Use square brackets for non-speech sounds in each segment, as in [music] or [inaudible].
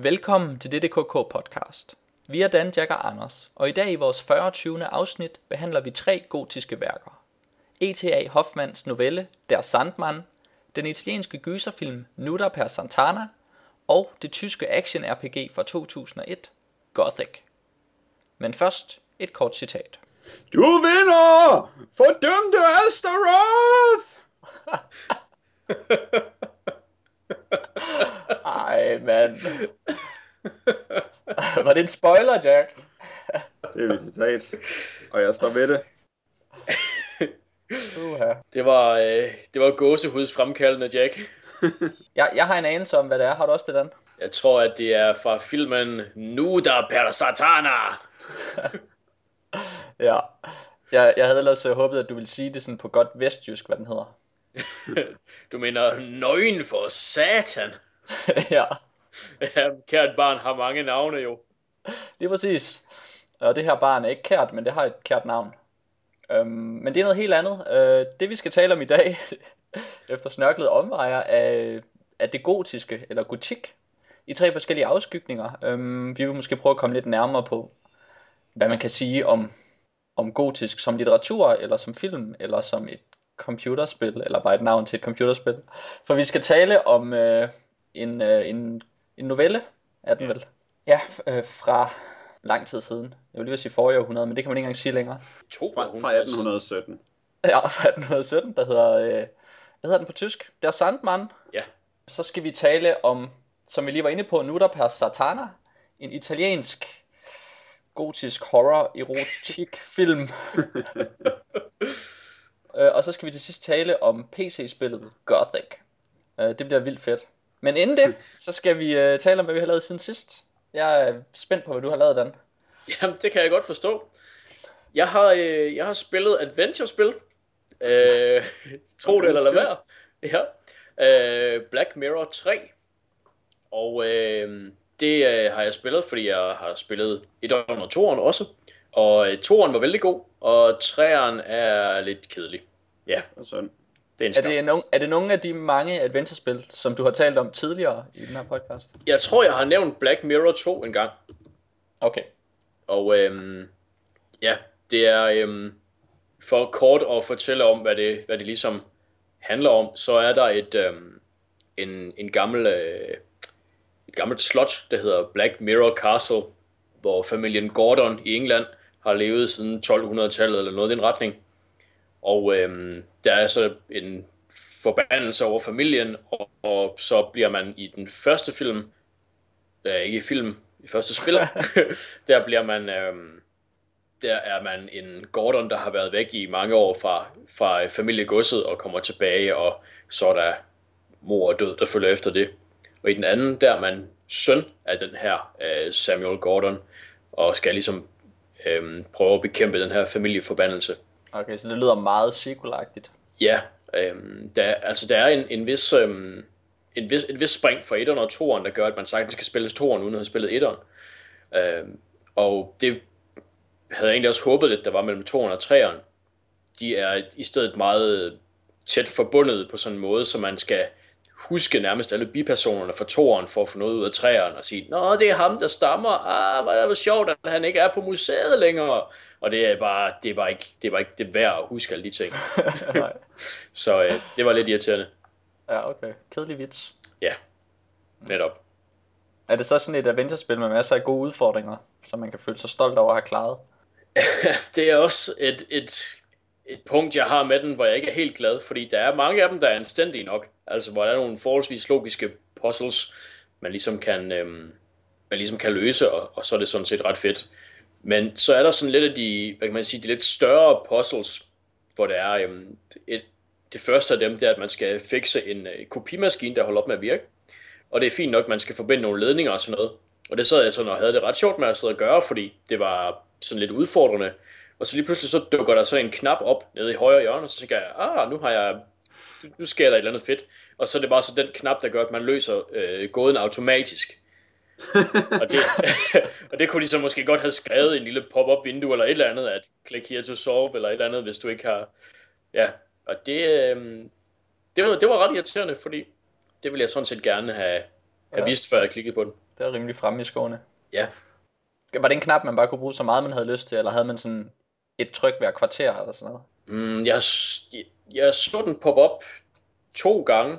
Velkommen til dette KK podcast. Vi er Dan, Jack og Anders, og i dag i vores 40. afsnit behandler vi tre gotiske værker. E.T.A. Hoffmanns novelle Der Sandmann, den italienske gyserfilm Nuda per Santana og det tyske action-RPG fra 2001, Gothic. Men først et kort citat. Du vinder! Fordømte Astaroth! [laughs] Ej, mand. [laughs] Var det en spoiler, Jack? [laughs] Det er mit citat, og jeg står ved det. [laughs] Uh-huh. Det var, øh, det var gåsehuds fremkaldende, Jack. Jeg, jeg har en anelse om, hvad det er. Har du også det, Dan? Jeg tror, at det er fra filmen Nuda per Satana. Ja. Jeg, jeg havde ellers øh, håbet, at du ville sige det sådan på godt vestjysk, hvad den hedder. Du mener nøgen for satan. [laughs] ja, Ja, kært barn har mange navne jo. lige præcis. Og det her barn er ikke kært, men det har et kært navn. Øhm, men det er noget helt andet. Øh, det vi skal tale om i dag, [laughs] efter snørklet omvejer, er, er det gotiske, eller gotik, i tre forskellige afskygninger. Øhm, vi vil måske prøve at komme lidt nærmere på, hvad man kan sige om, om gotisk som litteratur, eller som film, eller som et computerspil, eller bare et navn til et computerspil. For vi skal tale om øh, en, øh, en, en novelle, er den vel? Ja, øh, fra lang tid siden. Jeg vil lige vil sige forrige århundrede, men det kan man ikke engang sige længere. To Fra, fra 1817. Ja, fra 1817, der hedder, øh, hvad hedder den på tysk? Der Sandmann. Ja. Så skal vi tale om, som vi lige var inde på, Nuda per Satana, en italiensk gotisk horror erotik [laughs] film. [laughs] øh, og så skal vi til sidst tale om PC-spillet Gothic. Øh, det bliver vildt fedt. Men inden det, [laughs] så skal vi øh, tale om, hvad vi har lavet siden sidst. Jeg er spændt på, hvad du har lavet, Dan. Jamen, det kan jeg godt forstå. Jeg har, øh, jeg har spillet adventure-spil. Øh, [laughs] tro det eller lad være. Ja. Øh, Black Mirror 3. Og øh, det øh, har jeg spillet, fordi jeg har spillet et og toeren også. Og øh, toeren var vældig god, og treeren er lidt kedelig. Ja, Og sådan. Det er Er det, nogle, er det nogle af de mange adventure-spil, som du har talt om tidligere i den her podcast? Jeg tror, jeg har nævnt Black Mirror 2 en gang. Okay. Og øhm, ja, det er øhm, for kort at fortælle om, hvad det, hvad det ligesom handler om, så er der et, øhm, en, en gammel, øh, et gammelt slot, der hedder Black Mirror Castle, hvor familien Gordon i England har levet siden 1200-tallet eller noget i den retning. Og øhm, der er så en forbandelse over familien, og, og så bliver man i den første film, øh, ikke i film, i første spil, [laughs] der bliver man, øhm, der er man en Gordon, der har været væk i mange år fra, fra familiegodset og kommer tilbage, og så er der mor og død, der følger efter det. Og i den anden, der er man søn af den her øh, Samuel Gordon, og skal ligesom øhm, prøve at bekæmpe den her familieforbandelse. Okay, så det lyder meget sequelagtigt. Ja, øhm, der, altså der er en, en vis, øhm, en vis, et vis spring fra 1'eren og 2'eren, der gør, at man sagtens kan spille 2'eren uden at have spillet 1'eren. Øhm, og det havde jeg egentlig også håbet lidt, der var mellem 2'eren og 3'eren. De er i stedet meget tæt forbundet på sådan en måde, så man skal huske nærmest alle bipersonerne fra 2'eren for at få noget ud af træerne og sige, Nå, det er ham, der stammer. Ah, hvor er det sjovt, at han ikke er på museet længere. Og det er bare, det er bare ikke, det er bare ikke det værd at huske alle de ting. [laughs] [laughs] Så øh, det var lidt irriterende. ja, okay. Kedelig vits. Ja, netop. Er det så sådan et adventure-spil med masser af gode udfordringer, som man kan føle sig stolt over at have klaret? [laughs] Det er også et, et, et punkt, jeg har med den, hvor jeg ikke er helt glad, fordi der er mange af dem, der er anstændige nok. Altså, hvor der er nogle forholdsvis logiske puzzles, man ligesom kan, øhm, man ligesom kan løse, og, og så er det sådan set ret fedt. Men så er der sådan lidt af de, hvad kan man sige, de lidt større puzzles, hvor der er jamen, et, det første af dem, det er, at man skal fikse en øh, kopimaskine, der holder op med at virke. Og det er fint nok, at man skal forbinde nogle ledninger og sådan noget. Og det sad jeg sådan og havde det ret sjovt med at sidde og gøre, fordi det var sådan lidt udfordrende. Og så lige pludselig så dukker der så en knap op nede i højre hjørne, og så tænker jeg, ah, nu har jeg, nu sker der et eller andet fedt. Og så er det bare så den knap, der gør, at man løser øh, gåden automatisk. [laughs] og, det, [laughs] og det kunne de så måske godt have skrevet i en lille pop-up vindue eller et eller andet, at click here to solve, eller et eller andet, hvis du ikke har... Ja, og det, øh, det, var, det var ret irriterende, fordi det ville jeg sådan set gerne have, have Ja. vidst, før jeg klikkede på den. Det er rimelig fremme i skoene. Ja. Var det en knap, man bare kunne bruge så meget, man havde lyst til, eller havde man sådan et tryk hver kvarter eller sådan noget? Mm, jeg, jeg, jeg så den pop op to gange,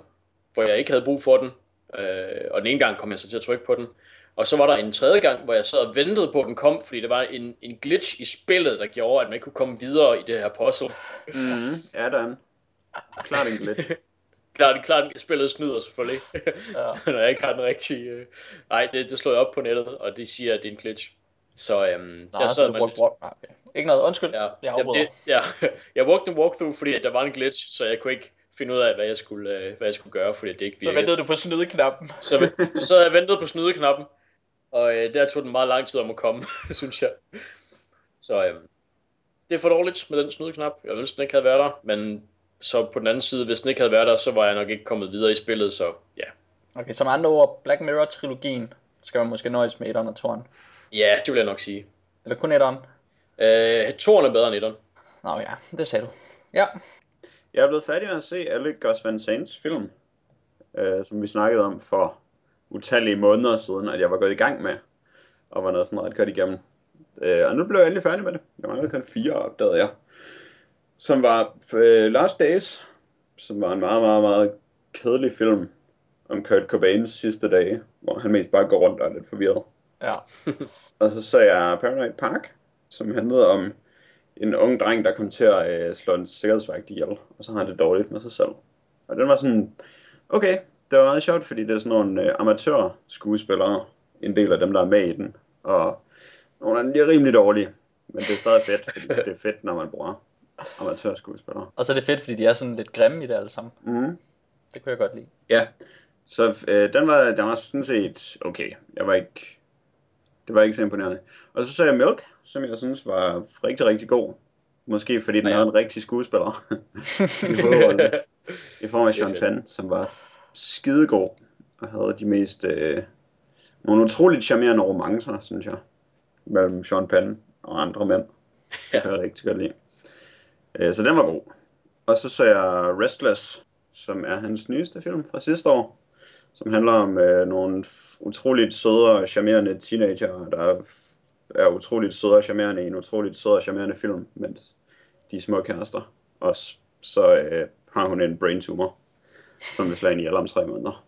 hvor jeg ikke havde brug for den. Øh, og den ene gang kom jeg så til at trykke på den. Og så var der en tredje gang, hvor jeg sad og ventede på, at den kom, fordi der var en, en glitch i spillet, der gjorde, at man ikke kunne komme videre i det her puzzle. Mm, ja, der er en. Klart en lidt. [laughs] Klart, klart spillet snyder selvfølgelig, [laughs] Ja. [laughs] når jeg ikke har den rigtige... Øh... Nej, det, det slår jeg op på nettet, og de siger, at det er en glitch. Så øhm, Nej, der så sad man. Nej, okay. Ikke noget, undskyld. Ja, Jeg afbryder. det, ja, jeg brugte en walkthrough, fordi der var en glitch, så jeg kunne ikke finde ud af, hvad jeg skulle, øh, hvad jeg skulle gøre, fordi det ikke Så virkede. ventede du på snydeknappen. Så, så sad jeg ventede på snydeknappen, og øh, der tog den meget lang tid om at komme, [laughs] synes jeg. Så øh, det er for dårligt med den snydeknap. Jeg ønsker, den ikke havde været der, men så på den anden side, hvis den ikke havde været der, så var jeg nok ikke kommet videre i spillet, så ja. Okay, som andre ord, Black Mirror-trilogien skal man måske nøjes med etteren og toren. Ja, det vil jeg nok sige. Eller kun etteren? Øh, toren er bedre end etteren. Nå ja, det sagde du. Ja, Jeg er blevet færdig med at se alle Gus Van Sants film, øh, som vi snakkede om for utallige måneder siden, at jeg var gået i gang med, og var noget sådan ret godt igennem. Øh, og nu blev jeg endelig færdig med det. Jeg manglede kun fire, opdagede jeg. Som var øh, Last Days, som var en meget, meget, meget kedelig film om Kurt Cobains sidste dage, hvor han mest bare går rundt og er lidt forvirret. ja. [laughs] Og så så jeg Paranoid Park, som handlede om en ung dreng, der kom til at øh, slå en sikkerhedsvagt ihjel, og så har han det dårligt med sig selv. Og den var sådan, okay, det var meget sjovt, fordi det er sådan nogle øh, amatørskuespillere, en del af dem, der er med i den, og nogle af dem de er rimelig dårlige, men det er stadig fedt, fordi [laughs] det er fedt, når man bruger amatørskuespillere. Og så er det fedt, fordi de er sådan lidt grimme i det alle sammen. Mm. Det kunne jeg godt lide. Ja, så øh, den, var, den var sådan set okay. Jeg var ikke, det var ikke så imponerende. Og så så jeg Milk, som jeg synes var rigtig, rigtig god. Måske fordi den Ja. havde en rigtig skuespiller [laughs] i hovedrollen. [laughs] I form af Sean. Penn, som var skidegod. Og havde de mest, øh, nogle utroligt charmerende romancer, synes jeg. Mellem Sean Penn og andre mænd. Det Ja. kan jeg rigtig godt lide. Øh, så den var god. Og så så jeg Restless, som er hans nyeste film fra sidste år. Som handler om øh, nogle utroligt søde og charmerende teenager, der er, utroligt søde og charmerende i en utroligt sød og charmerende film, mens de er små kærester. Og s- så øh, har hun en brain tumor, som vil slå ind i om tre måneder.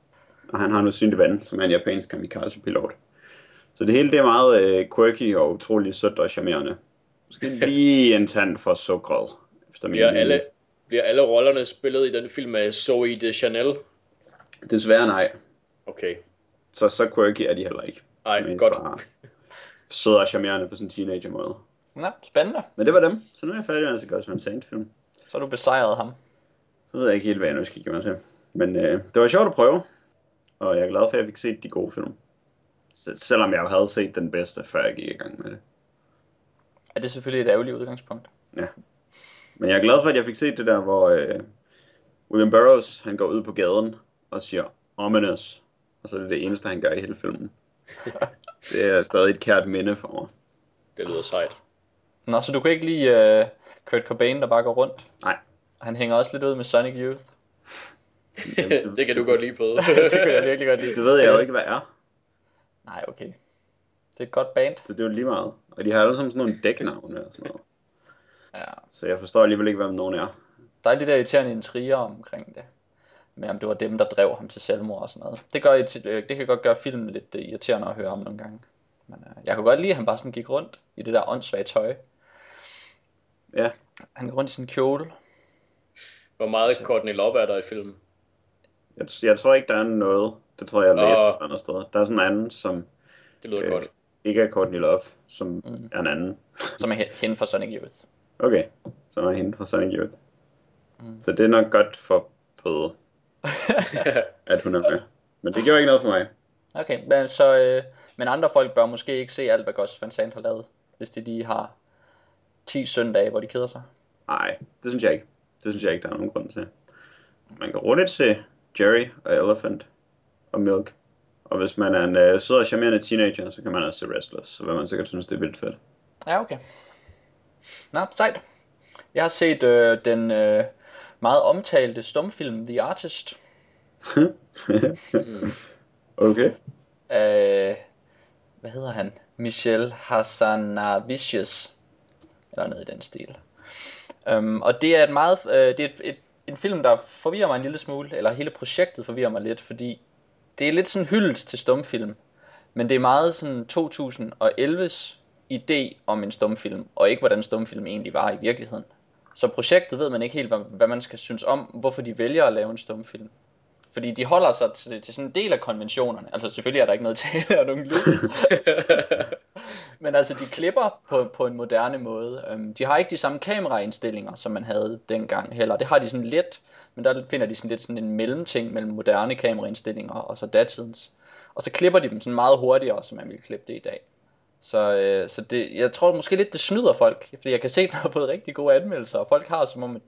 Og han har en usynlig ven, som er en japansk kamikaze-pilot. Så det hele det er meget øh, quirky og utroligt sødt og charmerende. Måske [laughs] lige en tand for sukkeret, efter min Bliver mening. alle, bliver alle rollerne spillet i den film af Zoe de Chanel? Desværre nej. Okay. Så så quirky er de heller ikke. De Ej, mest godt. Bare søde og charmerende på sådan en teenager-måde. Nå, spændende. Men det var dem. Så nu er jeg færdig med at se Gus Van Sant film. Så har du besejret ham. Så ved jeg ikke helt, hvad jeg nu skal give mig til. Men øh, det var sjovt at prøve. Og jeg er glad for, at jeg fik set de gode film. Selvom jeg havde set den bedste, før jeg gik i gang med det. Er det selvfølgelig et ærgerligt udgangspunkt? Men jeg er glad for, at jeg fik set det der, hvor øh, William Burroughs, han går ud på gaden og siger, ominous. Og så er det det eneste, han gør i hele filmen. [laughs] det er stadig et kært minde for mig. Det lyder sejt. Nå, så du kan ikke lide uh, Kurt Cobain, der bare går rundt? Nej. Han hænger også lidt ud med Sonic Youth. [laughs] det kan du godt lide på. [laughs] det kan jeg virkelig godt lide. Det ved jeg jo ikke, hvad er. Nej, okay. Det er et godt band. Så det er jo lige meget. Og de har alle sammen sådan nogle dæknavne og sådan noget. Ja. Så jeg forstår alligevel ikke, hvem nogen er. Der er de der irriterende intriger omkring det. Men om det var dem, der drev ham til selvmord og sådan noget. Det, gør, øh, det kan godt gøre filmen lidt øh, irriterende at høre om nogle gange. Men øh, jeg kunne godt lide, at han bare sådan gik rundt i det der åndssvage tøj. Ja, Han gik rundt i sin kjole. Hvor meget Courtney Love er der i filmen? Jeg, jeg tror ikke, der er noget. Det tror jeg, jeg læste Nå. et andet sted. Der er sådan en anden, som Det lyder Øh. godt. ikke er Courtney Love, som Mm. er en anden. [laughs] Som er hen- hende fra Sonic Youth. Okay, som er hende fra Sonic Youth. Mm. Så det er nok godt for Pøde, [laughs] at hun er med. Men det gjorde ikke noget for mig. Okay, men, så, øh, men andre folk bør måske ikke se alt, hvad Gus Van Sant har lavet. Hvis de lige har 10 søndage, hvor de keder sig. Nej, det synes jeg ikke. Det synes jeg ikke, der er nogen grund til. Man kan roligt se Jerry og Elephant og Milk. Og hvis man er en øh, sød og charmerende teenager, så kan man også se Restless. Så vil man sikkert synes, det er vildt fedt. Ja, okay. Nå, sejt. Jeg har set øh, den øh, meget omtalte stumfilm The Artist. [laughs] okay. af, hvad hedder han? Michel Hassanavicius, eller noget i den stil. Um, og det er et meget, uh, det er et, et, en film, der forvirrer mig en lille smule, eller hele projektet forvirrer mig lidt, fordi det er lidt sådan hyldet til stumfilm, men det er meget sådan 2011's idé om en stumfilm, og ikke hvordan stumfilm egentlig var i virkeligheden. Så projektet ved man ikke helt, hvad, hvad man skal synes om, hvorfor de vælger at lave en stumfilm. Fordi de holder sig til, til sådan en del af konventionerne. Altså selvfølgelig er der ikke noget tale og nogen lyd. [laughs] Men altså de klipper på, på en moderne måde. Øhm, de har ikke de samme kameraindstillinger, som man havde dengang heller. Det har de sådan lidt, men der finder de sådan lidt sådan en mellemting mellem moderne kameraindstillinger og så datidens. Og så klipper de dem sådan meget hurtigere, som man ville klippe det i dag. Så, øh, så det, jeg tror måske lidt, det snyder folk, fordi jeg kan se, at den har fået rigtig gode anmeldelser, og folk har som om,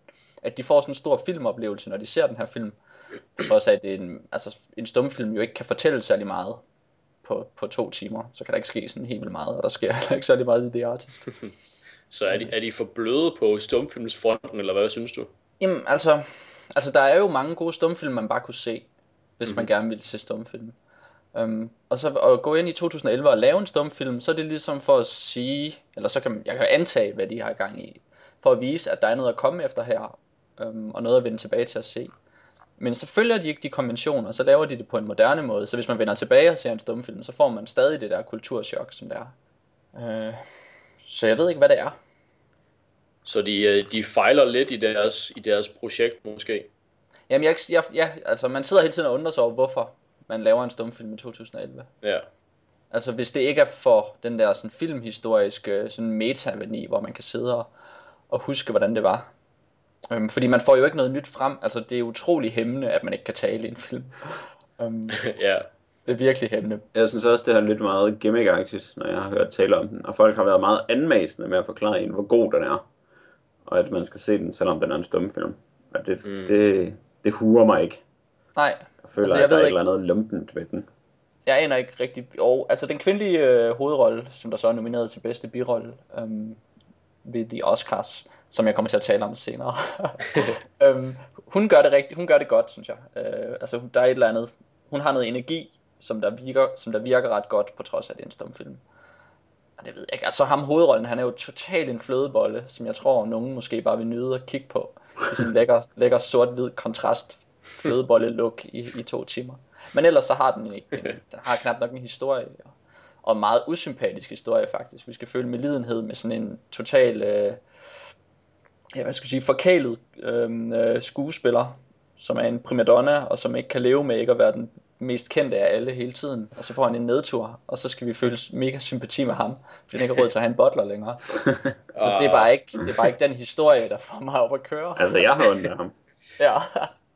at de får sådan en stor filmoplevelse, når de ser den her film. På trods af, at det er en, altså, en stumfilm jo ikke kan fortælle særlig meget på, på to timer, så kan der ikke ske sådan helt vildt meget, og der sker [laughs] heller ikke særlig meget i det artist. [laughs] Så er de, er de for bløde på stumfilmsfronten, eller hvad synes du? Jamen, altså, altså der er jo mange gode stumfilm, man bare kunne se, hvis mm-hmm. man gerne ville se stumfilm. Um, og så at gå ind i 2011 og lave en stumfilm, så er det ligesom for at sige, eller så kan jeg kan antage, hvad de har gang i, for at vise, at der er noget at komme efter her, um, og noget at vende tilbage til at se. Men så følger de ikke de konventioner, så laver de det på en moderne måde. Så hvis man vender tilbage og ser en stumfilm, så får man stadig det der kulturschok, som det er. Uh, så jeg ved ikke, hvad det er. Så de, øh, de fejler lidt i deres, i deres projekt måske? Jamen, jeg, jeg, ja, altså man sidder hele tiden og undrer sig over, hvorfor man laver en stumfilm i 2011. Ja. Altså hvis det ikke er for den der sådan filmhistoriske sådan meta-værdi, hvor man kan sidde og, og huske, hvordan det var. Øhm, fordi man får jo ikke noget nyt frem. Altså det er utrolig hæmmende, at man ikke kan tale i en film. [laughs] øhm, [laughs] ja. Det er virkelig hæmmende. Jeg synes også, det har lidt meget gimmick når jeg har hørt tale om den. Og folk har været meget anmasende med at forklare en, hvor god den er. Og at man skal se den, selvom den er en stumfilm. Og det, mm. det, det huer mig ikke. Nej, føler, altså, jeg at der er ikke... et eller andet lumpent ved den. Jeg aner ikke rigtig... Og, altså den kvindelige øh, hovedrolle, som der så er nomineret til bedste birolle øhm, ved The Oscars, som jeg kommer til at tale om senere. [laughs] øhm, hun gør det rigtigt, hun gør det godt, synes jeg. Øh, altså der er et eller andet, hun har noget energi, som der virker, som der virker ret godt, på trods af, at det er en stumfilm. Og det ved jeg ikke. Altså ham hovedrollen, han er jo totalt en flødebolle, som jeg tror, nogen måske bare vil nyde at kigge på. I sådan en lækker, lækker sort-hvid kontrast flødebolle look i, i to timer. Men ellers så har den ikke, den, den har knap nok en historie, og, og meget usympatisk historie faktisk. Vi skal føle med lidenhed med sådan en total, øh, ja hvad skal jeg sige, forkælet øhm, øh, skuespiller, som er en primadonna, og som ikke kan leve med ikke at være den mest kendte af alle hele tiden, og så får han en nedtur, og så skal vi føle mega sympati med ham, fordi han ikke har råd til at have en butler længere. [laughs] Så det er bare ikke, det er bare ikke den historie, der får mig op at køre. Altså, jeg har ondt af ham. [laughs] ja.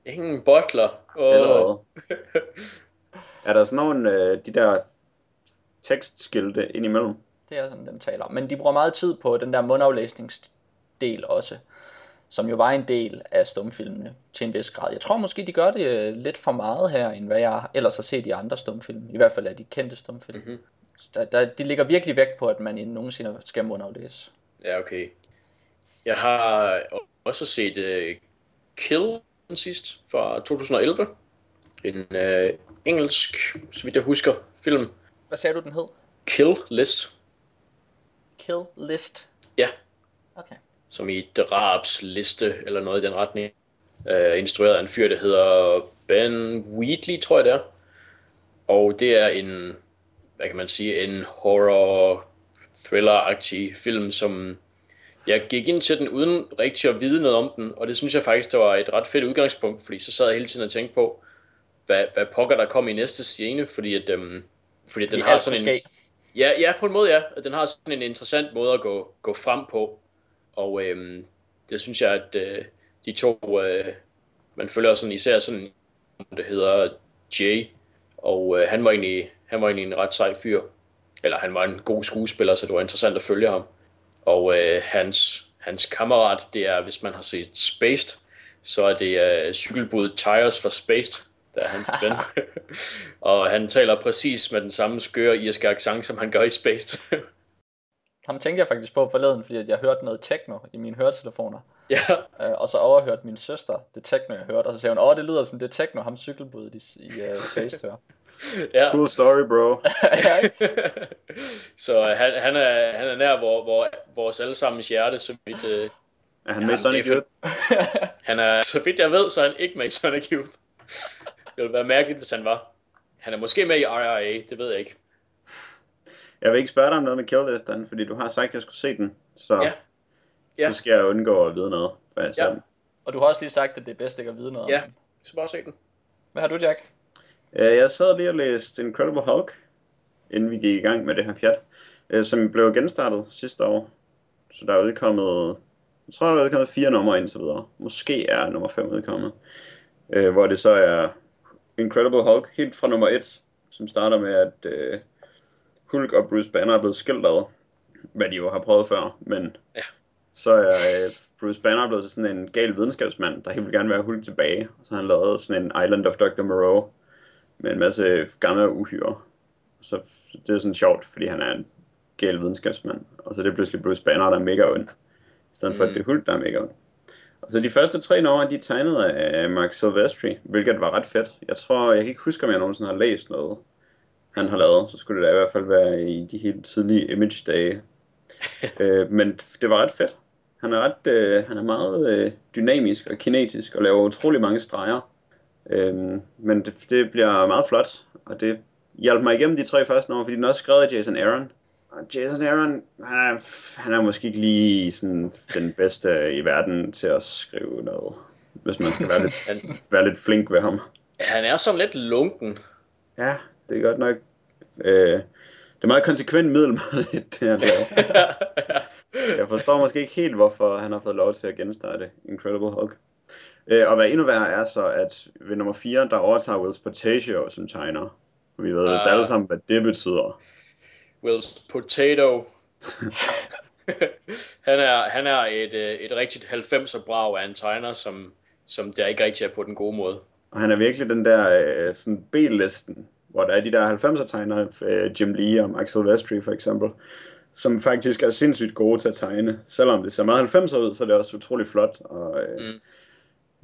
Ingen butler. Oh. Eller [laughs] Er der sådan nogle, øh, de der tekstskilte indimellem? Det er sådan, den taler Men de bruger meget tid på den der mundaflæsningsdel også, som jo var en del af stumfilmene til en vis grad. Jeg tror måske, de gør det øh, lidt for meget her, end hvad jeg ellers har set i andre stumfilm. I hvert fald af de kendte stumfilm. Mm-hmm. Der, der, de ligger virkelig vægt på, at man nogensinde skal mundaflæse. Ja, okay. Jeg har også set uh, Kill sidst, fra 2011. En øh, engelsk, så vidt jeg husker, film. Hvad sagde du, den hed? Kill List. Kill List? Ja. Okay. Som i drabsliste, eller noget i den retning. Øh, instrueret af en fyr, der hedder Ben Wheatley, tror jeg det er. Og det er en, hvad kan man sige, en horror thriller-agtig film, som jeg gik ind til den uden rigtig at vide noget om den, og det synes jeg faktisk, det var et ret fedt udgangspunkt, fordi så sad jeg hele tiden og tænkte på, hvad, hvad pokker der kom i næste scene, fordi at, øhm, fordi at den har sådan en... Ja, ja, på en måde ja. At den har sådan en interessant måde at gå, gå frem på. Og øhm, det synes jeg, at øh, de to, øh, man følger sådan især sådan, det hedder Jay, og øh, han, var egentlig, han var egentlig en ret sej fyr. Eller han var en god skuespiller, så det var interessant at følge ham. Og øh, hans, hans kammerat, det er, hvis man har set Spaced, så er det øh, cykelbud Tires for Spaced, der er hans ven. [laughs] [laughs] og han taler præcis med den samme skøre irske accent, som han gør i Spaced. [laughs] Ham tænkte jeg faktisk på forleden, fordi jeg hørte noget techno i mine høretelefoner. Ja. Øh, og så overhørte min søster det techno, jeg hørte, og så sagde hun, åh, det lyder som det techno, ham cykelbuddet i, i uh, Spaced hører. ja. Cool story, bro. [laughs] så øh, han, han, er, han er nær hvor, hvor, vores allesammens hjerte, så vidt... Øh, Er han Ja, med i Sonic er Youth? han er, så vidt jeg ved, så er han ikke med i Sonic Youth. Det ville være mærkeligt, hvis han var. Han er måske med i RRA, det ved jeg ikke. Jeg vil ikke spørge dig om noget med Killlisten, fordi du har sagt, at jeg skulle se den. Så, Ja. Ja. så skal jeg undgå at vide noget, før jeg ser Ja. den. Og du har også lige sagt, at det er bedst ikke at vide noget Ja. Så bare se den. Hvad har du, Jack? Øh, Jeg sad lige og læste Incredible Hulk, inden vi gik i gang med det her pjat, øh, som blev genstartet sidste år. Så der er udkommet, jeg tror, der er udkommet fire numre indtil videre. Måske er nummer 5 udkommet. Øh, Hvor det så er Incredible Hulk, helt fra nummer 1, som starter med, at øh, Hulk og Bruce Banner er blevet skilt ad, hvad de jo har prøvet før, men Ja. så er øh, Bruce Banner blevet sådan en gal videnskabsmand, der helt vil gerne være Hulk tilbage, og så har han lavet sådan en Island of Dr. Moreau, med en masse gamle uhyre. Så det er sådan sjovt, fordi han er en gal videnskabsmand. Og så er det pludselig Bruce Banner, der er mega ond. I stedet for, at Mm. det er Hulk, der er mega ond. Og så de første tre numre, de er tegnet af Mark Silvestri, hvilket var ret fedt. Jeg tror, jeg kan ikke huske, om jeg nogensinde har læst noget, han har lavet. Så skulle det da i hvert fald være i de helt tidlige Image-dage. [laughs] øh, men det var ret fedt. Han er, ret, øh, han er meget øh, dynamisk og kinetisk og laver utrolig mange streger. Øhm, men det, det bliver meget flot, og det hjalp mig igennem de tre første numre, fordi den er også skrevet af Jason Aaron. Og Jason Aaron, han er, han er måske ikke lige sådan den bedste i verden til at skrive noget, hvis man skal være lidt, [laughs] være lidt flink ved ham. han er sådan lidt lunken. Ja, det er godt nok... Øh, det er meget konsekvent middelmådigt, [laughs] det her laver. [laughs] Jeg forstår måske ikke helt, hvorfor han har fået lov til at genstarte Incredible Hulk. Øh, og hvad endnu værre er så, at ved nummer 4, der overtager Will Portatio som tegner. Og vi ved vist Ah. alle sammen, hvad det betyder. Will's Potato. [laughs] han er, han er et, øh, et rigtigt 90'er brag af en tegner, som, som der ikke rigtig er på den gode måde. Og han er virkelig den der øh, sådan B-listen, hvor der er de der 90'er tegnere, øh, Jim Lee og Mike Silvestri for eksempel, som faktisk er sindssygt gode til at tegne. Selvom det ser meget 90'er ud, så er det også utrolig flot og øh, Mm.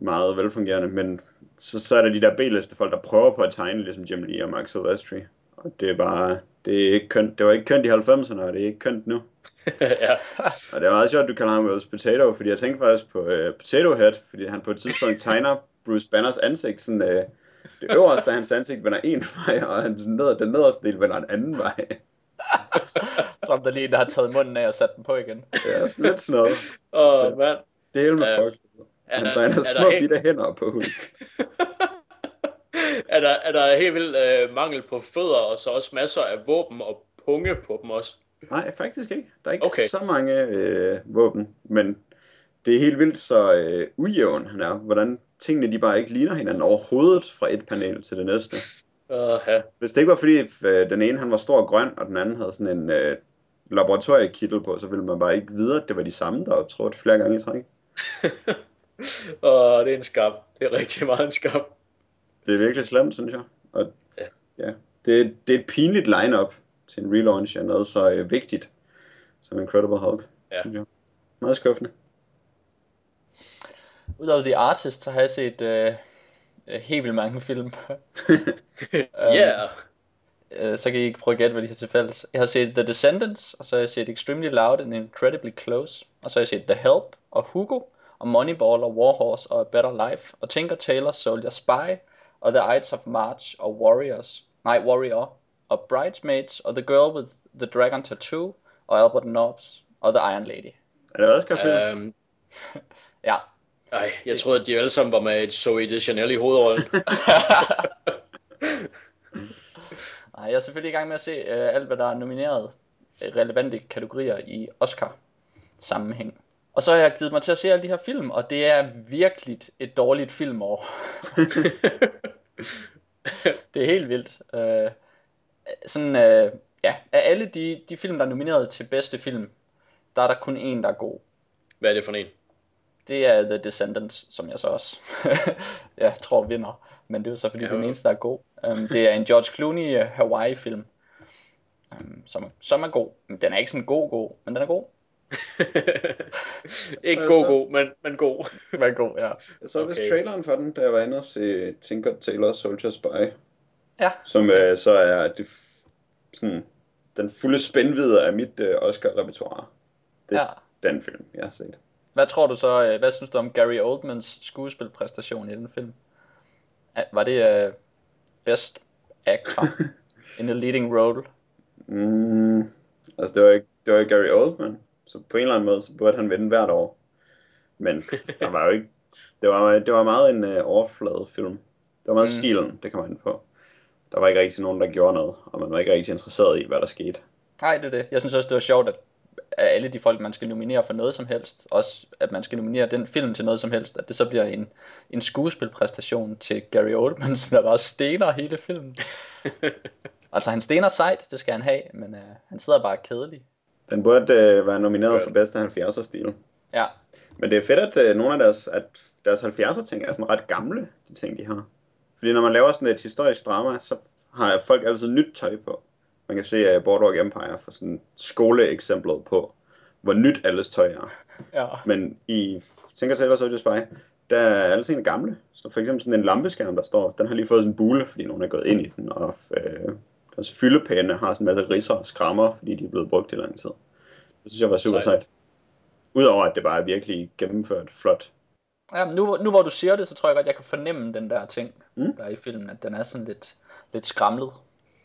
meget velfungerende. Men så, så er der de der B-liste folk, der prøver på at tegne, ligesom Jim Lee og Mike Silvestri. Og det er bare, det, er ikke kønt. det var ikke kønt i 90'erne, og det er ikke kønt nu. [laughs] ja. Og det er meget sjovt, at du kalder ham Will's Potato, fordi jeg tænkte faktisk på uh, Potato Head, fordi han på et tidspunkt tegner Bruce Banners ansigt, sådan uh, det øverste af hans ansigt vender en [laughs] vej, og hans ned, den nederste del vender en anden vej. [laughs] Som der lige der har taget munden af og sat den på igen. Det er sådan lidt sådan noget. Åh, Så- mand. Det er helt med Ja. folk. Er Han der, tegner er, små der helt, bitte hænder på Hulk. [laughs] er, der, er der helt vildt øh, mangel på fødder, og så også masser af våben og punge på dem også? Nej, faktisk ikke. Der er ikke Okay. så mange øh, våben, men det er helt vildt så øh, ujævn han er, hvordan tingene de bare ikke ligner hinanden overhovedet fra et panel til det næste. Uh, ja. Hvis det ikke var fordi øh, den ene han var stor og grøn, og den anden havde sådan en øh, laboratoriekittel på, så ville man bare ikke vide, at det var de samme, der optrådte flere gange i træk. [laughs] Og det er en skam. Det er rigtig meget en skam. Det er virkelig slemt, synes jeg. Og, Ja. ja. Det, det er et pinligt line-up til en relaunch af noget så øh, vigtigt som Incredible Hulk. Ja. Meget skuffende. Udover The Artist, så har jeg set øh, øh, helt vildt mange film. [laughs] Yeah. Øh, så kan I ikke prøve at gætte, hvad de har til fælles. Jeg har set The Descendants, og så har jeg set Extremely Loud and Incredibly Close, og så har jeg set The Help, og Hugo, og Moneyball, og Warhorse, og A Better Life, og Tinker Tailor Soldier Spy, og The Ides of March, og Warriors, nej, Warrior, og Bridesmaids, og The Girl with the Dragon Tattoo, og Albert Nobbs, og The Iron Lady. Er det også film? Um, [laughs] Ja, ej, jeg troede, at de alle sammen var med et Zoe de Chanel i hovedrollen. [laughs] [laughs] Nej, jeg er selvfølgelig i gang med at se øh, alt, hvad der er nomineret øh, relevante kategorier i Oscar sammenhæng. Og så har jeg givet mig til at se alle de her film, og det er virkelig et dårligt filmår. [laughs] det er helt vildt. Øh, sådan, øh, ja, af alle de, de film, der er nomineret til bedste film, der er der kun en, der er god. Hvad er det for en? Det er The Descendants, som jeg så også [laughs] jeg tror vinder. Men det er jo så fordi, Ja. det er den eneste, der er god. Um, det er en George Clooney uh, Hawaii-film, um, som, som er god. Men Den er ikke sådan god, god, men den er god. [laughs] Ikke Hvad god, god, men, men god. [laughs] Er god, ja. Jeg så vist Okay. traileren for den, da jeg var inde og se Tinker Tailor Soldier Spy. Ja. Som øh, så er det, f- sådan, den fulde spændvidde af mit øh, Oscar-repertoire. Det er Ja. den film, jeg har set. Hvad tror du så, øh, hvad synes du om Gary Oldmans skuespilpræstation i den film? Var det uh, best actor [laughs] in a leading role? Mm, altså, det var, ikke, det var ikke Gary Oldman, så på en eller anden måde, så burde han vinde hvert år. Men der var jo ikke, det var, det var meget en uh, overflade film. Det var meget Mm. stilen, det kan man ind på. Der var ikke rigtig nogen, der gjorde noget, og man var ikke rigtig interesseret i, hvad der skete. Nej, det er det. Jeg synes også, det var sjovt, at af alle de folk, man skal nominere for noget som helst, også at man skal nominere den film til noget som helst, at det så bliver en, en skuespilpræstation til Gary Oldman, [laughs] som der bare stener hele filmen. [laughs] altså, han stener sejt, det skal han have, men uh, han sidder bare kedelig. Den burde øh, være nomineret for bedste 70'er stil. Ja, Men det er fedt, at øh, nogle af deres, at deres 70'er ting er sådan ret gamle, de ting, de har. Fordi når man laver sådan et historisk drama, så har folk altid nyt tøj på. Man kan se uh, Boardwalk Empire for sådan skoleeksemplet på, hvor nyt alles tøj er. ja. Men i Tænker Taylor Soldier Spy, der er alle tingene gamle. Så for eksempel sådan en lampeskærm, der står, den har lige fået sådan en bule, fordi nogen er gået ind i den, og øh, deres fyldepæne har sådan en masse ridser og skrammer, fordi de er blevet brugt i lang tid. Det synes jeg var super Sejt. Udover at det bare er virkelig gennemført flot. Ja, nu, nu hvor du siger det, så tror jeg godt, jeg kan fornemme den der ting. Mm. der er i filmen, at den er sådan lidt, lidt skramlet.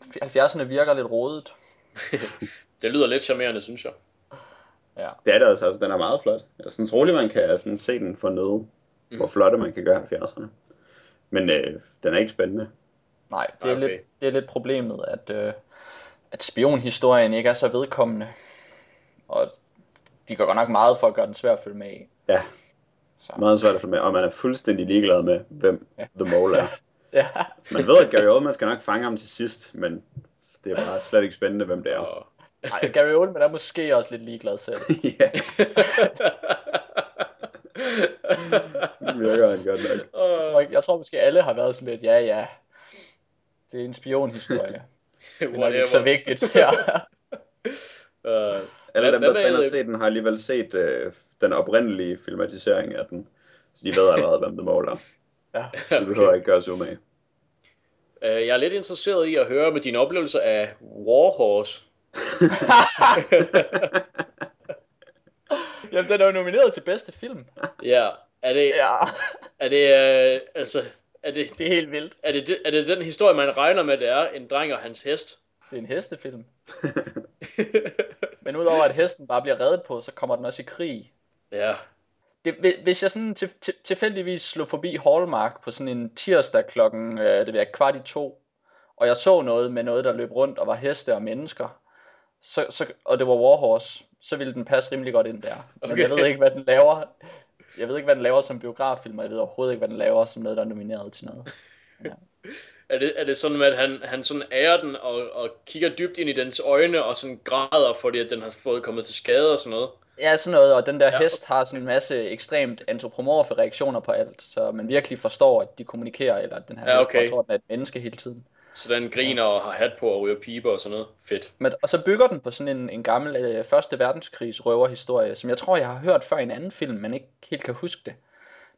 70'erne virker lidt rodet. [laughs] Det lyder lidt charmerende, synes jeg. Ja. Det er det også, altså den er meget flot. Jeg synes roligt, man kan sådan se den for noget, mm. hvor flotte man kan gøre 70'erne. Men øh, den er ikke spændende. Nej, det er, Okay. lidt, det er lidt problemet, at, øh, at spionhistorien ikke er så vedkommende. Og de gør godt nok meget for at gøre den svær at følge med i. Ja, Så. meget svært at følge med, og man er fuldstændig ligeglad med, hvem Ja. The Mole er. [laughs] Ja, Man ved, at Gary Oldman skal nok fange ham til sidst, men det er bare slet ikke spændende, hvem det er. Ej, Gary Oldman er måske også lidt ligeglad selv. [laughs] ja, det virker han godt nok. Jeg tror, jeg tror måske alle har været sådan lidt, ja ja, det er en spionhistorie. [laughs] Det er nok ikke så vigtigt. Ja. Uh, [laughs] Alle Hvad- dem, der taler har set den, har alligevel set øh, den oprindelige filmatisering af den. Så de ved allerede, hvem The Mole er. Ja. [laughs] De behøver ikke gøre sig umage. uh, jeg er lidt interesseret i at høre med dine oplevelser af Warhorse. [laughs] Jamen, den er jo nomineret til bedste film. Ja, er det, Ja, er det, uh, altså, er det, det er helt vildt. er det, er det den historie, man regner med, det er en dreng og hans hest? Det er en hestefilm. [laughs] Men udover at hesten bare bliver reddet på, så kommer den også i krig. ja, Det, hvi- hvis jeg sådan til, til, tilfældigvis slog forbi Hallmark på sådan en tirsdag klokken, øh, det vil jeg, kvart i to, og jeg så noget med noget, der løb rundt og var heste og mennesker, så, så, og det var Warhorse, så ville den passe rimelig godt ind der. Men Okay. jeg ved ikke, hvad den laver. Jeg ved ikke, hvad den laver som biograffilm, og jeg ved overhovedet ikke, hvad den laver som noget, der er nomineret til noget. [laughs] er det, er det sådan at han, han sådan ærer den og, og kigger dybt ind i dens øjne og sådan græder, fordi at den har fået kommet til skade og sådan noget? Ja, sådan noget, og den der Ja. hest har sådan en masse ekstremt antropomorfe reaktioner på alt, så man virkelig forstår, at de kommunikerer, eller at den her Ja, hest okay. bare tror, den er et menneske hele tiden. Så den griner og har hat på og ryger piber og sådan noget. Fedt. Men, og så bygger den på sådan en, en gammel øh, Første Verdenskrigs røverhistorie, som jeg tror, jeg har hørt før i en anden film, men ikke helt kan huske det.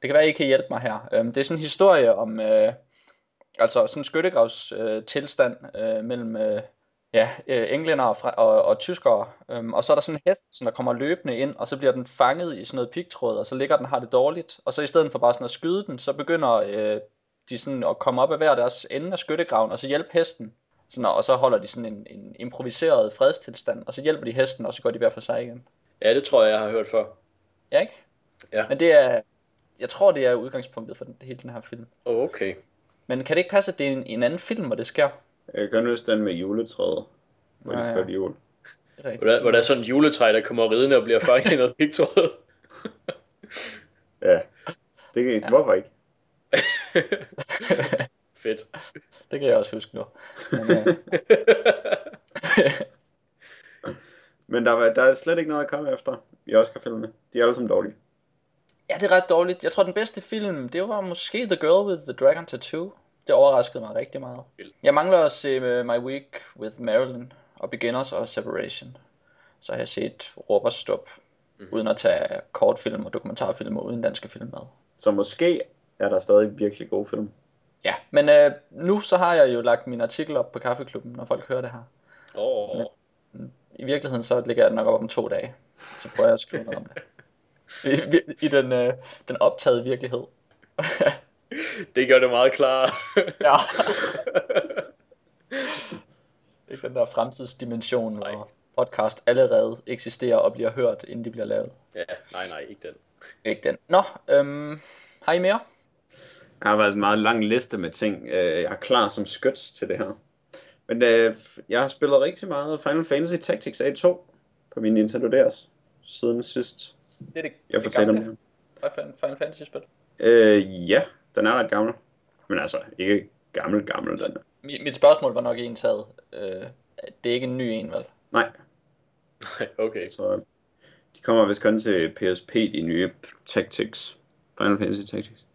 Det kan være, I kan hjælpe mig her. Øhm, det er sådan en historie om, øh, altså sådan en skyttegravs øh, tilstand øh, mellem øh, ja, øh, englænder og, fra- og, og tyskere. Øhm, og så er der sådan en hest, som der kommer løbende ind, og så bliver den fanget i sådan noget pigtråd, og så ligger den har det dårligt. Og så i stedet for bare sådan at skyde den, så begynder øh, de sådan at komme op af hver deres ende af skyttegraven, og så hjælpe hesten. Sådan, og så holder de sådan en, en improviseret fredstilstand, og så hjælper de hesten, og så går de hver for sig igen. Ja, det tror jeg, jeg har hørt før. Ja, ikke? Ja. Men det er, jeg tror, det er udgangspunktet for den, hele den her film. Okay. Men kan det ikke passe, at det er en, en anden film, hvor det sker? Jeg kan huske den med juletræet. Hvor de ja. skal jul. Er. Hvor der, hvor der er sådan en juletræ, der kommer ridende og bliver fanget i noget pigtråd. [laughs] Ja. Det kan, ja. Hvorfor ikke? [laughs] Fedt. det kan jeg også huske nu. Men, øh, [laughs] Men der, var, der er slet ikke noget at komme efter i Oscar-filmene. De er alle sammen dårlige. ja, det er ret dårligt. Jeg tror, den bedste film, det var måske The Girl with the Dragon Tattoo. Det overraskede mig rigtig meget. Jeg mangler at se uh, My Week with Marilyn og Beginners og Separation. Så har jeg set Råb og Stop, Mhm. uden at tage kortfilm og dokumentarfilm og udenlandske film med. Så måske er der stadig virkelig gode film. Ja, men øh, nu så har jeg jo lagt min artikel op på Kaffeklubben, når folk hører det her. Åh, oh, I virkeligheden så ligger jeg den nok op om to dage. Så prøver jeg at skrive noget om det. [laughs] I, i- i den, øh, den optagede virkelighed. [laughs] [laughs] det gør det meget klart. [laughs] ja. [laughs] Ikke den der fremtidsdimension, Nej. hvor podcast allerede eksisterer og bliver hørt, inden de bliver lavet. ja, nej, nej, ikke den. Ikke den. Nå, øhm, har I mere? Jeg har faktisk en meget lang liste med ting, øh, jeg er klar som skyts til det her. Men øh, jeg har spillet rigtig meget Final Fantasy Tactics A2 på min Nintendo DS siden sidst Det er det, jeg det fortalte om gamle det. Final Final Fantasy spil. Øh, ja, den er ret gammel. Men altså, ikke gammel, gammel. Den er. Mi- Mit spørgsmål var nok entaget. Øh, det er ikke en ny en, vel? Nej, okay. så de kommer vist kun til PSP, de nye Tactics. Final Fantasy Tactics.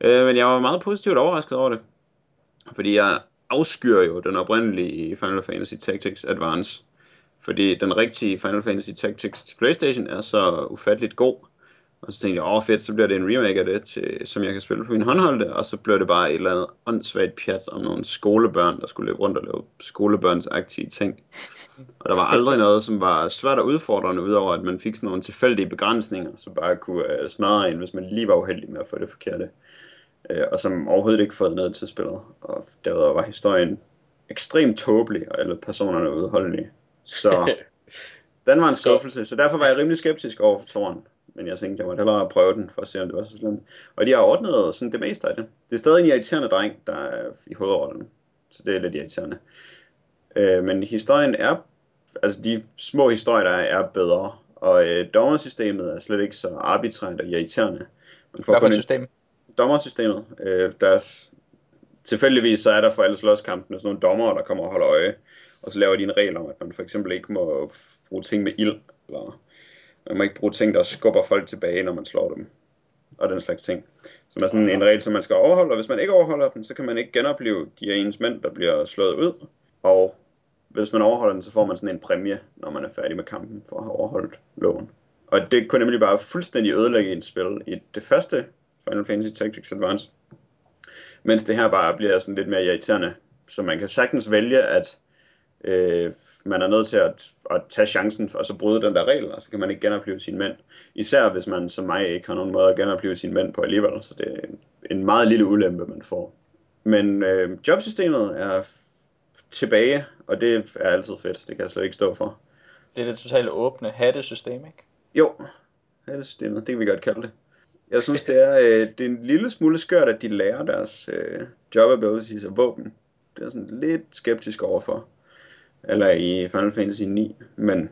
Øh, men jeg var meget positivt overrasket over det. Fordi jeg afskyr jo den oprindelige Final Fantasy Tactics Advance. Fordi den rigtige Final Fantasy Tactics til Playstation er så ufatteligt god. Og så tænkte jeg, åh fedt, så bliver det en remake af det, til, som jeg kan spille på min håndholdte. Og så blev det bare et eller andet åndssvagt pjat om nogle skolebørn, der skulle løbe rundt og lave skolebørnsagtige ting. Og der var aldrig noget, som var svært og udfordrende, udover at man fik sådan nogle tilfældige begrænsninger, som bare kunne uh, smadre en, hvis man lige var uheldig med at få det forkerte. Uh, og som overhovedet ikke fået ned til spillet. Og derudover var historien ekstremt tåbelig, og alle personerne udholdelige. Så [laughs] den var en skuffelse, så derfor var jeg rimelig skeptisk over for toren. Men jeg tænkte, jeg måtte hellere prøve den, for at se, om det var så slemt. Og de har ordnet sådan det meste af det. Det er stadig en irriterende dreng, der er i hovedrollerne. Så det er lidt irriterende. Øh, men historien er, altså de små historier, der er, er bedre. Og øh, dommersystemet er slet ikke så arbitrært og irriterende. Man får Hvad for et system? dommersystemet. Øh, deres, tilfældigvis så er der for alle slåskampene sådan nogle dommer, der kommer og holder øje. Og så laver de en regel om, at man for eksempel ikke må bruge ting med ild, eller man må ikke bruge ting, der skubber folk tilbage, når man slår dem. Og den slags ting. Som er sådan en regel, som man skal overholde, og hvis man ikke overholder den, så kan man ikke genopleve de af ens mænd, der bliver slået ud. Og hvis man overholder den, så får man sådan en præmie, når man er færdig med kampen, for at have overholdt loven. Og det kunne nemlig bare fuldstændig ødelægge et spil i det første Final Fantasy Tactics Advance. Mens det her bare bliver sådan lidt mere irriterende. Så man kan sagtens vælge, at øh, man er nødt til at, at tage chancen og så bryde den der regel, og så kan man ikke genopleve sine mænd. Især hvis man som mig ikke har nogen måde at genopleve sine mænd på alligevel, så det er en, en meget lille ulempe, man får. Men øh, jobsystemet er tilbage, og det er altid fedt, det kan jeg slet ikke stå for. Det er det totalt åbne hattesystem, ikke? Jo, systemet, det kan vi godt kalde det. Jeg synes, det er, øh, det er en lille smule skørt, at de lærer deres øh, job abilities og våben. Det er sådan lidt skeptisk overfor. Eller i Final Fantasy 9. Men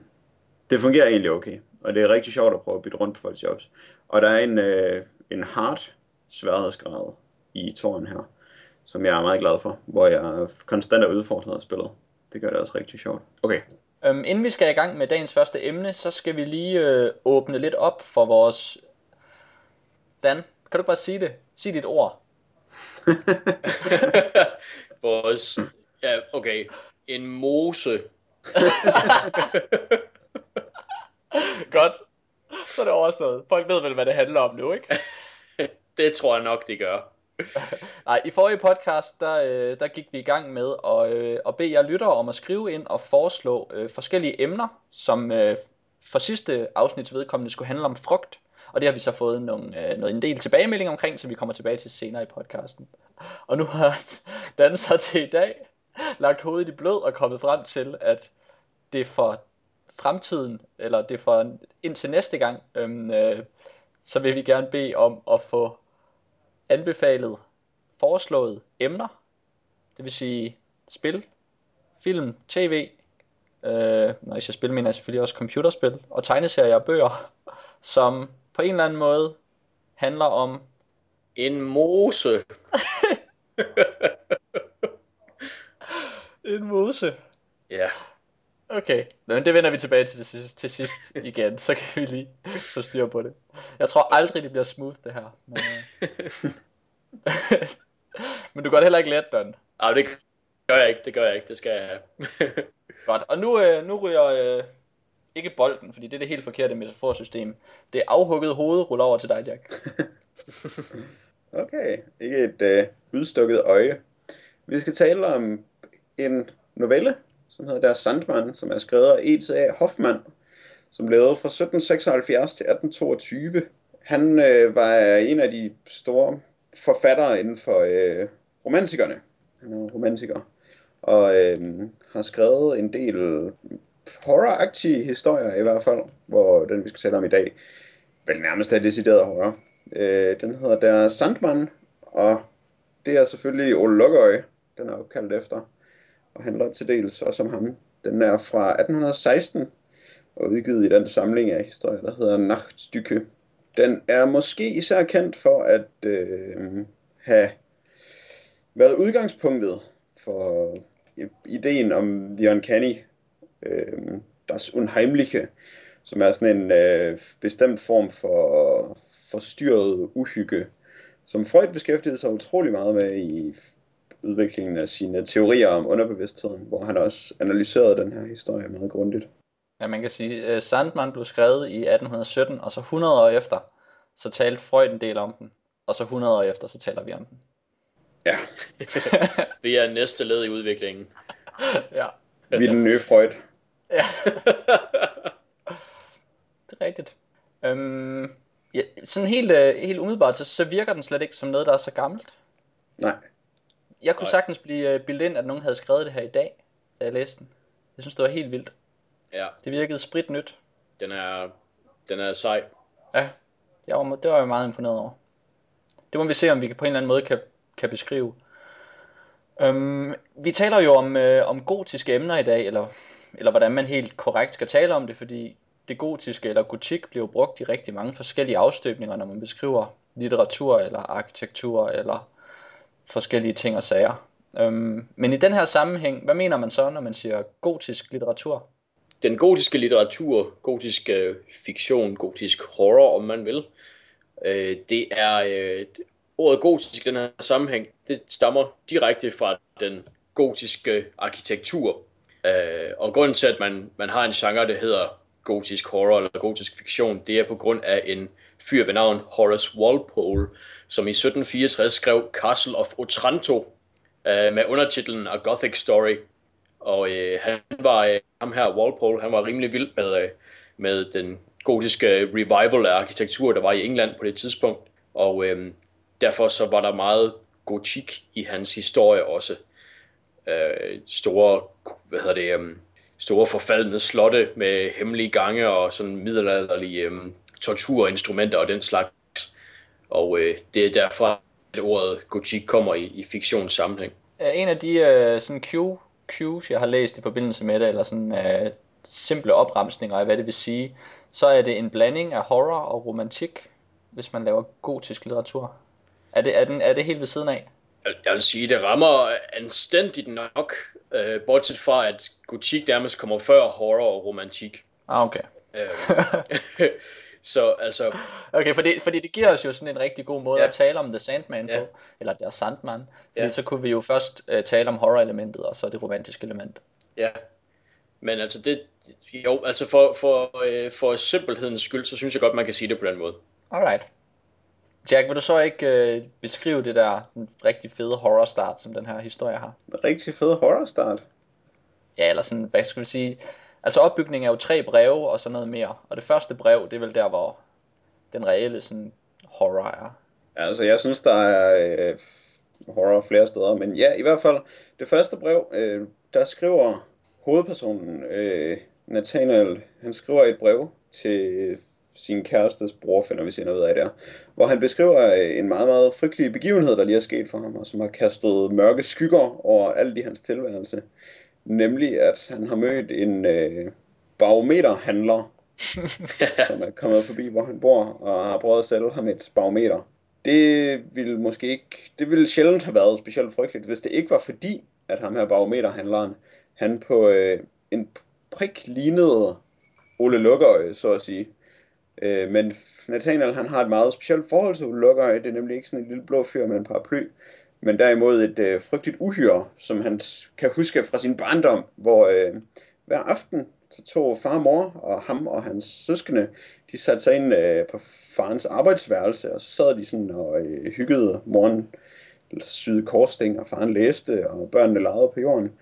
det fungerer egentlig okay. Og det er rigtig sjovt at prøve at bytte rundt på folks jobs. Og der er en, øh, en hard sværhedsgrad i tårn her, som jeg er meget glad for. Hvor jeg konstant er udfordret af spillet. Det gør det også rigtig sjovt. Okay, Øhm, inden vi skal i gang med dagens første emne, så skal vi lige øh, åbne lidt op for vores... Dan, kan du bare sige det? Sig dit ord. [laughs] Vores, ja, okay, en mose. [laughs] Godt. Så er det overstået. Folk ved vel, hvad det handler om nu, ikke? [laughs] Det tror jeg nok, det gør. [laughs] Nej, i forrige podcast, der, øh, der gik vi i gang med at, øh, at bede jer lyttere om at skrive ind og foreslå øh, forskellige emner, som øh, for sidste afsnits vedkommende skulle handle om frugt. Og det har vi så fået nogle, øh, noget, en del tilbagemelding omkring, som vi kommer tilbage til senere i podcasten. Og nu har Dan så til i dag lagt hovedet i blød og kommet frem til, at det for fremtiden, eller det for indtil næste gang, øhm, øh, så vil vi gerne bede om at få anbefalet foreslået emner, det vil sige spil, film, tv, øh, når jeg siger spil, mener jeg selvfølgelig også computerspil, og tegneserier og bøger, som på en eller anden måde handler om En mose. [laughs] en mose. Ja, Okay, men det vender vi tilbage til til sidst, til [laughs] sidst igen, så kan vi lige få styr på det. Jeg tror aldrig, det bliver smooth, det her. Men, øh... [laughs] men du gør det heller ikke let, Don. Ej, det gør jeg ikke, det gør jeg ikke, det skal jeg have. [laughs] Godt, og nu, øh, nu ryger øh, ikke bolden, fordi det er det helt forkerte metaforsystem. Det er afhugget hoved ruller over til dig, Jack. Okay, ikke et øh, udstukket øje. Vi skal tale om en novelle, som hedder Der Sandmann, som er skrevet af E.T.A. Hoffmann, som levede fra 1776 til 1822. Han øh, var en af de store forfattere inden for øh, romantikerne. Han er romantiker. Og øh, har skrevet en del horroragtige historier i hvert fald, hvor den vi skal tale om i dag, vel nærmest er decideret horror. Øh, den hedder Der Sandman, og det er selvfølgelig Ole Lukøje, den er opkaldt efter, og handler til dels også om ham. Den er fra 1816, og udgivet i den samling af historier, der hedder Nachtstykke. Den er måske især kendt for at øh, have været udgangspunktet for ideen om The Uncanny, øh, Das Unheimliche, som er sådan en øh, bestemt form for forstyrret uhygge, som Freud beskæftigede sig utrolig meget med i udviklingen af sine teorier om underbevidstheden, hvor han også analyserede den her historie meget grundigt. Ja, man kan sige, at Sandman blev skrevet i 1817, og så 100 år efter, så talte Freud en del om den, og så 100 år efter, så taler vi om den. Ja. [laughs] vi er næste led i udviklingen. [laughs] ja. Vi er den nye Freud. [laughs] Ja. det er rigtigt. Øhm, ja, sådan helt, uh, helt umiddelbart, så, så virker den slet ikke som noget, der er så gammelt. Nej. Jeg kunne Nej. sagtens blive uh, bildet ind, at nogen havde skrevet det her i dag, da jeg læste den. Jeg synes, det var helt vildt. Ja, Det virkede sprit nyt. den er, den er sej. Ja, jeg var, det var jeg meget imponeret over. Det må vi se, om vi kan på en eller anden måde kan, kan beskrive. Øhm, vi taler jo om, øh, om gotiske emner i dag, eller, eller hvordan man helt korrekt skal tale om det, fordi det gotiske eller gotik bliver brugt i rigtig mange forskellige afstøbninger, når man beskriver litteratur eller arkitektur eller forskellige ting og sager. Øhm, men i den her sammenhæng, hvad mener man så, når man siger gotisk litteratur? Den gotiske litteratur, gotisk øh, fiktion, gotisk horror, om man vil, øh, det er øh, ordet gotisk i den her sammenhæng, det stammer direkte fra den gotiske arkitektur. Øh, og grunden til, at man, man har en genre, der hedder gotisk horror eller gotisk fiktion, det er på grund af en fyr ved navn Horace Walpole, som i 1764 skrev Castle of Otranto øh, med undertitlen A Gothic Story. Og øh, han var, øh, ham her Walpole, han var rimelig vild med, øh, med den gotiske revival af arkitektur, der var i England på det tidspunkt. Og øh, derfor så var der meget gotik i hans historie også. Øh, store, hvad hedder det, øh, store forfaldende slotte med hemmelige gange og sådan middelalderlige øh, torturinstrumenter og den slags. Og øh, det er derfor, at ordet gotik kommer i, i fiktionssammenhæng. En af de øh, sådan Q, Q's, jeg har læst i forbindelse med det, eller sådan øh, simple opremsninger af, hvad det vil sige, så er det en blanding af horror og romantik, hvis man laver gotisk litteratur. Er det, er, den, er det helt ved siden af? Jeg- Jeg vil sige, det rammer anstændigt nok, øh, bortset fra, at gotik nærmest kommer før horror og romantik. Ah, okay. Øh, [laughs] så altså, Okay, fordi, fordi det giver os jo sådan en rigtig god måde Ja. at tale om The Sandman Ja. på, eller der Sandman, Ja. så kunne vi jo først uh, tale om horror-elementet, og så det romantiske element. ja. Men altså, det, jo, altså for, for, øh, for simpelhedens skyld, så synes jeg godt, man kan sige det på den måde. Alright. Jack, vil du så ikke uh, beskrive det der den rigtig fede horror start, som den her historie har? En rigtig fed horror start. Ja, eller sådan, hvad skal vi sige? Altså opbygningen er jo tre breve og sådan noget mere. Og det første brev, det er vel der, hvor den reelle sådan horror er. Altså, jeg synes, der er øh, horror flere steder, men ja, i hvert fald, det første brev, øh, der skriver hovedpersonen, øh, Nathaniel, han skriver et brev til sin kærestes bror, finder vi senere ud af der, hvor han beskriver øh, en meget, meget frygtelig begivenhed, der lige er sket for ham, og som har kastet mørke skygger over alt i hans tilværelse. Nemlig, at han har mødt en øh, barometerhandler, [laughs] som er kommet forbi, hvor han bor, og har prøvet at sælge ham et barometer. Det ville måske ikke, det ville sjældent have været specielt frygteligt, hvis det ikke var fordi, at ham her barometerhandleren, han på øh, en prik lignede Ole Lukøje, så at sige. Øh, men Nathaniel, han har et meget specielt forhold til Ole Lukøje. Det er nemlig ikke sådan en lille blå fyr med en paraply, men derimod et øh, frygteligt uhyre, som han kan huske fra sin barndom, hvor øh, hver aften, så tog far og mor og ham og hans søskende, de satte sig ind øh, på farens arbejdsværelse, og så sad de sådan og øh, hyggede moren syede korsting, og faren læste, og børnene legede på jorden.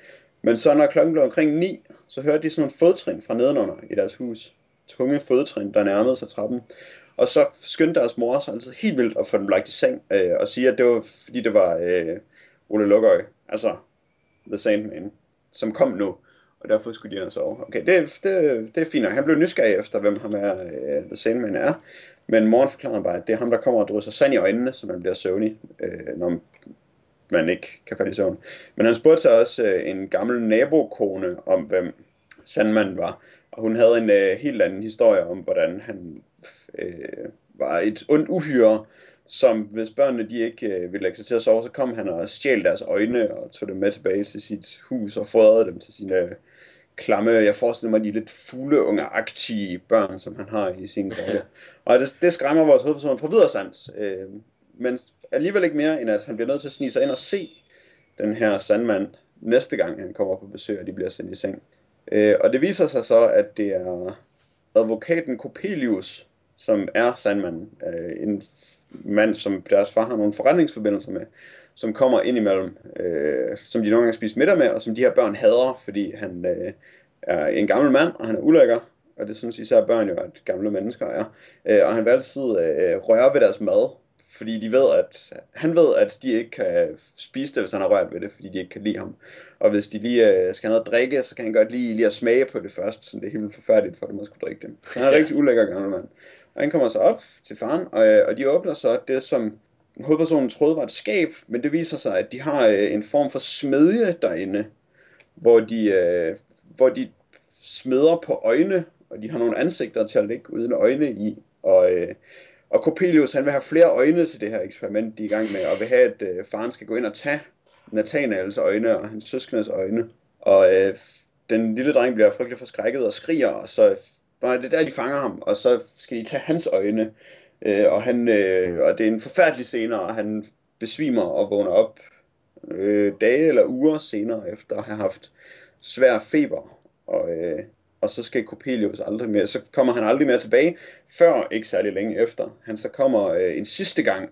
Men så når klokken blev omkring 9, så hørte de sådan nogle fodtrin fra nedenunder i deres hus. Tunge fodtrin, der nærmede sig trappen. Og så skyndte deres mor sig altså helt vildt at få dem lagt i seng, øh, og sige, at det var fordi det var øh, Ole Lukøj, altså The Sandman, som kom nu. Og derfor skulle de ind og sove. Okay, det, det, det er fint nok. Han blev nysgerrig efter, hvem ham er, øh, The Sandman er. Men moren forklarede bare, at det er ham, der kommer og drysser sand i øjnene, så man bliver søvnig, øh, når man ikke kan falde i søvn. Men han spurgte så også øh, en gammel nabokone om, hvem Sandman var. Og hun havde en øh, helt anden historie om, hvordan han uh, var et ondt uhyre, som hvis børnene de ikke øh, ville lægge sig til at sove, så kom han og stjal deres øjne og tog dem med tilbage til sit hus og fodrede dem til sine klamme, jeg forestiller mig de lidt fugleungeagtige børn, som han har i sin grotte. [laughs] Og det, det skræmmer vores hovedperson fra videre sands. Øh, men alligevel ikke mere, end at han bliver nødt til at snige sig ind og se den her sandmand næste gang han kommer på besøg, og de bliver sendt i seng. Øh, og det viser sig så, at det er advokaten Coppelius, som er sandmanden. Øh, en mand, som deres far har nogle forretningsforbindelser med, som kommer ind imellem, øh, som de nogle gange spiser middag med, og som de her børn hader, fordi han øh, er en gammel mand, og han er ulækker, og det synes især børn jo, at gamle mennesker er. Øh, og han vil altid øh, røre ved deres mad, fordi de ved, at han ved, at de ikke kan spise det, hvis han har rørt ved det, fordi de ikke kan lide ham. Og hvis de lige øh, skal have noget at drikke, så kan han godt lige, lige at smage på det først, så det er helt forfærdeligt for dem at skulle drikke det. Han er en rigtig ulækker gammel mand. Og han kommer så op til faren, og, øh, og de åbner så det, som hovedpersonen troede var et skab, men det viser sig, at de har øh, en form for smedje derinde, hvor de, øh, hvor de smeder på øjne, og de har nogle ansigter til at lægge uden øjne i, og, øh, og Coppelius, han vil have flere øjne til det her eksperiment, de er i gang med, og vil have, at øh, faren skal gå ind og tage Nathanaels øjne og hans søskendes øjne. Og øh, den lille dreng bliver frygtelig forskrækket og skriger, og så Nej, det er der, de fanger ham, og så skal de tage hans øjne. Øh, og, han, øh, og det er en forfærdelig scene, og han besvimer og vågner op øh, dage eller uger senere, efter at have haft svær feber. Og, øh, og så skal Coppelius aldrig mere, så kommer han aldrig mere tilbage, før ikke særlig længe efter. Han så kommer øh, en sidste gang,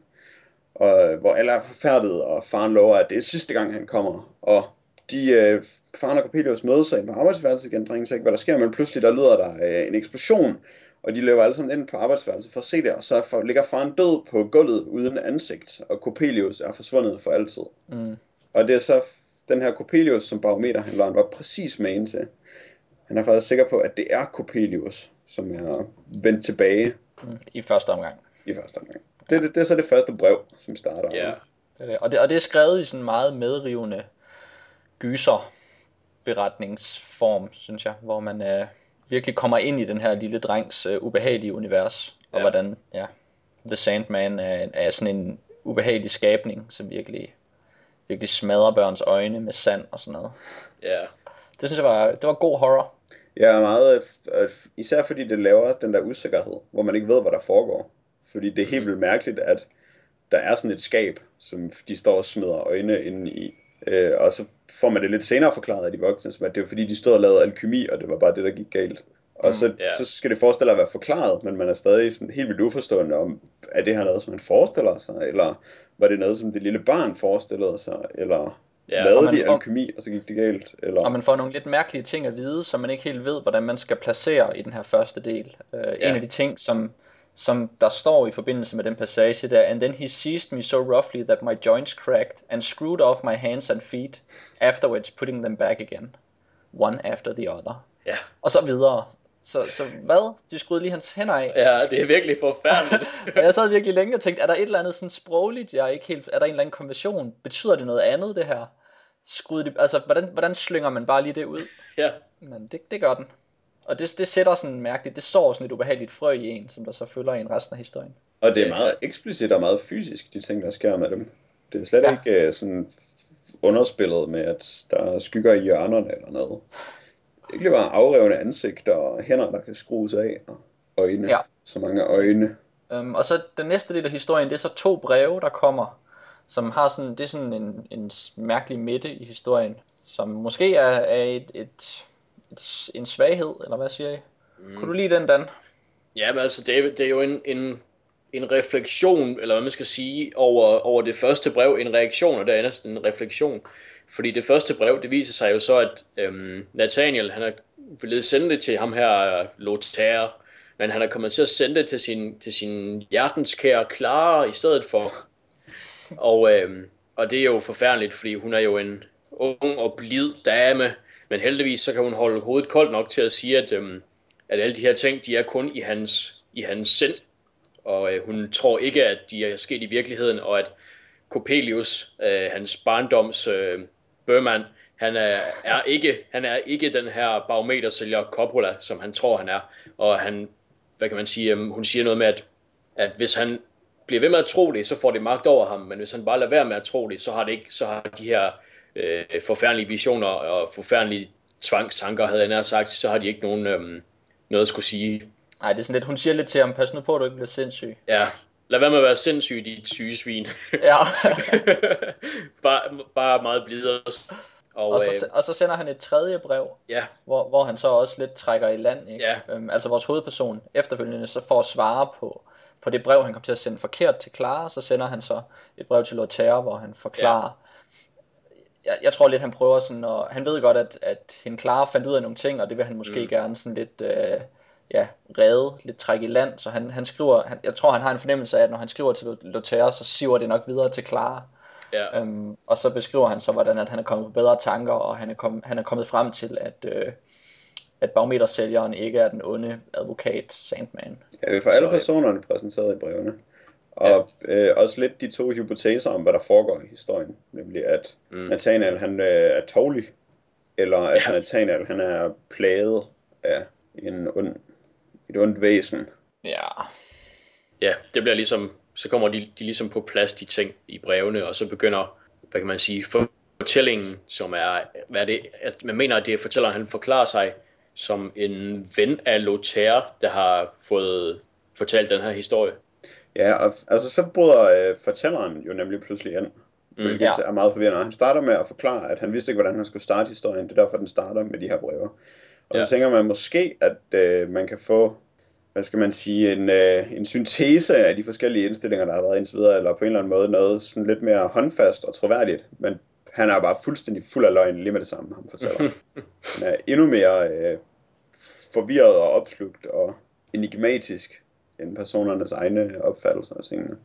og, hvor alle er forfærdet, og faren lover, at det er sidste gang, han kommer. Og de, øh, faren og Coppelius mødes sig ind på arbejdsværelset igen, drengen ikke, hvad der sker, men pludselig der lyder der øh, en eksplosion, og de løber alle sammen ind på arbejdsværelset for at se det, og så for, ligger faren død på gulvet uden ansigt, og Coppelius er forsvundet for altid. Mm. Og det er så den her Coppelius, som barometerhandleren var præcis med til. Han er faktisk sikker på, at det er Coppelius, som er vendt tilbage. Mm. I første omgang. I første omgang. Det, det, det er så det første brev, som starter. Ja. Yeah. Og, det, og det er skrevet i sådan meget medrivende gyser beretningsform, synes jeg, hvor man øh, virkelig kommer ind i den her lille drengs øh, ubehagelige univers, og ja. hvordan ja, The Sandman er, er sådan en ubehagelig skabning, som virkelig, virkelig smadrer børns øjne med sand og sådan noget. Ja. Det synes jeg var, det var god horror. Ja, meget, øh, især fordi det laver den der usikkerhed, hvor man ikke ved, hvad der foregår. Fordi det er helt vildt mærkeligt, at der er sådan et skab, som de står og smider øjne ind i, Øh, og så får man det lidt senere forklaret af de voksne, som at det var fordi, de stod og lavede alkemi, og det var bare det, der gik galt. Og så, mm, yeah. så skal det forestille at være forklaret, men man er stadig sådan helt vildt uforstående om, er det her noget, som man forestiller sig, eller var det noget, som det lille barn forestillede sig, eller ja, lavede de får, alkemi, og så gik det galt? Eller... Og man får nogle lidt mærkelige ting at vide, som man ikke helt ved, hvordan man skal placere i den her første del. Uh, ja. En af de ting, som som der står i forbindelse med den passage der, and then he seized me so roughly that my joints cracked and screwed off my hands and feet, afterwards putting them back again, one after the other. Ja. Og så videre. Så, så hvad? De skruede lige hans hænder af. Ja, det er virkelig forfærdeligt. [laughs] jeg sad virkelig længe og tænkte, er der et eller andet sådan sprogligt, jeg er ikke helt, er der en eller anden konversion? Betyder det noget andet, det her? Skruede de, altså, hvordan, hvordan slynger man bare lige det ud? Ja. Men det, det gør den. Og det, det sætter sådan mærkeligt, det sår sådan et ubehageligt frø i en, som der så følger en resten af historien. Og det er meget eksplicit og meget fysisk, de ting, der sker med dem. Det er slet ja. ikke uh, sådan underspillet med, at der er skygger i hjørnerne eller noget. Det er bare afrevne ansigter og hænder, der kan skrues af, og øjne. Ja. Så mange øjne. Um, og så den næste del af historien, det er så to breve, der kommer, som har sådan, det er sådan en, en mærkelig midte i historien, som måske er, er et et, en svaghed, eller hvad siger I? Mm. Kunne du lide den, Dan? Ja, men altså, det er, det er jo en, en, en refleksion, eller hvad man skal sige, over, over det første brev. En reaktion, og det er næsten en refleksion. Fordi det første brev, det viser sig jo så, at øhm, Nathaniel, han har ville sende det til ham her, Lothaire, men han er kommet til at sende det til sin, til sin hjertenskære Clara i stedet for. [laughs] Og, øhm, og det er jo forfærdeligt, fordi hun er jo en ung og blid dame, men heldigvis så kan hun holde hovedet koldt nok til at sige, at, øhm, at alle de her ting, de er kun i hans, i hans sind, og øh, hun tror ikke, at de er sket i virkeligheden, og at Coppelius, øh, hans barndoms øh, børmand, han er, er ikke, han er ikke den her barometersælger Coppola, som han tror, han er. Og han, hvad kan man sige, um, hun siger noget med, at, at hvis han bliver ved med at tro det, så får det magt over ham, men hvis han bare lader være med at tro det, så har, det ikke, så har de her øh, forfærdelige visioner og forfærdelige tvangstanker, havde jeg nær sagt, så har de ikke nogen, øhm, noget at skulle sige. Nej, det er sådan lidt, hun siger lidt til ham, pas nu på, at du ikke bliver sindssyg. Ja, lad være med at være sindssyg, dit syge svin. Ja. [laughs] bare, bare meget blidere. Og, og, så, øh, og så sender han et tredje brev, ja. hvor, hvor han så også lidt trækker i land. Ikke? Ja. Øhm, altså vores hovedperson efterfølgende så får svare på, på det brev, han kom til at sende forkert til Clara, så sender han så et brev til Lothaire, hvor han forklarer, ja. Jeg, jeg tror lidt, han prøver sådan, og han ved godt, at, at hende Clara fandt ud af nogle ting, og det vil han måske mm. gerne sådan lidt, øh, ja, redde, lidt trække i land, så han, han skriver, han, jeg tror, han har en fornemmelse af, at når han skriver til Lothaire, så siver det nok videre til Clara. Ja. Øhm, og så beskriver han så, hvordan at han er kommet på bedre tanker, og han er, kom, han er kommet frem til, at, øh, at barometersælgeren ikke er den onde advokat Sandman. Ja, vi får alle personerne præsenteret i brevene. Og ja. øh, også lidt de to hypoteser om, hvad der foregår i historien. Nemlig at mm. Nathaniel han øh, er tålig, eller at ja. Nathaniel han er plaget af en ond, et ondt væsen. Ja. Ja, det bliver ligesom så kommer de, de ligesom på plads, de ting i brevene, og så begynder, hvad kan man sige, fortællingen, som er, hvad er det, at man mener, at det er fortælleren, han forklarer sig som en ven af Lothaire, der har fået fortalt den her historie. Ja, og, altså så bryder øh, fortælleren jo nemlig pludselig ind, mm, hvilket ja. er meget forvirrende. Han starter med at forklare, at han vidste ikke, hvordan han skulle starte historien. Det er derfor, den starter med de her breve. Og ja. så tænker man måske, at øh, man kan få hvad skal man sige, en, øh, en syntese af de forskellige indstillinger, der har været indtil videre, eller på en eller anden måde noget sådan lidt mere håndfast og troværdigt, men han er bare fuldstændig fuld af løgn lige med det samme, han fortæller. [laughs] Han er endnu mere øh, forvirret og opslugt og enigmatisk end personernes egne opfattelser af tingene.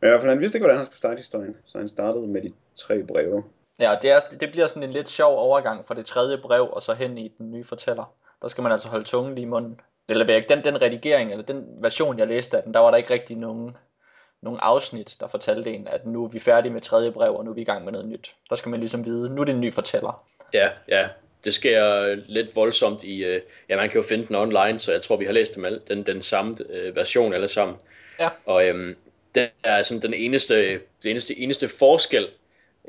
Men i hvert fald, han vidste ikke, hvordan han skulle starte historien, så han startede med de tre breve. Ja, det, er, det bliver sådan en lidt sjov overgang fra det tredje brev og så hen i den nye fortæller. Der skal man altså holde tungen lige i munden eller den, den redigering, eller den version, jeg læste af den, der var der ikke rigtig nogen, nogen afsnit, der fortalte en, at nu er vi færdige med tredje brev, og nu er vi i gang med noget nyt. Der skal man ligesom vide, nu er det en ny fortæller. Ja, ja. Det sker lidt voldsomt i, øh, ja man kan jo finde den online, så jeg tror vi har læst dem alle, den, den samme øh, version alle sammen. Ja. Og øhm, det er sådan den eneste, det eneste, eneste forskel,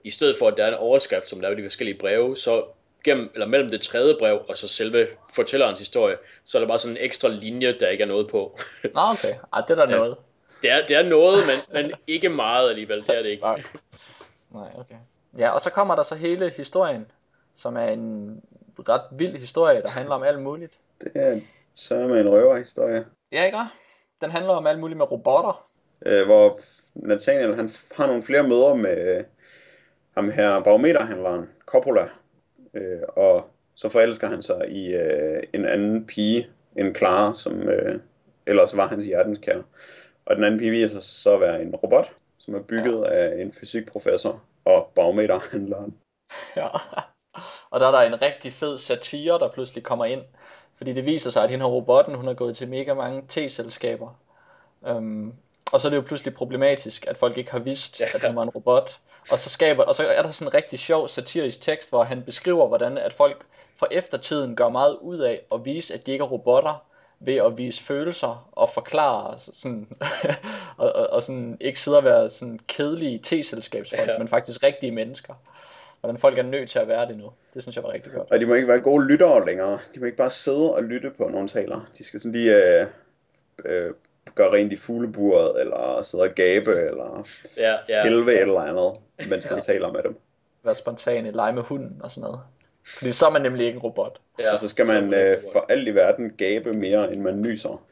i stedet for at der er en overskrift, som der er i de forskellige breve, så gennem, eller mellem det tredje brev og så selve fortællerens historie, så er der bare sådan en ekstra linje, der ikke er noget på. [laughs] Nå, okay. Ej, det er der noget. Det er, det er noget, men, men ikke meget alligevel. Det er det ikke. Nej. Nej, okay. Ja, og så kommer der så hele historien, som er en ret vild historie, der handler om alt muligt. Det er så med en røverhistorie. Ja, ikke? Den handler om alt muligt med robotter. Øh, hvor Nathaniel han har nogle flere møder med øh, ham her barometerhandleren, Coppola, øh, og så forelsker han sig i øh, en anden pige, en Clara, som øh, ellers var hans hjertenskær. Og den anden pige viser sig så at være en robot, som er bygget ja. af en fysikprofessor og barometerhandleren. [laughs] Ja, og der er der en rigtig fed satire, der pludselig kommer ind, fordi det viser sig, at hende her robotten, hun har gået til mega mange T-selskaber. Um, og så er det jo pludselig problematisk, at folk ikke har vidst, ja. at han var en robot. Og så, skaber, og så er der sådan en rigtig sjov satirisk tekst, hvor han beskriver, hvordan at folk for eftertiden gør meget ud af at vise, at de ikke er robotter, ved at vise følelser og forklare sådan, [laughs] og, og, og sådan ikke sidde og være sådan kedelige t-selskabsfolk, ja. men faktisk rigtige mennesker. Hvordan folk er nødt til at være det nu. Det synes jeg var rigtig godt. Og de må ikke være gode lyttere længere. De må ikke bare sidde og lytte på nogle taler. De skal sådan lige øh, øh, gøre rent i fugleburet, eller sidde og gabe, eller ja, ja. helve et eller andet, mens man ja. taler med dem. Være spontane, lege med hunden og sådan noget. Fordi så er man nemlig ikke en robot. Ja, og så skal man øh, for alt i verden gabe mere, end man nyser.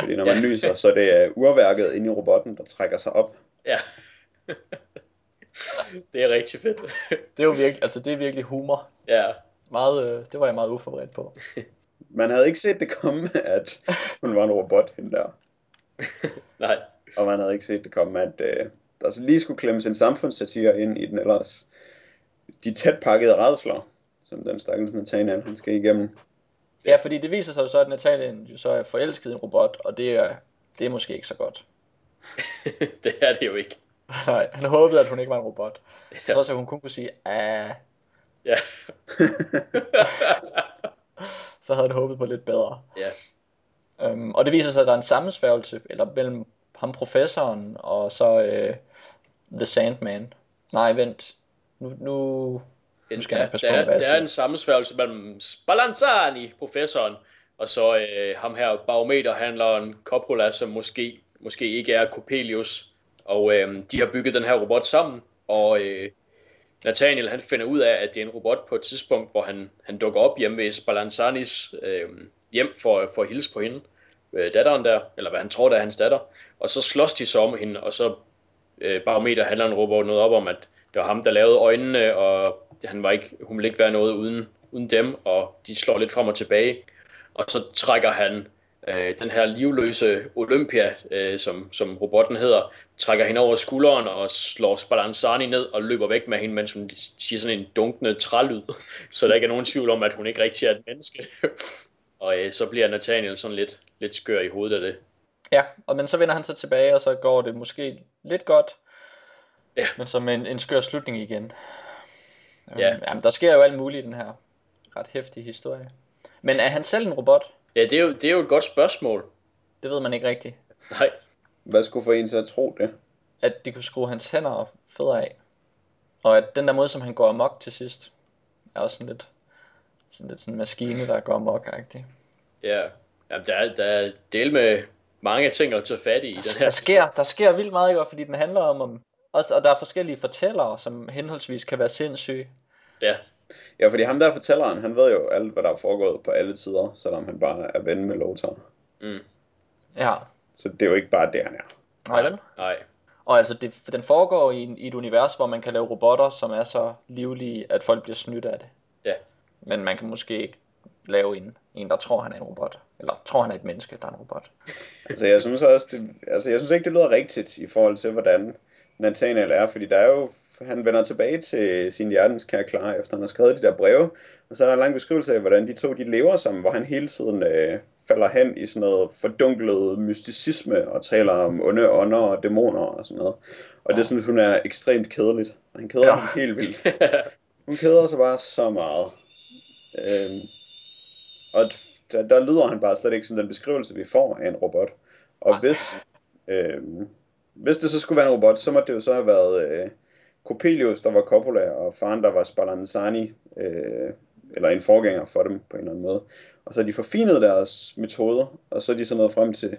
Fordi når [laughs] man ja. nyser, så er det uh, urværket inde i robotten, der trækker sig op. Ja. [laughs] [laughs] det er rigtig fedt. [laughs] det er jo virkelig, altså det er virkelig humor. Ja. Meget, øh, det var jeg meget uforberedt på. [laughs] Man havde ikke set det komme, at hun var en robot, hende der. Nej. Og man havde ikke set det komme, at øh, der så lige skulle klemmes en samfundssatire ind i den ellers de tæt pakkede redsler, som den stakkels Nathaniel han skal igennem. Ja, fordi det viser sig jo så, at Nathaniel jo så er forelsket i en robot, og det er, det er måske ikke så godt. det er det jo ikke. Nej, han håbede, at hun ikke var en robot. Ja. Så at hun kun kunne sige, ah. Ja. [laughs] så havde han håbet på lidt bedre. Ja. Øhm, og det viser sig, at der er en sammensværgelse eller mellem ham professoren og så øh, The Sandman. Nej, vent. Nu, nu, nu skal jeg passe der, på, hvad Der er en sammensværgelse mellem Spallanzani, professoren, og så øh, ham her barometerhandleren Coppola, som måske, måske ikke er Coppelius. Og øh, de har bygget den her robot sammen, og øh, Nathaniel han finder ud af, at det er en robot på et tidspunkt, hvor han, han dukker op hjemme ved Spalanzanis øh, hjem for, for at hilse på hende, øh, datteren der, eller hvad han tror, der er hans datter. Og så slås de så om hende, og så øh, en robot noget op om, at det var ham, der lavede øjnene, og han var ikke, hun ville ikke være noget uden, uden dem, og de slår lidt frem og tilbage. Og så trækker han øh, den her livløse Olympia, øh, som, som robotten hedder, trækker hende over skulderen og slår Spallanzani ned og løber væk med hende, mens hun siger sådan en dunkende trælyd, [laughs] så der ikke er nogen tvivl om, at hun ikke rigtig er et menneske. [laughs] og øh, så bliver Nathaniel sådan lidt, lidt skør i hovedet af det. Ja, og men så vender han sig tilbage, og så går det måske lidt godt, Ja. Men som en, en skør slutning igen. Ja. Øhm, jamen, der sker jo alt muligt i den her ret hæftige historie. Men er han selv en robot? Ja, det er jo, det er jo et godt spørgsmål. Det ved man ikke rigtigt. Nej. Hvad skulle få en til at tro det? At de kunne skrue hans hænder og fødder af. Og at den der måde, som han går amok til sidst, er også sådan lidt sådan lidt sådan en maskine, der går amok -agtig. Ja, Jamen, der, er, der er del med mange ting at tage fat i. Der, den her. Der, sker, der sker vildt meget, ikke? fordi den handler om, om også, og der er forskellige fortællere, som henholdsvis kan være sindssyge. Ja. Ja, fordi ham der fortælleren, han ved jo alt, hvad der er foregået på alle tider, selvom han bare er ven med Lothar. Mm. Ja. Så det er jo ikke bare det, han er. Nej, vel? Nej. Og altså, det, den foregår i, i et univers, hvor man kan lave robotter, som er så livlige, at folk bliver snydt af det. Ja. Men man kan måske ikke lave en, en der tror, han er en robot. Eller tror, han er et menneske, der er en robot. altså, jeg synes også, det, altså, jeg synes ikke, det lyder rigtigt i forhold til, hvordan Nathaniel er, fordi der er jo, han vender tilbage til sin hjertens kære klar, efter han har skrevet de der breve, og så er der en lang beskrivelse af, hvordan de to de lever sammen, hvor han hele tiden øh, falder hen i sådan noget fordunklet mysticisme, og taler om onde ånder og dæmoner og sådan noget. Og ja. det er sådan, hun er ekstremt kedeligt. Han keder ja. ham helt vildt. [laughs] Hun keder sig bare så meget. Øhm, og der, der lyder han bare slet ikke som den beskrivelse, vi får af en robot. Og hvis, øhm, hvis det så skulle være en robot, så måtte det jo så have været øh, Coppelius, der var Coppola, og faren, der var Spallanzani, øh, eller en forgænger for dem på en eller anden måde. Og så har de forfinet deres metoder, og så er de så nået frem til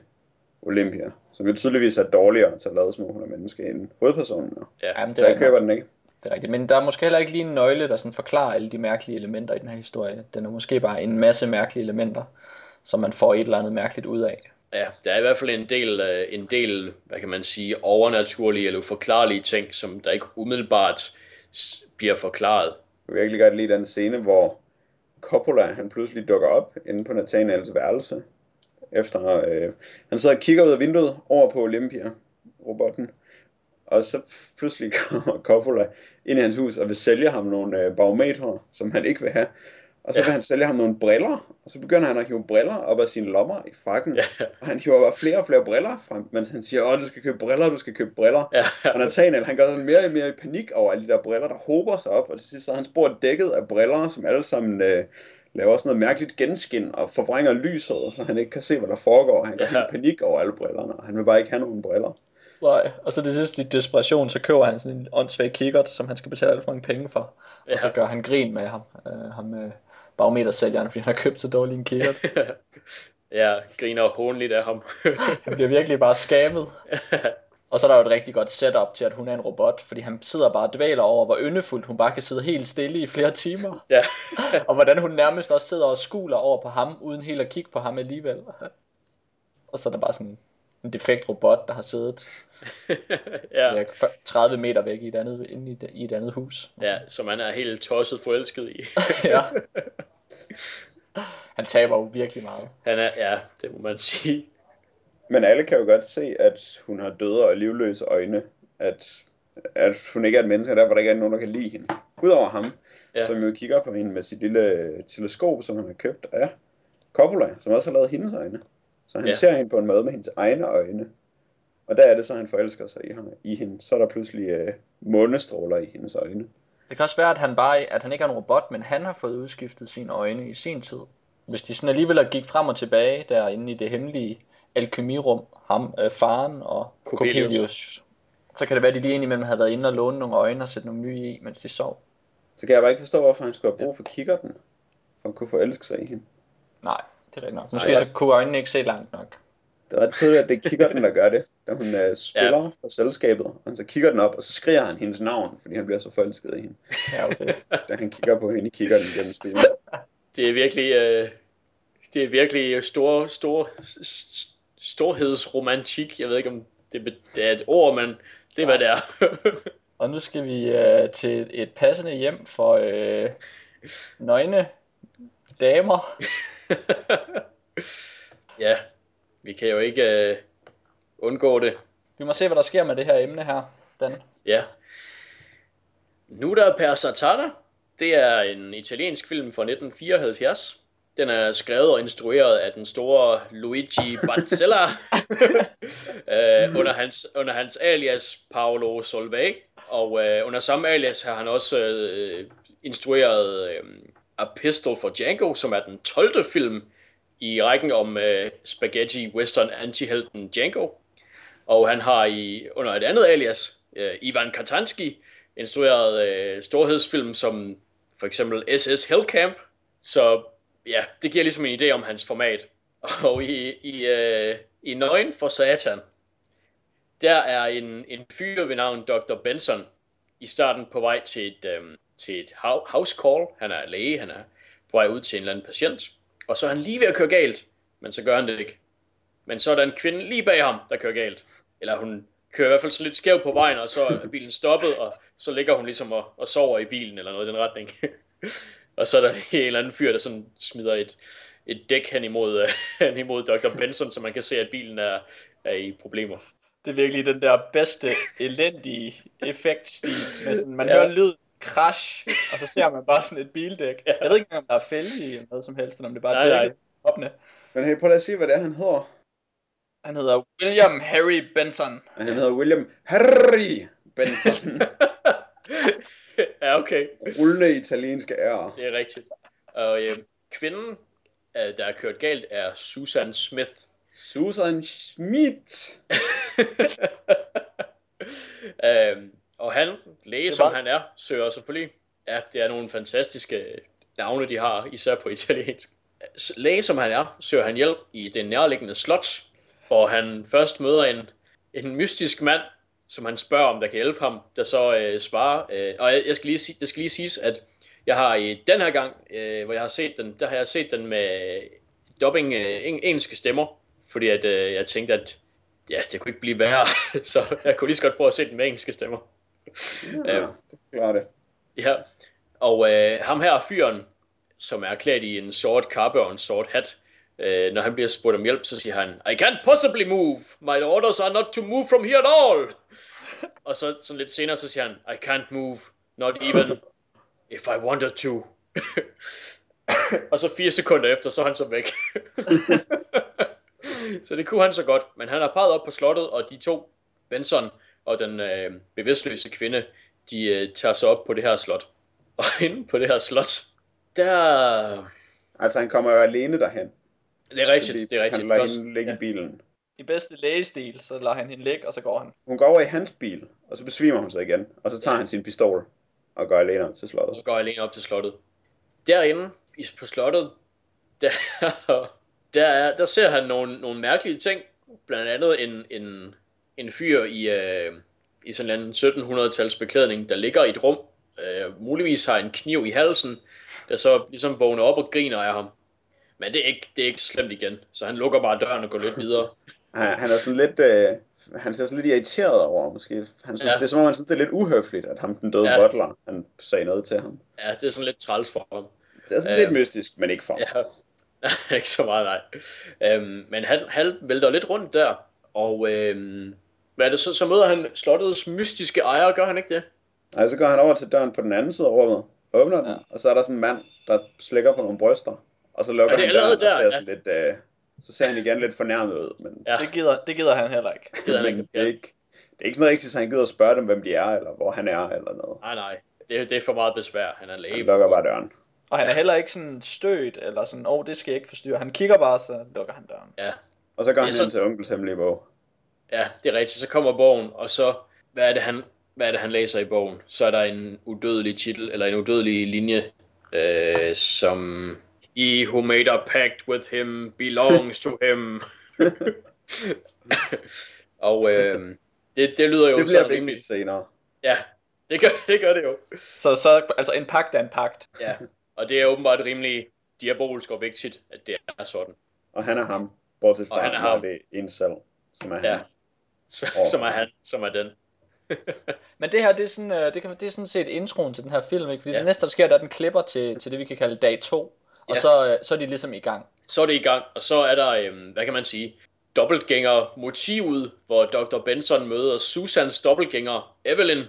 Olympia, som jo tydeligvis er dårligere til at lade små hunder menneske end hovedpersonen. Ja, Jamen, det så jeg køber den ikke. Det er rigtigt, men der er måske heller ikke lige en nøgle, der sådan forklarer alle de mærkelige elementer i den her historie. Den er måske bare en masse mærkelige elementer, som man får et eller andet mærkeligt ud af. Ja, der er i hvert fald en del, øh, en del hvad kan man sige, overnaturlige eller uforklarlige ting, som der ikke umiddelbart bliver forklaret. Jeg virkelig godt lide den scene, hvor Coppola han pludselig dukker op inde på Nathaniels værelse. Efter øh, han sidder og kigger ud af vinduet over på Olympia, robotten. Og så pludselig [laughs] kommer Coppola ind i hans hus og vil sælge ham nogle øh, barometre, som han ikke vil have. Og så ja. vil han sælge ham nogle briller, og så begynder han at hive briller op af sine lommer i frakken. Ja. Og han hiver bare flere og flere briller frem, mens han siger, åh, du skal købe briller, du skal købe briller. Ja. Og Nathaniel, han går sådan mere og mere i panik over alle de der briller, der hober sig op, og til sidst så er hans bord dækket af briller, som alle sammen øh, laver sådan noget mærkeligt genskin og forvrænger lyset, så han ikke kan se, hvad der foregår. Han går ja. helt panik over alle brillerne, og han vil bare ikke have nogen briller. Nej, og så det sidste i desperation, så køber han sådan en åndssvag kikkert, som han skal betale alt for en penge for. Ja. Og så gør han grin med ham, øh, ham øh, barometersælgeren, fordi han har købt så dårlig en kikkert. [laughs] ja, griner hånligt af ham. [laughs] han bliver virkelig bare skamet. [laughs] Og så er der jo et rigtig godt setup til, at hun er en robot, fordi han sidder bare og dvæler over, hvor yndefuldt hun bare kan sidde helt stille i flere timer. Ja. og hvordan hun nærmest også sidder og skuler over på ham, uden helt at kigge på ham alligevel. og så er der bare sådan en defekt robot, der har siddet [laughs] ja. ja, 30 meter væk i et andet, inde i, et, i et andet hus. ja, som han er helt tosset forelsket i. [laughs] ja. Han taber jo virkelig meget. Han er, ja, det må man sige. Men alle kan jo godt se, at hun har døde og livløse øjne. At, at hun ikke er et menneske, der hvor der ikke er nogen, der kan lide hende. Udover ham, ja. som jo kigger på hende med sit lille teleskop, som han har købt af Coppola, som også har lavet hendes øjne. Så han Ja. ser hende på en måde med hendes egne øjne. Og der er det så, han forelsker sig i, ham, i hende. Så er der pludselig øh, månestråler i hendes øjne. Det kan også være, at han bare at han ikke er en robot, men han har fået udskiftet sine øjne i sin tid. Hvis de sådan alligevel gik frem og tilbage derinde i det hemmelige alkemirum, ham, øh, faren og Coppelius. Coppelius, så kan det være, at de lige indimellem havde været inde og låne nogle øjne og sætte nogle nye i, mens de sov. Så kan jeg bare ikke forstå, hvorfor han skulle have brug for kikkerten. For at kunne forelske sig i hende. Nej, det er nok. Måske Nej. så kunne øjnene ikke se langt nok. Det er ret tydeligt, at det er kikkerten, der gør det. Da hun øh, spiller ja. for selskabet, og så kigger den op, og så skriger han hendes navn, fordi han bliver så forelsket i hende. Ja, okay. [laughs] Da han kigger på hende i kikkerten gennem stilen. [laughs] Det er virkelig, øh, det er virkelig stor, stor, s- storhedsromantik. Jeg ved ikke, om det, det er et ord, men det er, hvad det er. [laughs] Og nu skal vi øh, til et passende hjem for øh, nøgne damer. [laughs] ja, vi kan jo ikke øh, undgå det. Vi må se, hvad der sker med det her emne her, Dan. Ja. Nu der per Satana. Det er en italiensk film fra 1974. Den er skrevet og instrueret af den store Luigi Barzella [laughs] øh, under, hans, under hans alias Paolo Solvay. Og øh, under samme alias har han også øh, instrueret øh, A Pistol for Django, som er den 12. film i rækken om øh, spaghetti western antihelten Django. Og han har i under et andet alias, øh, Ivan Katanski, instrueret øh, storhedsfilm som for eksempel SS Hellcamp. Så ja, det giver ligesom en idé om hans format. [laughs] Og i, i, øh, i Nøgen for Satan, der er en, en fyr ved navn Dr. Benson i starten på vej til et, øh, til et hou- house call. Han er læge, han er på vej ud til en eller anden patient. Og så er han lige ved at køre galt, men så gør han det ikke. Men så er der en kvinde lige bag ham, der kører galt. Eller hun kører i hvert fald så lidt skævt på vejen, og så er bilen stoppet, og så ligger hun ligesom og, og sover i bilen, eller noget i den retning. [laughs] og så er der en eller anden fyr, der sådan smider et, et dæk hen imod, øh, [laughs] hen imod Dr. Benson, så man kan se, at bilen er, er i problemer. Det er virkelig den der bedste, elendige effektstil. [laughs] Med sådan, man Ja. hører lyd, crash, og så ser man bare sådan et bildæk. Jeg ved ikke engang, om der er fælde i eller noget som helst, eller om det er bare Nej, nej. dækket opne. Men hey, prøv lige at se, hvad det er, han hedder. Han hedder William Harry Benson. Han hedder William Harry Benson. [laughs] ja, okay. Rullende italienske ære. Det er rigtigt. Og øh, kvinden, øh, der er kørt galt, er Susan Smith. Susan Schmidt. [laughs] øhm, og han, læge som han er, søger selvfølgelig. Ja, det er nogle fantastiske navne, de har, især på italiensk. Læge som han er, søger han hjælp i det nærliggende slot, hvor han først møder en, en mystisk mand, som han spørger om, der kan hjælpe ham, der så øh, svarer. Øh, og jeg, jeg skal lige sige, det skal lige siges, at jeg har i den her gang, øh, hvor jeg har set den, der har jeg set den med dubbing øh, eng- engelske stemmer, fordi at øh, jeg tænkte, at ja, det kunne ikke blive værre, [laughs] så jeg kunne lige så godt prøve at se den med engelske stemmer. Ja, Ja. det forklarer det. Ja, og øh, ham her fyren, som er klædt i en sort kappe og en sort hat, øh, når han bliver spurgt om hjælp, så siger han, I can't possibly move. My orders are not to move from here at all. [laughs] og så sådan lidt senere, så siger han, I can't move, not even if I wanted to. [laughs] og så fire sekunder efter, så er han så væk. [laughs] så det kunne han så godt, men han har peget op på slottet, og de to, Benson og den øh, bevidstløse kvinde, de øh, tager sig op på det her slot. [laughs] Og inde på det her slot, der... Altså, han kommer jo alene derhen. Det er rigtigt, det er rigtigt. Han lader hende ligge ja. i bilen. I bedste lægestil, så lader han hende ligge, og så går han. Hun går over i hans bil, og så besvimer hun sig igen. Og så tager Ja. han sin pistol og går alene op til slottet. og går alene op til slottet. Derinde i- på slottet, der, [laughs] der, er, der ser han nogle, nogle mærkelige ting. Blandt andet en, en, en fyr i, øh, i sådan en 1700-tals beklædning, der ligger i et rum, øh, muligvis har en kniv i halsen, der så ligesom vågner op og griner af ham. Men det er ikke, det er ikke slemt igen, så han lukker bare døren og går lidt videre. [laughs] Han, han er sådan lidt... Øh, han ser sådan lidt irriteret over, måske. Han synes, Ja. ja. Det er som om, han synes, det er lidt uhøfligt, at ham, den døde Ja. ja. butler, han sagde noget til ham. Ja, det er sådan lidt træls for ham. Det er sådan Øh. lidt mystisk, men ikke for ham. Ja, [laughs] ikke så meget, nej. Øhm, men han, han vælter lidt rundt der, og øhm, hvad er det så, så møder han slottets mystiske ejer, gør han ikke det? Og så går han over til døren på den anden side af rummet, åbner den, Ja. ja. og så er der sådan en mand, der slikker på nogle bryster. Og så lukker Er det han døren, der? og ser Ja. sådan lidt, øh, så ser han igen lidt fornærmet ud. Men, Ja, Det gider, det gider han heller ikke. det er han ikke. det, er Ja. ikke, det er ikke sådan rigtigt, så han gider at spørge dem, hvem de er, eller hvor han er, eller noget. Nej, nej. Det, det er for meget besvær. Han er Han læge. lukker bare døren. Og han er heller ikke sådan stødt, eller sådan, åh, oh, det skal jeg ikke forstyrre. Han kigger bare, så lukker han døren. Ja, Og så går er han så- ind til onkels hemmelige bog. ja, det er rigtigt. Så kommer bogen, og så, hvad er det, han, hvad er det, han læser i bogen? Så er der en udødelig titel, eller en udødelig linje, øh, som He who made a pact with him belongs to him. [laughs] og øh, det, det lyder jo Det bliver vigtigt rimelig... senere. Ja, det gør, [laughs] det gør det jo. Så, så altså en pagt er en pagt. Ja, og det er åbenbart rimelig diabolsk og vigtigt, at det er sådan. Og han er ham, bortset Og fra, han når ham. det er en selv, som er Ja. han. Så, som er han, som er den. [laughs] Men det her, det er sådan, øh, det, kan, det er sådan set introen til den her film, ikke? Fordi Ja. det næste, der sker, der er den klipper til, til det, vi kan kalde dag 2. Og Ja. så, øh, så er de ligesom i gang. Så er det i gang, og så er der, øhm, hvad kan man sige, dobbeltgænger motivet, hvor Dr. Benson møder Susans dobbeltgænger Evelyn.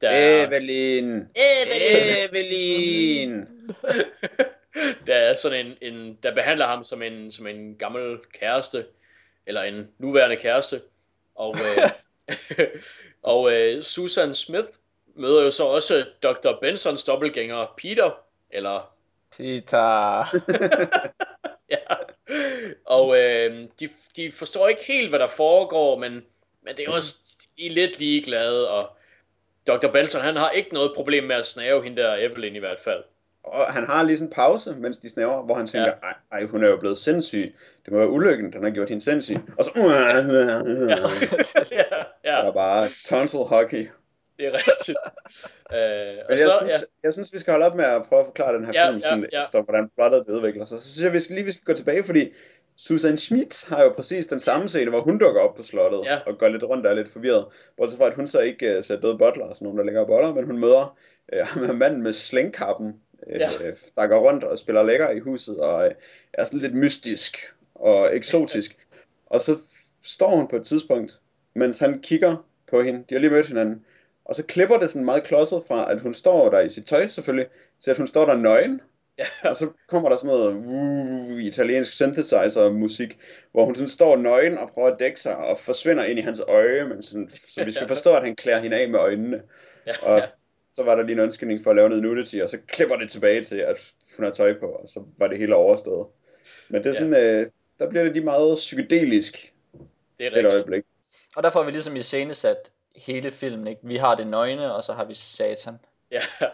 Der er, Evelyn! Evelyn! Evelyn! [laughs] der er sådan en, en, der behandler ham som en, som en gammel kæreste, eller en nuværende kæreste. Og, øh, [laughs] og øh, Susan Smith møder jo så også Dr. Bensons dobbeltgænger Peter, eller Peter. [laughs] ja. Og øh, de, de forstår ikke helt, hvad der foregår, men, men det er også, de er lidt ligeglade, og Dr. Benson, han har ikke noget problem med at snave hende der Evelyn i hvert fald. Og han har lige sådan en pause, mens de snæver, hvor han tænker, ej, ej, hun er jo blevet sindssyg. Det må være ulykken, den har gjort hende sindssyg. Og så... [laughs] Ja, ja, Der ja er bare tonsil hockey. det er rigtigt. Øh, og Men så, jeg, ja, synes, jeg synes, vi skal holde op med at prøve at forklare den her Ja, film, ja, sådan, ja. efter hvordan plottet udvikler sig. Så synes jeg, vi skal lige vi skal gå tilbage, fordi Susan Schmidt har jo præcis den samme scene, hvor hun dukker op på slottet Ja. og går lidt rundt og er lidt forvirret. Bortset fra, at hun så ikke uh, ser døde butler og sådan nogen, der ligger og boller, men hun møder uh, manden med slængkappen, uh, Ja. der går rundt og spiller lækker i huset og uh, er sådan lidt mystisk og eksotisk. og så står hun på et tidspunkt, mens han kigger på hende, de har lige mødt hinanden, og så klipper det sådan meget klodset fra, at hun står der i sit tøj selvfølgelig, til at hun står der nøgen, ja, og så kommer der sådan noget uh, italiensk synthesizer musik, hvor hun sådan står nøgen og prøver at dække sig og forsvinder ind i hans øje, men sådan, så vi skal [laughs] forstå, at han klæder hende af med øjnene. ja, Og ja, så var der lige en ønskning for at lave noget nudity, og så klipper det tilbage til, at hun har tøj på, og så var det hele overstået. Men det er Ja. sådan, øh, der bliver det lige meget psykedelisk det er et rigtigt. øjeblik. Og derfor har vi ligesom i sat hele filmen, ikke? Vi har det nøgne, og så har vi satan. Ja, [laughs]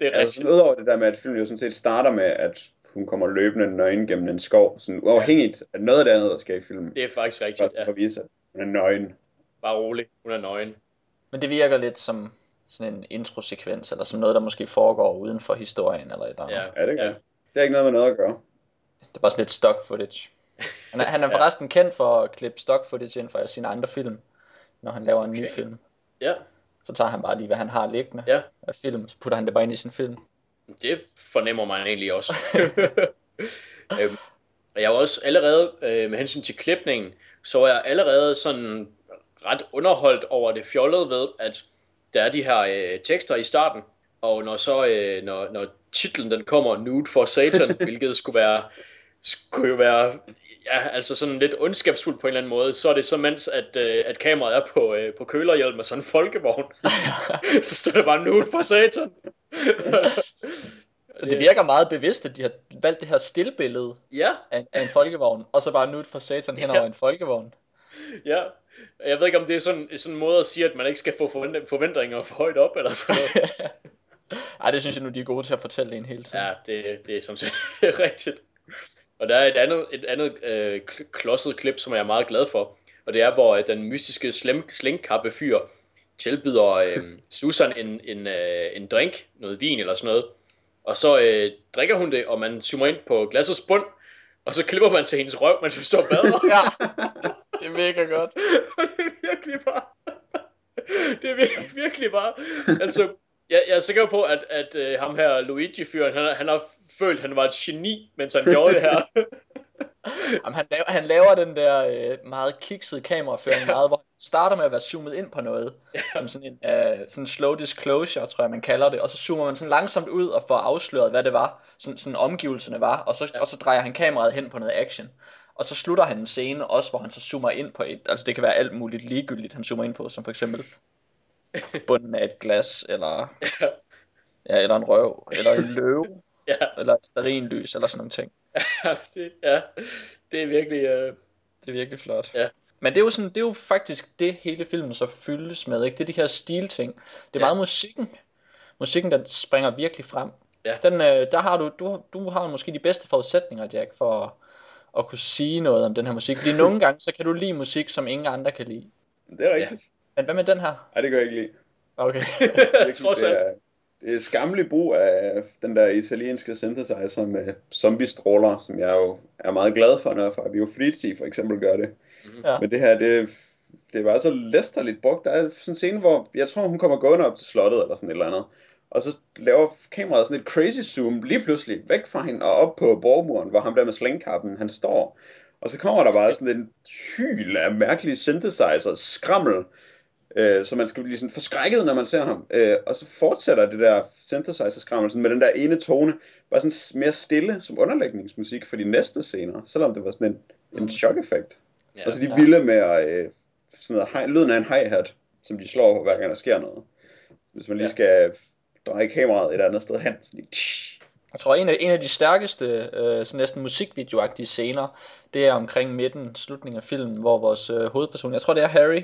det er Altså rigtigt. sådan, udover det der med, at filmen jo sådan set starter med, at hun kommer løbende nøgen gennem en skov, sådan uafhængigt af noget af det andet, der sker i filmen. Det er faktisk rigtigt, Først ja. for at vise, at hun er nøgen. Bare rolig, hun er nøgen. Men det virker lidt som sådan en introsekvens, eller som noget, der måske foregår uden for historien, eller et eller andet. Ja, Er det ikke ja. det? Har ikke noget med noget at gøre. Det er bare sådan lidt stock footage. Han er, han er [laughs] Ja. forresten kendt for at klippe stock footage ind fra sine andre film, når han laver en ny Okay. film. ja. Så tager han bare lige, hvad han har liggende Ja. af film, så putter han det bare ind i sin film. Det fornemmer man egentlig også. [laughs] [laughs] øhm, og jeg var også allerede, øh, med hensyn til klipningen, så var jeg allerede sådan ret underholdt over det fjollede ved, at der er de her øh, tekster i starten, og når så, øh, når, når titlen den kommer, Nude for Satan, [laughs] hvilket skulle være, skulle jo være, ja, altså sådan lidt ondskabsfuldt på en eller anden måde, så er det så mens, at, øh, at kameraet er på, øh, på kølerhjelm med sådan en folkevogn, [laughs] så står der bare Nude for Satan. Og det virker meget bevidst, at de har valgt det her stillbillede Ja, af, af en folkevogn, og så bare nude for satan hen over Ja. en folkevogn. ja. Jeg ved ikke, om det er sådan, sådan en måde at sige, at man ikke skal få forvent- forventninger for højt op, eller sådan noget. [laughs] Ej, det synes jeg nu, de er gode til at fortælle en hele tiden. Ja, det, det er sådan set [laughs] rigtigt. Og der er et andet, et andet øh, kl- klodset klip, som jeg er meget glad for, og det er, hvor øh, den mystiske slem, slængkappe fyr tilbyder øh, [laughs] Susan en, en, øh, en drink, noget vin eller sådan noget, og så øh, drikker hun det, og man zoomer ind på glassets bund, og så klipper man til hendes røv, mens hun står og bader. ja, det er mega godt. [laughs] det er virkelig bare... det er virkelig, virkelig bare... Altså, jeg, jeg er sikker på, at, at uh, ham her, Luigi-fyren, han, han har følt, at han var et geni, mens han gjorde det her. [laughs] Jamen, han, laver, han laver den der øh, meget kiksede kameraføring, ja. meget, hvor han starter med at være zoomet ind på noget, ja. som sådan en øh, sådan slow disclosure, tror jeg man kalder det, og så zoomer man sådan langsomt ud og får afsløret, hvad det var, sådan, sådan omgivelserne var, og så, ja. og så drejer han kameraet hen på noget action. Og så slutter han en scene også, hvor han så zoomer ind på et, altså det kan være alt muligt ligegyldigt, han zoomer ind på, som for eksempel [laughs] bunden af et glas, eller, ja. Ja, eller en røv, eller en løve, [laughs] ja. eller et sterinlys, eller sådan nogle ting. [laughs] Ja, det, ja, det er virkelig... Uh... Det er virkelig flot. Ja. Men det er jo sådan, det er jo faktisk det hele filmen så fyldes med, ikke? Det er de her stilting. Det er ja. meget musikken. Musikken der springer virkelig frem. Ja. Den, øh, der har du, du, du har måske de bedste forudsætninger, Jack, for at kunne sige noget om den her musik. Fordi nogle gange, så kan du lide musik, som ingen andre kan lide. Det er rigtigt. Ja. Men hvad med den her? Nej, det kan jeg ikke lide. Okay. [laughs] [laughs] Trods alt. Det er skamlig brug af den der italienske synthesizer med zombie-stråler, som jeg jo er meget glad for, når Fabio Frizzi for eksempel gør det. Mm-hmm. Ja. Men det her, det, det var så læsterligt brugt. Der er sådan en scene, hvor jeg tror, hun kommer gående op til slottet eller sådan et eller andet. Og så laver kameraet sådan et crazy zoom lige pludselig væk fra hende og op på borgmuren, hvor ham der med slængkappen, han står. Og så kommer der bare sådan en hyl af mærkelige synthesizer, skrammel, øh, så man skal blive sådan forskrækket, når man ser ham. Øh, og så fortsætter det der synthesizer-skrammel med den der ene tone, bare sådan mere stille som underlægningsmusik for de næste scener, selvom det var sådan en, en chok-effekt. Ja, og så de ja. vilde med øh, sådan noget, lyden af en hi-hat, som de slår hver gang der sker noget. Hvis man lige ja. skal dreje kameraet et andet sted hen. Sådan lige, jeg tror, en af, en af de stærkeste, øh, sådan næsten musikvideoagtige scener, det er omkring midten, slutningen af filmen, hvor vores øh, hovedperson, jeg tror det er Harry,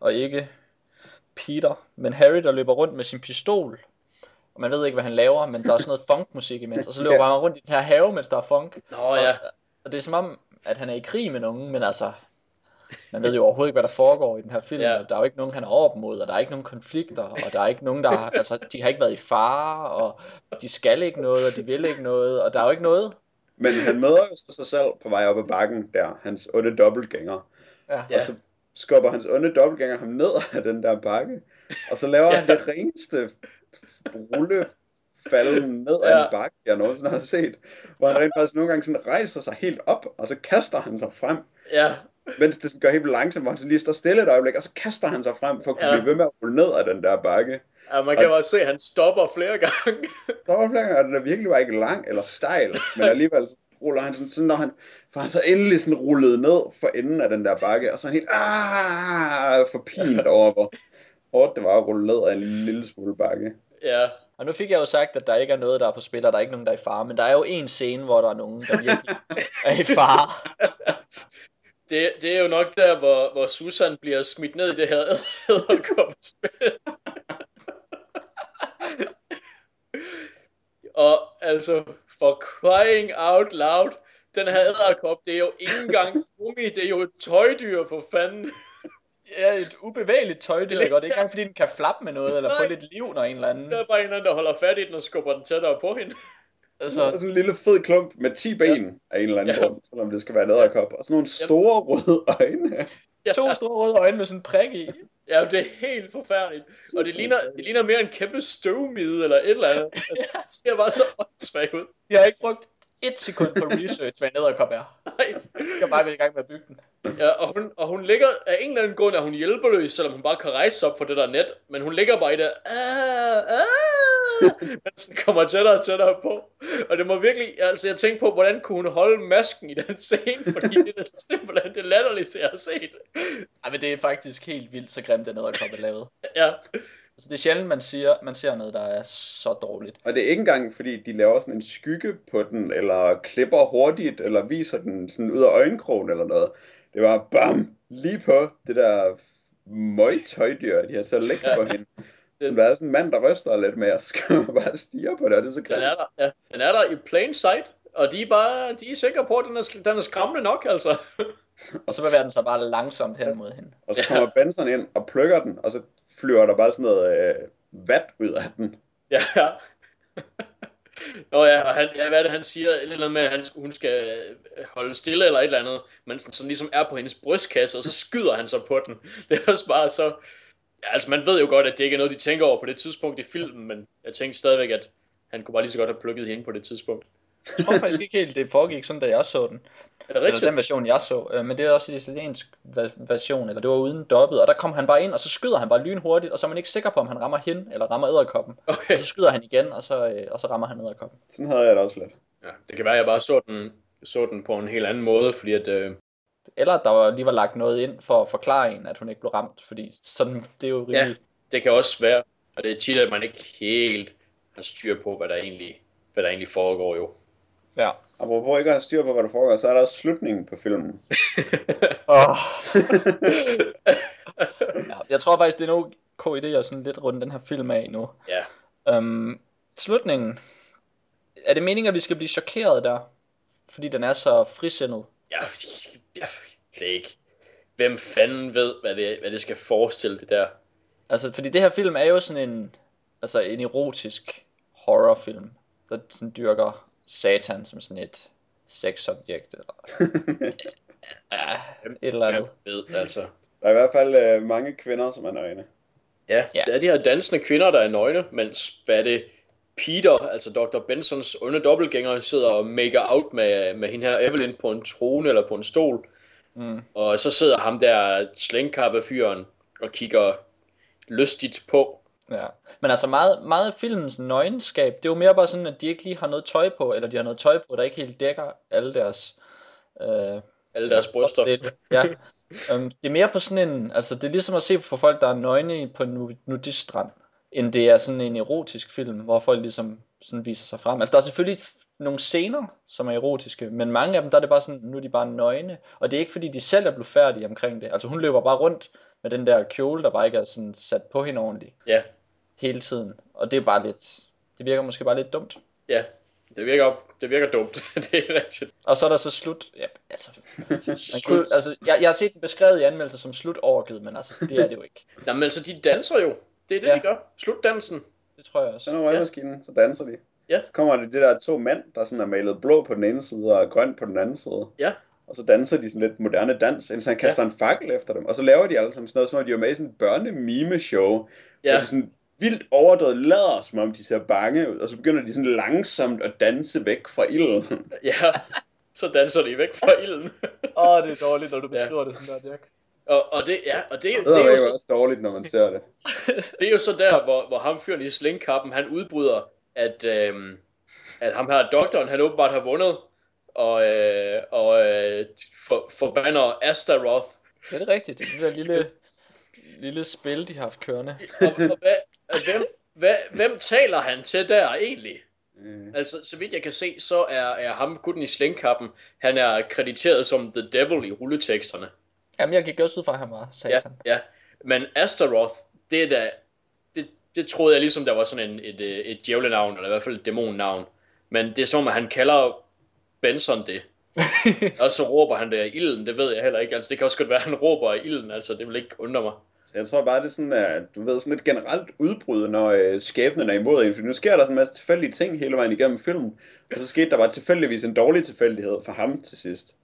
og ikke Peter, men Harry, der løber rundt med sin pistol, og man ved ikke, hvad han laver, men der er sådan noget [laughs] funkmusik imens, og så løber han rundt i den her have, mens der er funk. Nå ja. Og, og det er som om, at han er i krig med nogen, men altså, man ved jo overhovedet ikke, hvad der foregår i den her film. Ja. Der er jo ikke nogen, han er op mod, og der er ikke nogen konflikter, og der er ikke nogen, der har, altså, de har ikke været i fare, og de skal ikke noget, og de vil ikke noget, og der er jo ikke noget. Men han møder jo sig selv på vej op ad bakken der, hans onde dobbeltgænger. Ja. Og så skubber hans onde dobbeltgænger ham ned af den der bakke, og så laver ja. han det reneste rulle falde ned ja. af en bakke, jeg nogensinde har set, hvor han rent faktisk nogle gange sådan rejser sig helt op, og så kaster han sig frem. Ja. Mens det går helt langsomt, hvor han så lige står stille et øjeblik, og så kaster han sig frem for at kunne ja. blive ved med at rulle ned af den der bakke. Ja, man kan og, også se, at han stopper flere gange. [laughs] stopper flere gange, og den er virkelig bare ikke lang eller stejl, men alligevel ruller han sådan, sådan når han, for han så endelig sådan rullet ned for enden af den der bakke, og så er han helt, ah, forpint over, hvor hårdt det var at rulle ned af en lille smule bakke. Ja. Og nu fik jeg jo sagt, at der ikke er noget, der er på spil, og der er ikke nogen, der er i fare, men der er jo en scene, hvor der er nogen, der virkelig [laughs] er i fare. [laughs] Det, det er jo nok der, hvor, hvor Susan bliver smidt ned i det her æderkoppespil. og altså, for crying out loud, den her æderkop, det er jo ikke engang gummi, det er jo et tøjdyr for fanden. Ja, et ubevægeligt tøjdyr, ikke? Og det er ikke engang, fordi den kan flappe med noget, eller få lidt liv, når en eller anden... Der er bare en eller anden, der holder fat i den og skubber den tættere på hende. Altså, og sådan en lille fed klump med 10 ben ja. af en eller anden ja. grund, selvom det skal være en æderkop. Og sådan nogle store røde øjne. Ja. To store røde øjne med sådan en prik i. Ja, det er helt forfærdeligt. Og det ligner, det ligner mere en kæmpe støvmide eller et eller andet. [laughs] Altså, det ser bare så åndssvagt ud. Jeg har ikke brugt et sekund på research, hvad en æderkop er. Nej. Jeg kan bare være i gang med at bygge den. Ja, og hun, og hun ligger, af en eller anden grund er hun hjælpeløs, selvom hun bare kan rejse sig op på det der net, men hun ligger bare i det, ah, ah, mens den kommer tættere og tættere på. Og det må virkelig, altså jeg tænkte på, hvordan kunne hun holde masken i den scene, fordi det er simpelthen det latterligste, jeg har set. Ej, men det er faktisk helt vildt, så grimt den æderkop er lavet. ja. Altså, det er sjældent, man, siger, man ser noget, der er så dårligt. Og det er ikke engang, fordi de laver sådan en skygge på den, eller klipper hurtigt, eller viser den sådan ud af øjenkrogen eller noget. Det var bam, lige på det der møgtøjdyr, de har så lægt på hende. Der er sådan en mand, der ryster lidt med, og så [laughs] bare stige på det, og det er så grimt. Den er der, ja. Den er der i plain sight, og de er bare, de er sikre på, at den er, den er skræmmende nok, altså. Og så bevæger den sig bare langsomt hen mod hende. Og så kommer Benson ind og plukker den, og så flyver der bare sådan noget øh, vat ud af den. Ja, ja. Nå ja, og han, ja, hvad er det, han siger? Et eller andet med, at han, hun skal øh, holde stille eller et eller andet, men sådan, som ligesom er på hendes brystkasse, og så skyder han sig på den. [laughs] Det er også bare så... Ja, altså man ved jo godt, at det ikke er noget, de tænker over på det tidspunkt i filmen, men jeg tænkte stadigvæk, at han kunne bare lige så godt have plukket hende på det tidspunkt. Jeg tror faktisk ikke helt, det foregik sådan, da jeg så den. Er det Eller rigtigt? den version, jeg så. Øh, Men det er også en italiensk version, eller det var uden dobbet. Og der kom han bare ind, og så skyder han bare lynhurtigt, og så er man ikke sikker på, om han rammer hende, eller rammer æderkoppen. Okay. Og så skyder han igen, og så, øh, og så rammer han æderkoppen. Sådan havde jeg det også lidt. Ja, det kan være, at jeg bare så den, så den på en helt anden måde, fordi at... Øh, Eller at der var, lige var lagt noget ind for at forklare en, at hun ikke blev ramt. Fordi sådan, det er jo Ja. rimelig... det kan også være, og det er tit, at man ikke helt har styr på, hvad der egentlig, hvad der egentlig foregår jo. Ja. Apropos ikke at have styr på, hvad der foregår, så er der også slutningen på filmen. [laughs] Oh. [laughs] ja, jeg tror faktisk, det er nok god idé at sådan lidt runde den her film af nu. ja, Um, slutningen. Er det meningen, at vi skal blive chokeret der? Fordi den er så frisindet. ja, det er ikke. Hvem fanden ved, hvad det, hvad det skal forestille det der? Altså, fordi det her film er jo sådan en, altså en erotisk horrorfilm, der sådan dyrker satan som sådan et sexobjekt, eller [laughs] ja, et eller andet. Ved, altså. Der er i hvert fald øh, mange kvinder, som er nøgne. Ja, Ja. det er de her dansende kvinder, der er nøgne, mens hvad det, Peter, altså Dr. Bensons onde dobbeltgænger, sidder og maker out med, med hende her Evelyn på en trone eller på en stol. Mm. Og så sidder ham der slængkappe fyren og kigger lystigt på. Ja. Men altså meget, meget af filmens nøgenskab, det er jo mere bare sådan, at de ikke lige har noget tøj på, eller de har noget tøj på, der ikke helt dækker alle deres... Øh, Alle deres bryster. Det, ja. Um, det er mere på sådan en, altså det er ligesom at se på folk, der er nøgne på en nu- nudiststrand, end det er sådan en erotisk film, hvor folk ligesom sådan viser sig frem. Altså der er selvfølgelig nogle scener, som er erotiske, men mange af dem, der er det bare sådan, nu er de bare nøgne, og det er ikke fordi, de selv er blevet færdige omkring det. Altså hun løber bare rundt med den der kjole, der bare ikke er sådan sat på hende ordentligt Ja, hele tiden, og det er bare lidt, det virker måske bare lidt dumt. ja. Det virker, det virker dumt. [laughs] det er rigtigt. Og så er der så slut, ja, altså, man [laughs] Slut. kunne, altså jeg, jeg har set den beskrevet i anmeldelser som slut overgivet, men altså, det er det jo ikke. [laughs] Jamen altså, de danser jo. Det er det, Ja. de gør. Slutdansen. Det tror jeg også. Så når røgmaskinen, så danser de. Ja. Så kommer det, det der to mænd, der sådan er malet blå på den ene side og grøn på den anden side. Ja. Og så danser de sådan lidt moderne dans, indtil han kaster en fakkel efter dem. Og så laver de alle sammen sådan noget, som om de er med i sådan et børne-mime-show. Ja. Ja, Hvor de sådan vildt overdrevet lader, som om de ser bange ud. Og så begynder de sådan langsomt at danse væk fra ilden. [laughs] ja. Så danser de væk fra ilden. [laughs] Åh, oh, det er dårligt, når du Ja. beskriver det sådan der, Dirk. og, og det, ja, og det, Det, det, er er jo jo så, også dårligt, når man ser det. [laughs] det er jo så der, hvor, hvor ham fyren i slingkappen, han udbryder, at, øhm, at ham her doktoren, han åbenbart har vundet, og, øh, og øh, for, forbander Astaroth. Ja, det er rigtigt. Det er det der lille, lille spil, de har haft kørende. Og, og hvad, hvem, hvad, hvem taler han til der egentlig? Øh, Altså, så vidt jeg kan se, så er, er ham gutten i slingkappen, han er krediteret som The Devil i rulleteksterne. Jamen, jeg gik også ud fra, at han var Ja, satan. ja. Men Astaroth, det er da, det, det troede jeg ligesom, der var sådan en, et, øh, et djævlenavn, eller i hvert fald et dæmonnavn. Men det er som, at han kalder Benson det. [laughs] Og så råber han det i ilden, det ved jeg heller ikke. Altså, det kan også godt være, at han råber i ilden, altså, det vil ikke undre mig. Jeg tror bare, det er sådan, at du ved, sådan et generelt udbrud, når øh, skæbnen er imod en. For nu sker der sådan en masse tilfældige ting hele vejen igennem filmen. Og så skete der bare tilfældigvis en dårlig tilfældighed for ham til sidst.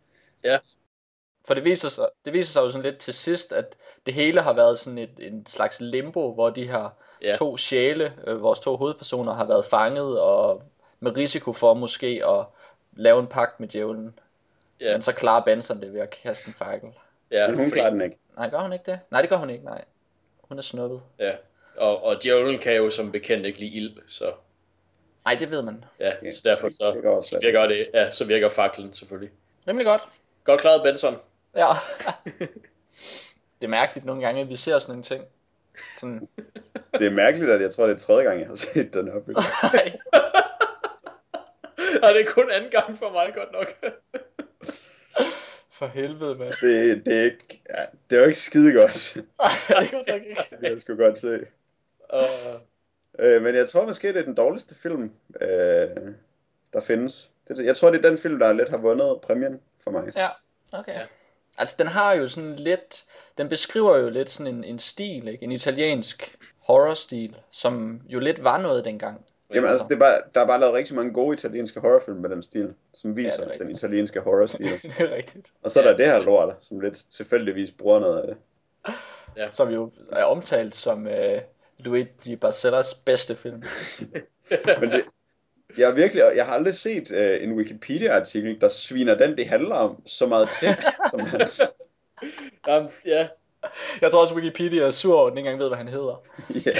For det viser, sig, det viser sig jo sådan lidt til sidst, at det hele har været sådan et, en slags limbo, hvor de her Ja. to sjæle, øh, vores to hovedpersoner, har været fanget og med risiko for måske at lave en pagt med djævlen. Ja, Men så klarer Benson det ved at kaste en fakkel. Ja, Men hun fordi- klarer den ikke. Nej, gør hun ikke det? Nej, det gør hun ikke, nej. Hun er snuppet. Ja, og, og djævlen kan jo som bekendt ikke lide ild, så Nej, det ved man. ja, Ja, så derfor så, det gør også så virker det, ja, så virker faklen selvfølgelig. Rimelig godt. Godt klaret, Benson. Ja. [laughs] det er mærkeligt nogle gange, at vi ser sådan nogle ting. Sådan, [laughs] Det er mærkeligt, at jeg tror, det er tredje gang, jeg har set den her [laughs] film. nej. Og det er kun anden gang for mig, godt nok. For helvede, mand. Det, det, er ikke, ja, det er jo ikke skide godt. [laughs] Nej, det nok ikke. Det jeg sgu godt se. Og, Øh, men jeg tror måske, det er den dårligste film, øh, der findes. Det, jeg tror, det er den film, der lidt har vundet præmien for mig. Ja, okay. Ja. Altså, den har jo sådan lidt... Den beskriver jo lidt sådan en, en stil, ikke? En italiensk horror-stil, som jo lidt var noget dengang. Jamen altså, det er bare, der er bare lavet rigtig mange gode italienske horrorfilm med den stil, som viser Ja, ja, den italienske horror-stil. [laughs] det er rigtigt. Og så er der Ja. det her lort, som lidt tilfældigvis bruger noget af det. Som jo er omtalt som øh, Luigi Barcellas bedste film. [laughs] Men det, jeg, er virkelig, jeg har aldrig set uh, en Wikipedia-artikel, der sviner den, det handler om, så meget til, [laughs] som hans. Jamen, ja. Jeg tror også, Wikipedia er sur over, den ikke engang ved, hvad han hedder. Ja.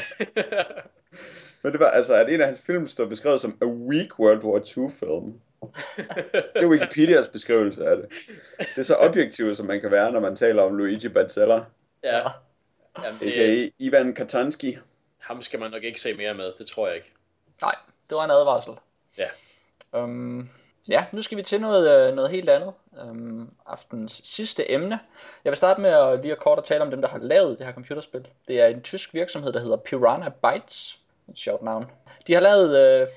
Men det var altså, at en af hans film står beskrevet som a weak World War II-film. [laughs] Det er Wikipedias beskrivelse af det. Det er så objektivt, som man kan være, når man taler om Luigi Bazzella, ja. Jamen, det, a.k.a. Ivan Katanski. ham skal man nok ikke se mere med, det tror jeg ikke. Nej, det var en advarsel. Ja. Um, ja, nu skal vi til noget, øh, noget helt andet. Um, aftens sidste emne. Jeg vil starte med at lige at kort at tale om dem, der har lavet det her computerspil. Det er en tysk virksomhed, der hedder Piranha Bytes. Et sjovt navn. De har lavet øh,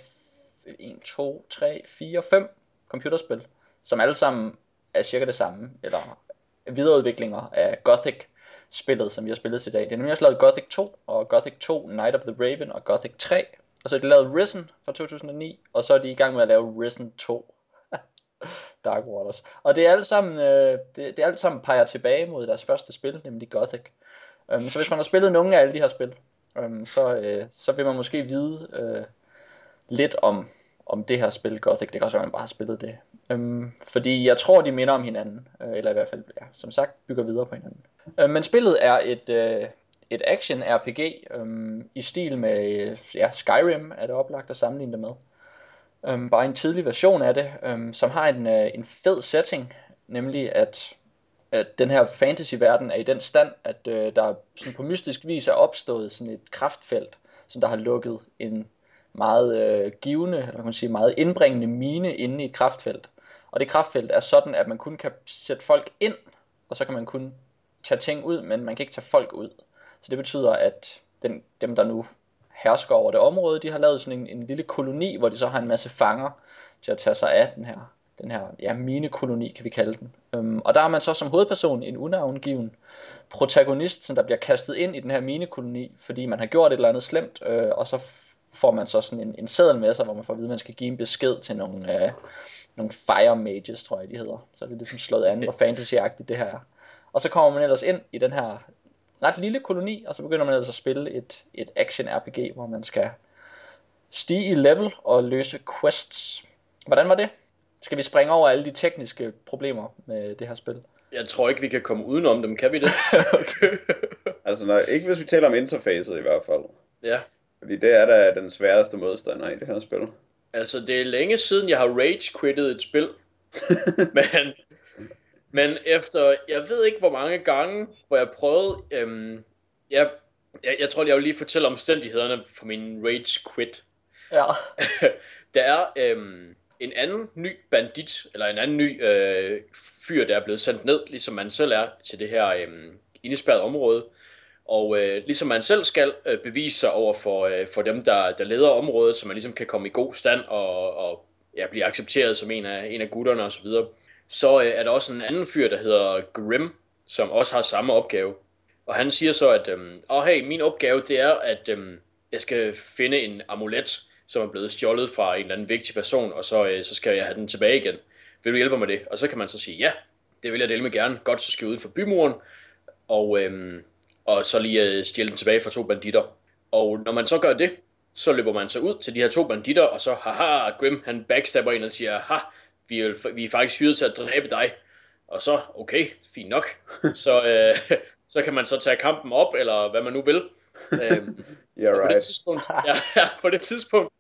1, 2, 3, 4, 5 computerspil, som alle sammen er cirka det samme, eller videreudviklinger af Gothic spillet, som vi har spillet til i dag. Det er nemlig også lavet Gothic 2, og Gothic 2 Night of the Raven, og Gothic 3. Og så er de lavet Risen fra 2009, og så er de i gang med at lave Risen 2. [laughs] Dark Waters. Og det er alle sammen, øh, det, det er alle sammen peger tilbage mod deres første spil, nemlig Gothic. Um, så hvis man har spillet nogle af alle de her spil, øhm, så, øh, så vil man måske vide øh, lidt om, om det her spil Gothic. Det kan også være, at man bare har spillet det. Øhm, fordi jeg tror, de minder om hinanden, øh, eller i hvert fald, ja, som sagt, bygger videre på hinanden. Uh, men spillet er et, øh, et action RPG um, øhm, i stil med øh, ja, Skyrim, er det oplagt at sammenligne det med. Um, bare en tidlig version af det, um, som har en, øh, en fed setting, nemlig at, at den her fantasy-verden er i den stand, at øh, der sådan på mystisk vis er opstået sådan et kraftfelt, som der har lukket en meget øh, givende, eller kan man sige, meget indbringende mine inde i et kraftfelt. Og det kraftfelt er sådan, at man kun kan sætte folk ind, og så kan man kun tage ting ud, men man kan ikke tage folk ud. Så det betyder, at den, dem, der nu hersker over det område, de har lavet sådan en, en lille koloni, hvor de så har en masse fanger til at tage sig af den her, den her ja, minekoloni, kan vi kalde den. Øhm, og der har man så som hovedperson en unavngiven protagonist, som der bliver kastet ind i den her minekoloni, fordi man har gjort et eller andet slemt, øh, og så får man så sådan en, en seddel med sig, hvor man får at vide, at man skal give en besked til nogle, øh, nogle fire mages, tror jeg de hedder. Så er det ligesom slået an, hvor fantasyagtigt det her er. Og så kommer man ellers ind i den her ret lille koloni, og så begynder man ellers at spille et, et action RPG, hvor man skal stige i level og løse quests. Hvordan var det? Skal vi springe over alle de tekniske problemer med det her spil? Jeg tror ikke, vi kan komme udenom dem, kan vi det? [laughs] okay. Altså, når, ikke hvis vi taler om interfacet i hvert fald. ja. Fordi det er da den sværeste modstander i det her spil. Altså, det er længe siden, jeg har rage-quittet et spil. [laughs] men, men efter, jeg ved ikke hvor mange gange, hvor jeg prøvede, øhm, jeg, jeg, jeg tror, jeg vil lige fortælle omstændighederne for min rage-quit. Ja. [laughs] Der er øhm, en anden ny bandit, eller en anden ny øh, fyr, der er blevet sendt ned, ligesom man selv er, til det her øh, indespærrede område. Og øh, ligesom man selv skal øh, bevise sig over for, øh, for dem, der, der leder området, så man ligesom kan komme i god stand og, og ja, blive accepteret som en af, en af gutterne osv., så, videre. så øh, er der også en anden fyr, der hedder Grim, som også har samme opgave. Og han siger så, at øh, oh, hey, min opgave det er, at øh, jeg skal finde en amulet, som er blevet stjålet fra en eller anden vigtig person, og så, øh, så skal jeg have den tilbage igen. Vil du hjælpe mig med det? Og så kan man så sige, ja, det vil jeg dele med gerne. Godt, så skal jeg ud for bymuren. Og, øhm, og så lige øh, stjæle den tilbage fra to banditter. Og når man så gør det, så løber man så ud til de her to banditter, og så, haha, Grim, han backstabber ind og siger, ha, vi er, vi er faktisk hyret til at dræbe dig. Og så, okay, fint nok. [laughs] så, øh, [laughs] så kan man så tage kampen op, eller hvad man nu vil. [laughs] øhm, Yeah, og på det right. tidspunkt, ja, ja, på det tidspunkt,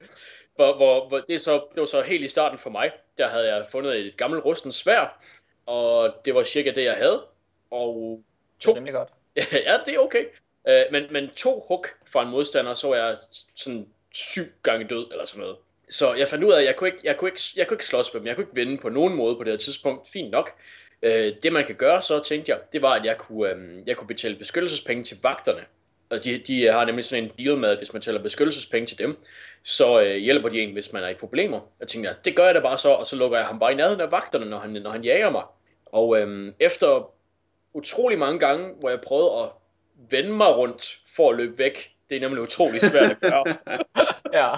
hvor, hvor, hvor det, så, det var så helt i starten for mig, der havde jeg fundet et gammelt rustent svær, og det var cirka det, jeg havde. Og Det er to, nemlig godt. [laughs] ja, det er okay. Øh, men, men to hug fra en modstander, så var jeg sådan syv gange død, eller sådan noget. Så jeg fandt ud af, at jeg kunne ikke, jeg kunne ikke, jeg kunne ikke slås med dem. Jeg kunne ikke vinde på nogen måde på det her tidspunkt. Fint nok. Øh, det man kan gøre, så tænkte jeg, det var, at jeg kunne, øh, jeg kunne betale beskyttelsespenge til vagterne. Og de, de har nemlig sådan en deal med, at hvis man tæller beskyttelsespenge til dem, så øh, hjælper de en, hvis man er i problemer. Jeg tænkte, ja, det gør jeg da bare så, og så lukker jeg ham bare i nærheden af vagterne, når han, når han jager mig. Og øh, efter utrolig mange gange, hvor jeg prøvede at vende mig rundt for at løbe væk. Det er nemlig utrolig svært at gøre. [laughs] Ja.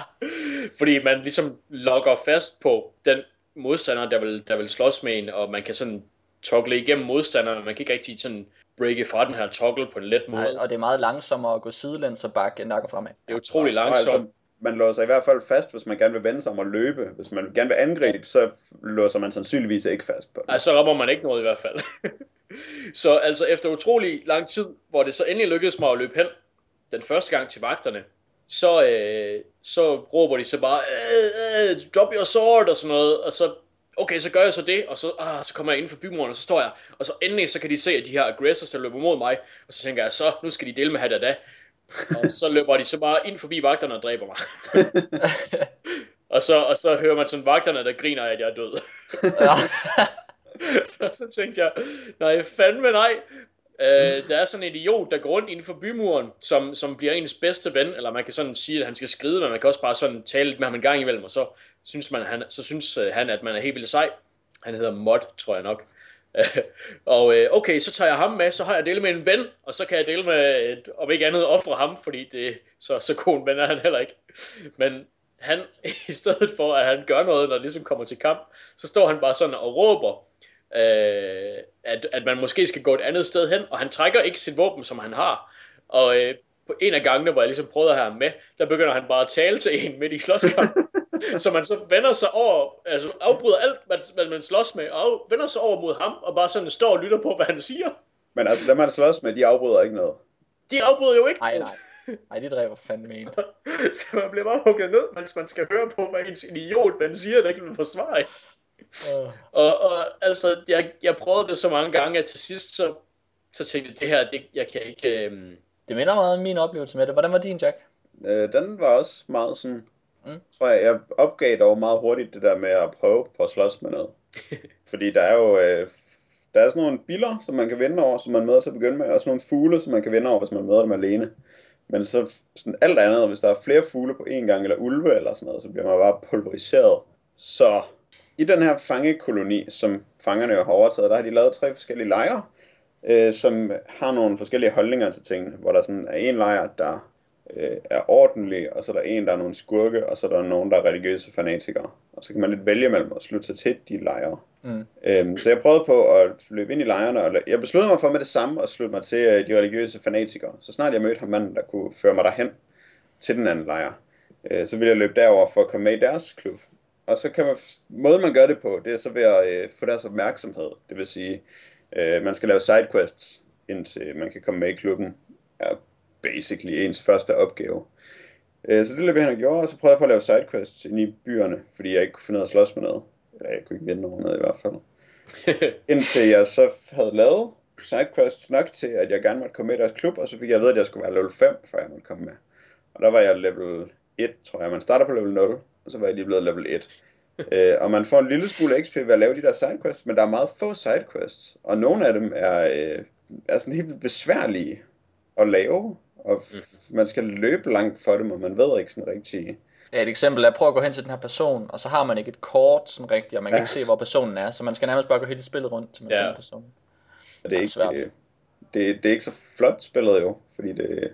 Fordi man ligesom logger fast på den modstander, der vil, der vil slås med en, og man kan sådan toggle igennem modstanderen, man kan ikke rigtig sådan breake fra den her toggle på en let måde. Nej, og det er meget langsommere at gå sidelæns og bakke, end gå fremad. Det er utrolig Og langsomt. altså, man låser i hvert fald fast, hvis man gerne vil vende sig om at løbe. Hvis man gerne vil angribe, så låser man sandsynligvis ikke fast på det. Nej, så rammer man ikke noget i hvert fald. [laughs] så altså efter utrolig lang tid, hvor det så endelig lykkedes mig at løbe hen, den første gang til vagterne, så, øh, så råber de så bare, øh, øh, drop your sword og sådan noget, og så, okay, så gør jeg så det, og så, ah, så kommer jeg inden for bymuren, og så står jeg, og så endelig så kan de se, at de her aggressors, der løber mod mig, og så tænker jeg, så, nu skal de dele med da. og så løber de så bare ind forbi vagterne og dræber mig. [laughs] og, så, og så hører man sådan vagterne, der griner at jeg er død. [laughs] og så tænkte jeg, nej, fandme nej. Øh, der er sådan en idiot, der går rundt inden for bymuren, som, som bliver ens bedste ven, eller man kan sådan sige, at han skal skride, men man kan også bare sådan tale lidt med ham en gang imellem, og så synes, man, han, så synes øh, han, at man er helt vildt sej. Han hedder Mod, tror jeg nok. [laughs] og øh, okay, så tager jeg ham med, så har jeg delt med en ven, og så kan jeg dele med, et, om ikke andet, ofre ham, fordi det så, så god en ven er han heller ikke. Men han, [laughs] i stedet for at han gør noget, når det ligesom kommer til kamp, så står han bare sådan og råber, øh, at, at man måske skal gå et andet sted hen, og han trækker ikke sit våben, som han har. Og øh, på en af gangene, hvor jeg ligesom prøvede at have ham med, der begynder han bare at tale til en midt i slåskampen. [laughs] [laughs] så man så vender sig over, altså afbryder alt, hvad, hvad man slås med, og vender sig over mod ham, og bare sådan står og lytter på, hvad han siger. Men altså, dem man slås med, de afbryder ikke noget. De afbryder jo ikke. Nej, nej. Nej, det dræber fandme en. Så, så man bliver bare hugget ned, mens man skal høre på, hvad ens idiot, man siger, der ikke vil forsvare. Uh. Og, og altså, jeg, jeg prøvede det så mange gange, at til sidst, så, så tænkte jeg, det her, det, jeg kan ikke... Øhm... Det minder meget om min oplevelse med det. Hvordan var din, Jack? Øh, den var også meget sådan... Mm. Tror jeg, jeg opgav dog meget hurtigt det der med at prøve på at slås med noget. [laughs] Fordi der er jo... Øh, der er sådan nogle biller, som man kan vinde over, som man møder til at begynde med, og sådan nogle fugle, som man kan vinde over, hvis man møder dem alene. Men så sådan alt andet, hvis der er flere fugle på én gang, eller ulve eller sådan noget, så bliver man bare pulveriseret. Så i den her fangekoloni, som fangerne jo har overtaget, der har de lavet tre forskellige lejre, øh, som har nogle forskellige holdninger til tingene, hvor der sådan er en lejr, der øh, er ordentlig, og så er der en, der er nogle skurke, og så er der nogen, der er religiøse fanatikere. Og så kan man lidt vælge mellem at slutte sig til de lejre. Mm. Øhm, så jeg prøvede på at løbe ind i lejrene, og jeg besluttede mig for med det samme at slutte mig til øh, de religiøse fanatikere. Så snart jeg mødte ham manden, der kunne føre mig derhen til den anden lejr, øh, så ville jeg løbe derover for at komme med i deres klub. Og så kan man, måden man gør det på, det er så ved at øh, få deres opmærksomhed. Det vil sige, øh, man skal lave sidequests, indtil man kan komme med i klubben. Er basically ens første opgave. Øh, så det løb jeg hen og gjorde, og så prøvede jeg på at lave sidequests ind i byerne, fordi jeg ikke kunne finde ud af at slås med noget. Eller jeg kunne ikke vinde over noget i hvert fald. [laughs] Indtil jeg så havde lavet sidequests nok til, at jeg gerne måtte komme med i deres klub, og så fik jeg vide, at jeg skulle være level 5, før jeg måtte komme med. Og der var jeg level 1, tror jeg. Man starter på level 0, og så var jeg lige blevet level 1. [laughs] øh, og man får en lille smule XP ved at lave de der sidequests, men der er meget få sidequests, og nogle af dem er, øh, er sådan helt besværlige at lave, og man skal løbe langt for dem, og man ved ikke sådan rigtig... Ja, et eksempel er, prøv at gå hen til den her person, og så har man ikke et kort sådan rigtigt, og man kan Ja. ikke se, hvor personen er, så man skal nærmest bare gå hele spillet rundt, til man Ja. finder personen. Og det er, Det er ikke, svært. det, det, det er ikke så flot spillet jo, fordi det er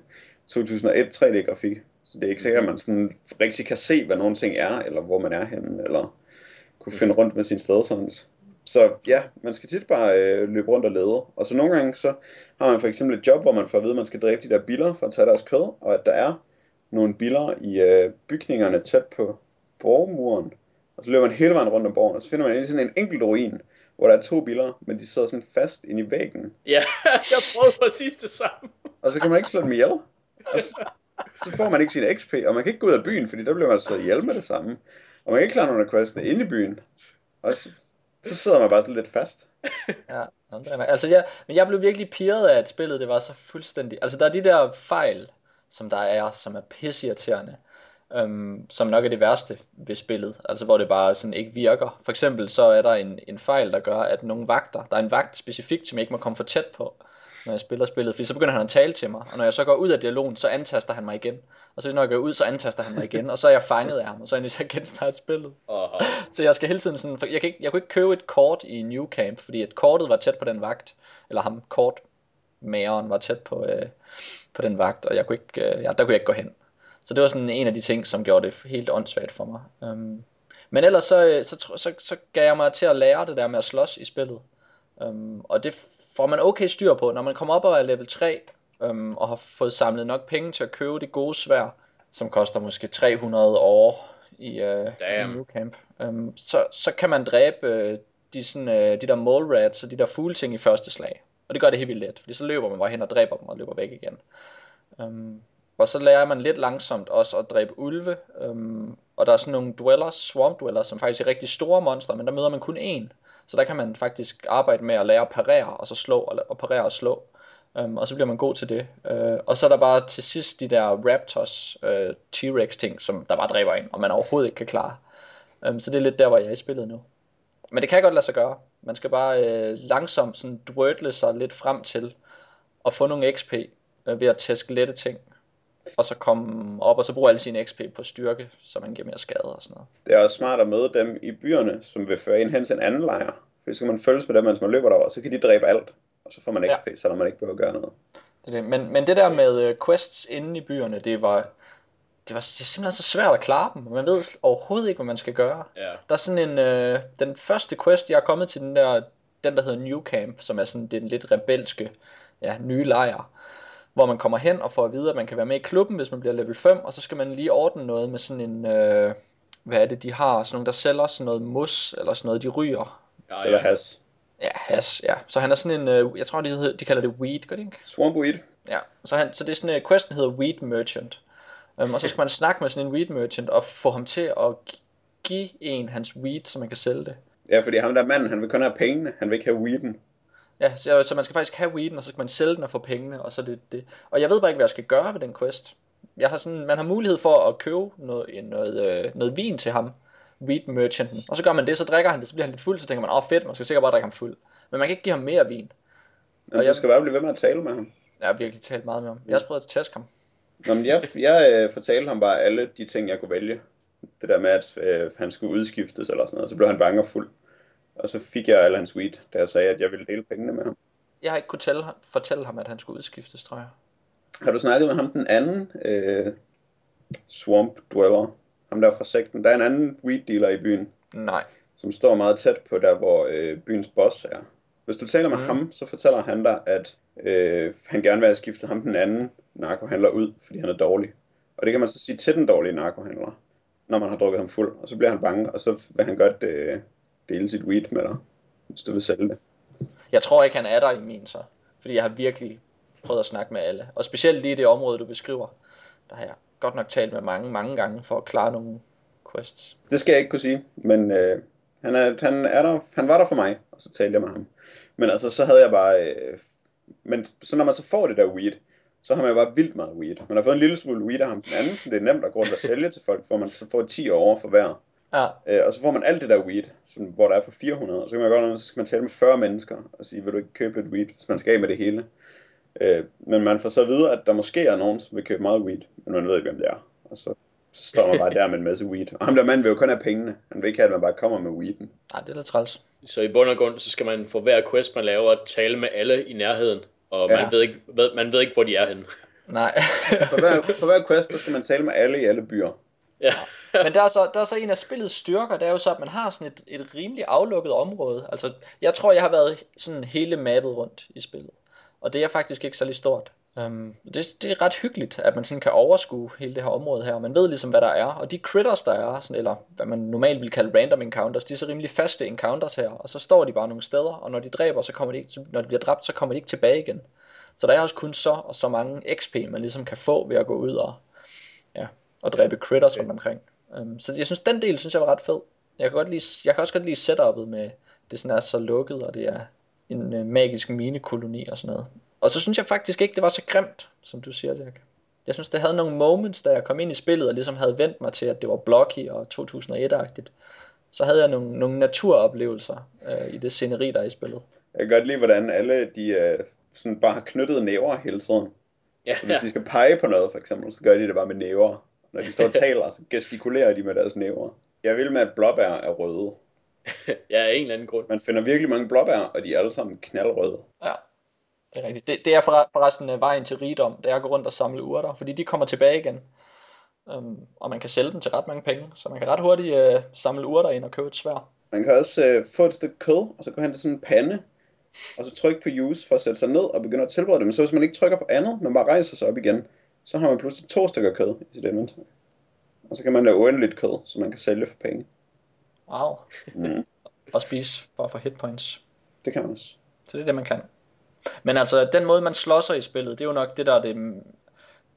2001 3D-grafik. Så det er ikke sikkert, at man sådan rigtig kan se, hvad nogle ting er, eller hvor man er henne, eller kunne finde rundt med sin stedsans. Så ja, man skal tit bare øh, løbe rundt og lede. Og så nogle gange, så har man for eksempel et job, hvor man får at vide, at man skal dræbe de der biller for at tage deres kød, og at der er nogle biller i øh, bygningerne tæt på borgmuren. Og så løber man hele vejen rundt om borgen, og så finder man sådan en enkelt ruin, hvor der er to biller, men de sidder sådan fast inde i væggen. ja, [laughs] jeg prøvede præcis det samme. Og så kan man ikke slå dem ihjel. Og så, så får man ikke sin XP, og man kan ikke gå ud af byen, fordi der bliver man slået ihjel med det samme. Og man kan ikke klare nogle af questene inde i byen. Og så, så sidder man bare sådan lidt fast. [laughs] Ja, altså jeg, men jeg blev virkelig pirret af, at spillet det var så fuldstændig... Altså der er de der fejl, som der er, som er pissirriterende. øhm, som nok er det værste ved spillet, altså hvor det bare sådan ikke virker. For eksempel så er der en, en fejl, der gør, at nogle vagter, der er en vagt specifikt, som jeg ikke må komme for tæt på, når jeg spiller spillet, fordi så begynder han at tale til mig, og når jeg så går ud af dialogen, så antaster han mig igen. Og så når jeg går ud, så antaster han mig igen, og så er jeg fanget af ham, og så er jeg nødt at spillet. Uh-huh. Så jeg skal hele tiden sådan, jeg, kan ikke, jeg kunne ikke købe et kort i New Camp, fordi at kortet var tæt på den vagt, eller ham kortmageren var tæt på, øh, på den vagt, og jeg kunne ikke, øh, ja, der kunne jeg ikke gå hen. Så det var sådan en af de ting, som gjorde det helt åndssvagt for mig. Um, men ellers så, øh, så, så, så, så gav jeg mig til at lære det der med at slås i spillet. Um, og det får man okay styr på. Når man kommer op og er level 3, um, og har fået samlet nok penge til at købe det gode svær, som koster måske 300 år i, uh, i New Camp, um, så, så kan man dræbe uh, de, sådan, uh, de der mole rats og de der fugleting i første slag. Og det gør det helt vildt let, fordi så løber man bare hen og dræber dem og løber væk igen. Um, og så lærer man lidt langsomt også at dræbe ulve. Um, og der er sådan nogle dwellers, swamp dwellers, som faktisk er rigtig store monstre, men der møder man kun én. Så der kan man faktisk arbejde med at lære at parere, og så slå, og parere og slå. Um, og så bliver man god til det. Uh, og så er der bare til sidst de der Raptors, uh, T-Rex ting, som der bare dræber en, og man overhovedet ikke kan klare. Um, så det er lidt der, hvor jeg er i spillet nu. Men det kan godt lade sig gøre. Man skal bare uh, langsomt sådan drødle sig lidt frem til at få nogle XP uh, ved at tæske lette ting og så komme op og så bruge alle sine XP på styrke, så man giver mere skade og sådan noget. Det er også smart at møde dem i byerne, som vil føre en hen til en anden lejr. For så kan man følges med dem, mens man løber derover, så kan de dræbe alt, og så får man XP, ja. selvom man ikke behøver at gøre noget. Det er det. Men, men det der med uh, quests inde i byerne, det var, det var simpelthen så svært at klare dem. Man ved overhovedet ikke, hvad man skal gøre. Ja. Der er sådan en, uh, den første quest, jeg er kommet til, den der, den der hedder New Camp, som er sådan den lidt rebelske, ja, nye lejr hvor man kommer hen og får at vide, at man kan være med i klubben, hvis man bliver level 5, og så skal man lige ordne noget med sådan en, øh, hvad er det, de har, sådan nogle, der sælger sådan noget mus, eller sådan noget, de ryger. Ja, ja. has. Ja, has, ja. Så han er sådan en, øh, jeg tror, de, hedder, de kalder det weed, gør det ikke? Swamp weed. Ja, så, han, så det er sådan en, uh, questen hedder weed merchant. Um, og så skal man snakke med sådan en weed merchant, og få ham til at give en hans weed, så man kan sælge det. Ja, fordi ham der manden, han vil kun have pengene, han vil ikke have weeden. Ja, så, så man skal faktisk have weeden, og så skal man sælge den og få pengene, og så det, det. Og jeg ved bare ikke, hvad jeg skal gøre ved den quest. Jeg har sådan, man har mulighed for at købe noget, noget, øh, noget vin til ham, weed merchanten, og så gør man det, så drikker han det, så bliver han lidt fuld, så tænker man, åh oh, fedt, man skal sikkert bare drikke ham fuld. Men man kan ikke give ham mere vin. Men og jeg skal bare blive ved med at tale med ham. Jeg har virkelig talt meget med ham. Jeg har prøvet at tæske ham. Nå, men jeg, jeg øh, fortalte ham bare alle de ting, jeg kunne vælge. Det der med, at øh, han skulle udskiftes eller sådan noget, så blev han bange og fuld. Og så fik jeg alle hans weed, da jeg sagde, at jeg ville dele pengene med ham. Jeg har ikke kunnet tælle, fortælle ham, at han skulle udskiftes, tror jeg. Har du snakket med ham, den anden øh, Swamp Dweller? Ham der fra sekten. Der er en anden weed dealer i byen. Nej. Som står meget tæt på der, hvor øh, byens boss er. Hvis du taler med mm. ham, så fortæller han dig, at øh, han gerne vil have skiftet ham den anden narkohandler ud, fordi han er dårlig. Og det kan man så sige til den dårlige narkohandler, når man har drukket ham fuld. Og så bliver han bange, og så vil han godt øh, dele sit weed med dig, hvis du vil sælge det. Jeg tror ikke, han er der i min så. Fordi jeg har virkelig prøvet at snakke med alle. Og specielt lige i det område, du beskriver. Der har jeg godt nok talt med mange, mange gange for at klare nogle quests. Det skal jeg ikke kunne sige, men øh, han, er, han, er der, han var der for mig, og så talte jeg med ham. Men altså, så havde jeg bare... Øh, men så når man så får det der weed, så har man jo bare vildt meget weed. Man har fået en lille smule weed af ham den anden, så det er nemt at gå rundt og sælge til folk, for man så får 10 år for hver. Ja. Øh, og så får man alt det der weed, sådan, hvor der er for 400, og så kan man godt så skal man tale med 40 mennesker og sige, vil du ikke købe lidt weed, hvis man skal af med det hele. Øh, men man får så videre, at der måske er nogen, som vil købe meget weed, men man ved ikke, hvem det er. Og så, så står man bare der med en masse weed. Og ham der mand vil jo kun have pengene. Han vil ikke have, at man bare kommer med weeden. Nej, det er lidt træls. Så i bund og grund, så skal man for hver quest, man laver, tale med alle i nærheden. Og ja. man, ved ikke, man ved ikke, hvor de er henne. Nej. for, hver, for hver quest, der skal man tale med alle i alle byer. Ja. [laughs] Men der er, så, der er så en af spillets styrker, det er jo så, at man har sådan et, et rimelig aflukket område. Altså, jeg tror, jeg har været sådan hele mappet rundt i spillet. Og det er faktisk ikke særlig stort. Um, det, det er ret hyggeligt, at man sådan kan overskue hele det her område her. og Man ved ligesom, hvad der er. Og de critters, der er, sådan, eller hvad man normalt vil kalde random encounters, de er så rimelig faste encounters her. Og så står de bare nogle steder, og når de dræber, så kommer de ikke, når de bliver dræbt, så kommer de ikke tilbage igen. Så der er også kun så og så mange XP, man ligesom kan få ved at gå ud og, ja, og dræbe critters rundt omkring. Um, så jeg synes, den del synes jeg var ret fed. Jeg kan, godt lide, jeg kan også godt lide setupet med, det sådan er så lukket, og det er en uh, magisk minekoloni og sådan noget. Og så synes jeg faktisk ikke, det var så grimt, som du siger, Dirk. Jeg synes, det havde nogle moments, da jeg kom ind i spillet, og ligesom havde vendt mig til, at det var blocky og 2001-agtigt. Så havde jeg nogle, nogle naturoplevelser uh, i det sceneri, der er i spillet. Jeg kan godt lide, hvordan alle de uh, sådan bare har knyttet næver hele tiden. Ja, Så hvis de skal pege på noget, for eksempel, så gør de det bare med næver. Når de står og taler, så gestikulerer de med deres næver. Jeg vil med, at blåbær er røde. [laughs] ja, af en eller anden grund. Man finder virkelig mange blåbær, og de er alle sammen knaldrøde. Ja, det er rigtigt. Det, det er forre- forresten øh, vejen til rigdom, det er at gå rundt og samle urter, fordi de kommer tilbage igen. Um, og man kan sælge dem til ret mange penge, så man kan ret hurtigt uh, samle urter ind og købe et svær. Man kan også øh, få et stykke kød, og så gå hen til sådan en pande, og så trykke på use for at sætte sig ned og begynde at tilberede det. Men så hvis man ikke trykker på andet, men bare rejser sig op igen, så har man pludselig to stykker kød i sit inventory. Og så kan man lave uendeligt kød, som man kan sælge for penge. Wow. Mm. Og spise for at få hit points. Det kan man også. Så det er det, man kan. Men altså, den måde, man slåsser i spillet, det er jo nok det, der er det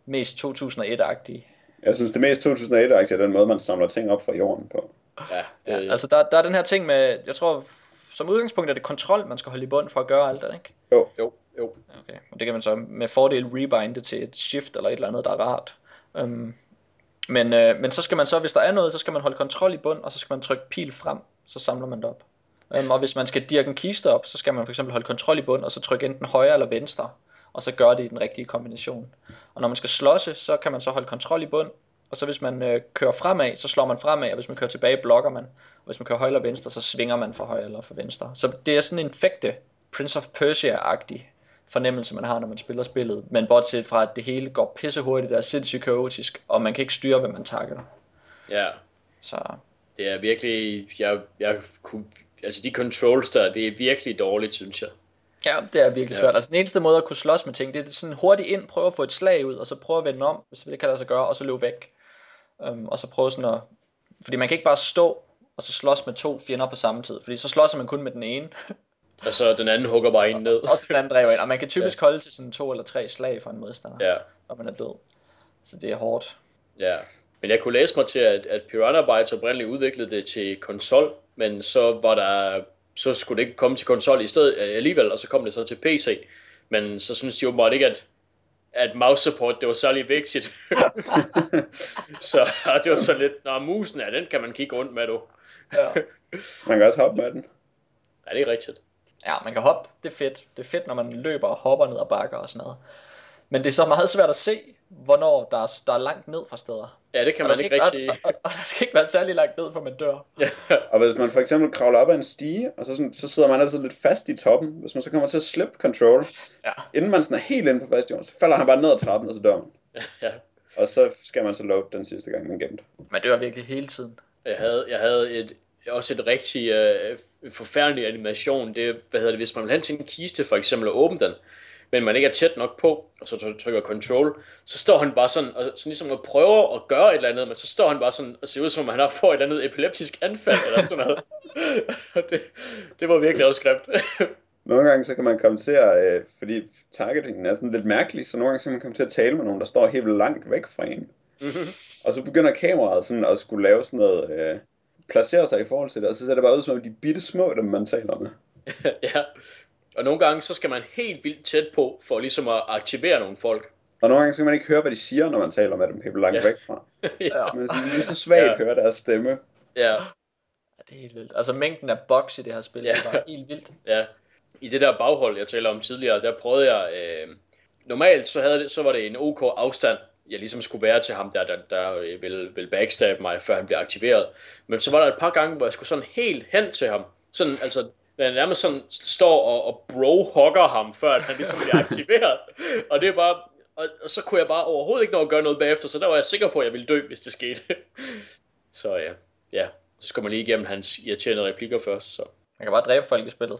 mest 2001-agtige. Jeg synes, det mest 2001-aktie er den måde, man samler ting op fra jorden på. Ja, det, Ja, altså, der, der er den her ting med, jeg tror, som udgangspunkt er det kontrol, man skal holde i bund for at gøre alt det, ikke? Jo, jo, jo. Okay, og det kan man så med fordel rebinde til et shift eller et eller andet, der er rart. Um, men, øh, men så skal man så, hvis der er noget, så skal man holde kontrol i bund, og så skal man trykke pil frem, så samler man det op. Um, og hvis man skal dirke en kiste op, så skal man for eksempel holde kontrol i bund, og så trykke enten højre eller venstre, og så gøre det i den rigtige kombination. Og når man skal slåsse, så kan man så holde kontrol i bund, og så hvis man øh, kører fremad, så slår man fremad, og hvis man kører tilbage, blokker man. Og hvis man kører højre eller venstre, så svinger man fra højre eller fra venstre. Så det er sådan en fægte Prince of Persia-agtig fornemmelse, man har, når man spiller spillet. Men bortset fra, at det hele går pisse hurtigt, og er sindssygt kaotisk, og man kan ikke styre, hvad man takker. Ja, Så det er virkelig, jeg, jeg kunne, altså de controls der, det er virkelig dårligt, synes jeg. ja, det er virkelig Ja. svært. Altså den eneste måde at kunne slås med ting, det er sådan hurtigt ind, prøve at få et slag ud, og så prøve at vende om, hvis det kan lade sig gøre, og så løbe væk. Um, og så prøve sådan at... Fordi man kan ikke bare stå, og så slås med to fjender på samme tid, fordi så slås man kun med den ene, [laughs] Og så den anden hugger bare en ned. og så den anden dræber ind. Og man kan [laughs] typisk holde til sådan to eller tre slag for en modstander, Ja, når man er død. Så det er hårdt. ja. Men jeg kunne læse mig til, at, at Piranha Bytes oprindeligt udviklede det til konsol, men så var der, så skulle det ikke komme til konsol i stedet øh, alligevel, og så kom det så til PC. Men så synes de åbenbart ikke, at, at mouse support, det var særlig vigtigt. [laughs] så ja, det var så lidt, når musen er, den kan man kigge rundt med, du. Ja. [laughs] Man kan også hoppe med den. Ja, det er rigtigt. Ja, man kan hoppe, det er fedt. Det er fedt, når man løber og hopper ned ad bakker og sådan noget. Men det er så meget svært at se, hvornår der er, der er langt ned fra steder. Ja, det kan Og man ikke, rigtig... og, og, og der skal ikke være særlig langt ned, for man dør. Ja, [laughs] Og hvis man for eksempel kravler op ad en stige, og så, sådan, så sidder man altid lidt fast i toppen. Hvis man så kommer til at slippe control, Ja. inden man sådan er helt inde på fast jorden, så falder han bare ned ad trappen, og så dør man. [laughs] ja. Og så skal man så load den sidste gang, man gemte. Man dør virkelig hele tiden. Jeg havde, jeg havde et, også et rigtig øh, forfærdelig animation. Det, hvad hedder det, hvis man vil hen til en kiste for eksempel og åbne den, men man ikke er tæt nok på, og så try- trykker control, så står han bare sådan, og sådan ligesom at prøver at gøre et eller andet, men så står han bare sådan og ser ud som om han har fået et eller andet epileptisk anfald eller sådan noget. [laughs] Og det, det var virkelig også grimt. [laughs] Nogle gange så kan man komme til at, øh, fordi targetingen er sådan lidt mærkelig, så nogle gange så kan man komme til at tale med nogen, der står helt langt væk fra en. Mhm. Og så begynder kameraet sådan at skulle lave sådan noget, øh, placere sig i forhold til det, og så ser det bare ud som om de bitte små, dem man taler med. [laughs] ja. Og nogle gange så skal man helt vildt tæt på, for ligesom at aktivere nogle folk. Og nogle gange så kan man ikke høre, hvad de siger, når man taler med dem helt langt Ja. væk fra. [laughs] Ja. Men så lige så svagt Ja. hører deres stemme. Ja, Ja, det er helt vildt. Altså mængden af boks i det her spil, Ja. ja. er bare helt vildt. [laughs] Ja, i det der baghold, jeg taler om tidligere, der prøvede jeg... Øh, normalt så, havde det, så var det en OK afstand, jeg ligesom skulle være til ham, der, der, der øh, ville, ville backstab mig, før han blev aktiveret. Men så var der et par gange, hvor jeg skulle sådan helt hen til ham. Sådan, altså, når jeg nærmest sådan står og, og bro-hugger ham, før han ligesom bliver aktiveret. [laughs] og det er bare... Og, og, så kunne jeg bare overhovedet ikke nå at gøre noget bagefter, så der var jeg sikker på, at jeg ville dø, hvis det skete. [laughs] så ja, ja. Så skal man lige igennem hans irriterende replikker først, så... Man kan bare dræbe folk i spillet.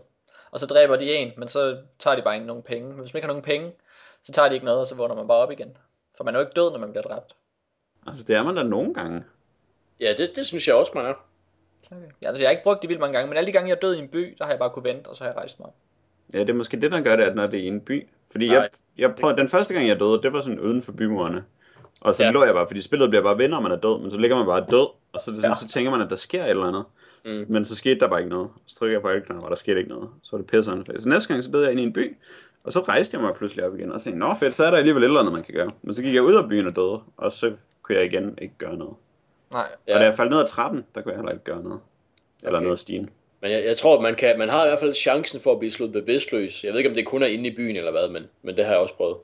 Og så dræber de en, men så tager de bare ikke nogen penge. Men hvis man ikke har nogen penge, så tager de ikke noget, og så vågner man bare op igen. For man er jo ikke død, når man bliver dræbt. Altså, det er man da nogle gange. Ja, det, det synes jeg også, man er. Okay. Ja, altså, jeg har ikke brugt det vildt mange gange, men alle de gange, jeg er død i en by, der har jeg bare kunne vente, og så har jeg rejst mig. Ja, det er måske det, der gør det, at når det er i en by. Fordi Nej. jeg, jeg prøvede, den første gang, jeg døde, det var sådan uden for bymurene. Og så Ja. lå jeg bare, fordi spillet bliver bare ved, når man er død, men så ligger man bare død, og så, det sådan, Ja. så tænker man, at der sker et eller andet. Mm. Men så skete der bare ikke noget. Så trykker jeg på alle knapper, og der skete ikke noget. Så var det pisse Så næste gang, så døde jeg ind i en by, og så rejste jeg mig pludselig op igen, og tænkte, nå fedt, så er der alligevel et eller andet, man kan gøre. Men så gik jeg ud af byen og døde, og så kunne jeg igen ikke gøre noget. Nej, Ja. Og da jeg faldt ned ad trappen, der kunne jeg heller ikke gøre noget. Eller Okay. noget af stigen. Men jeg, jeg tror, man, kan, man har i hvert fald chancen for at blive slået bevidstløs. Jeg ved ikke, om det kun er inde i byen eller hvad, men, men det har jeg også prøvet.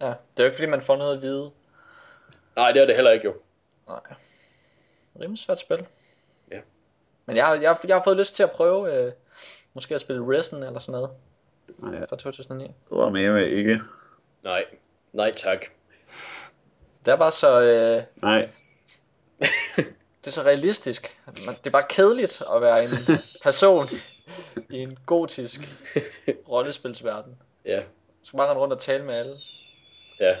Ja, det er jo ikke fordi, man får noget at vide. Nej, det er det heller ikke jo. Nej. Rimelig svært spil. Ja. Men jeg, har- jeg, jeg har fået lyst til at prøve, øh, måske at spille Risen eller sådan noget, Nej, fra 2009. det var med ikke. Nej, nej tak. Det er bare så, øh, Nej, [laughs] det er så realistisk. Man- Det er bare kedeligt at være en [laughs] person i en gotisk rollespilsverden. Ja, Du skal bare rende rundt og tale med alle. ja.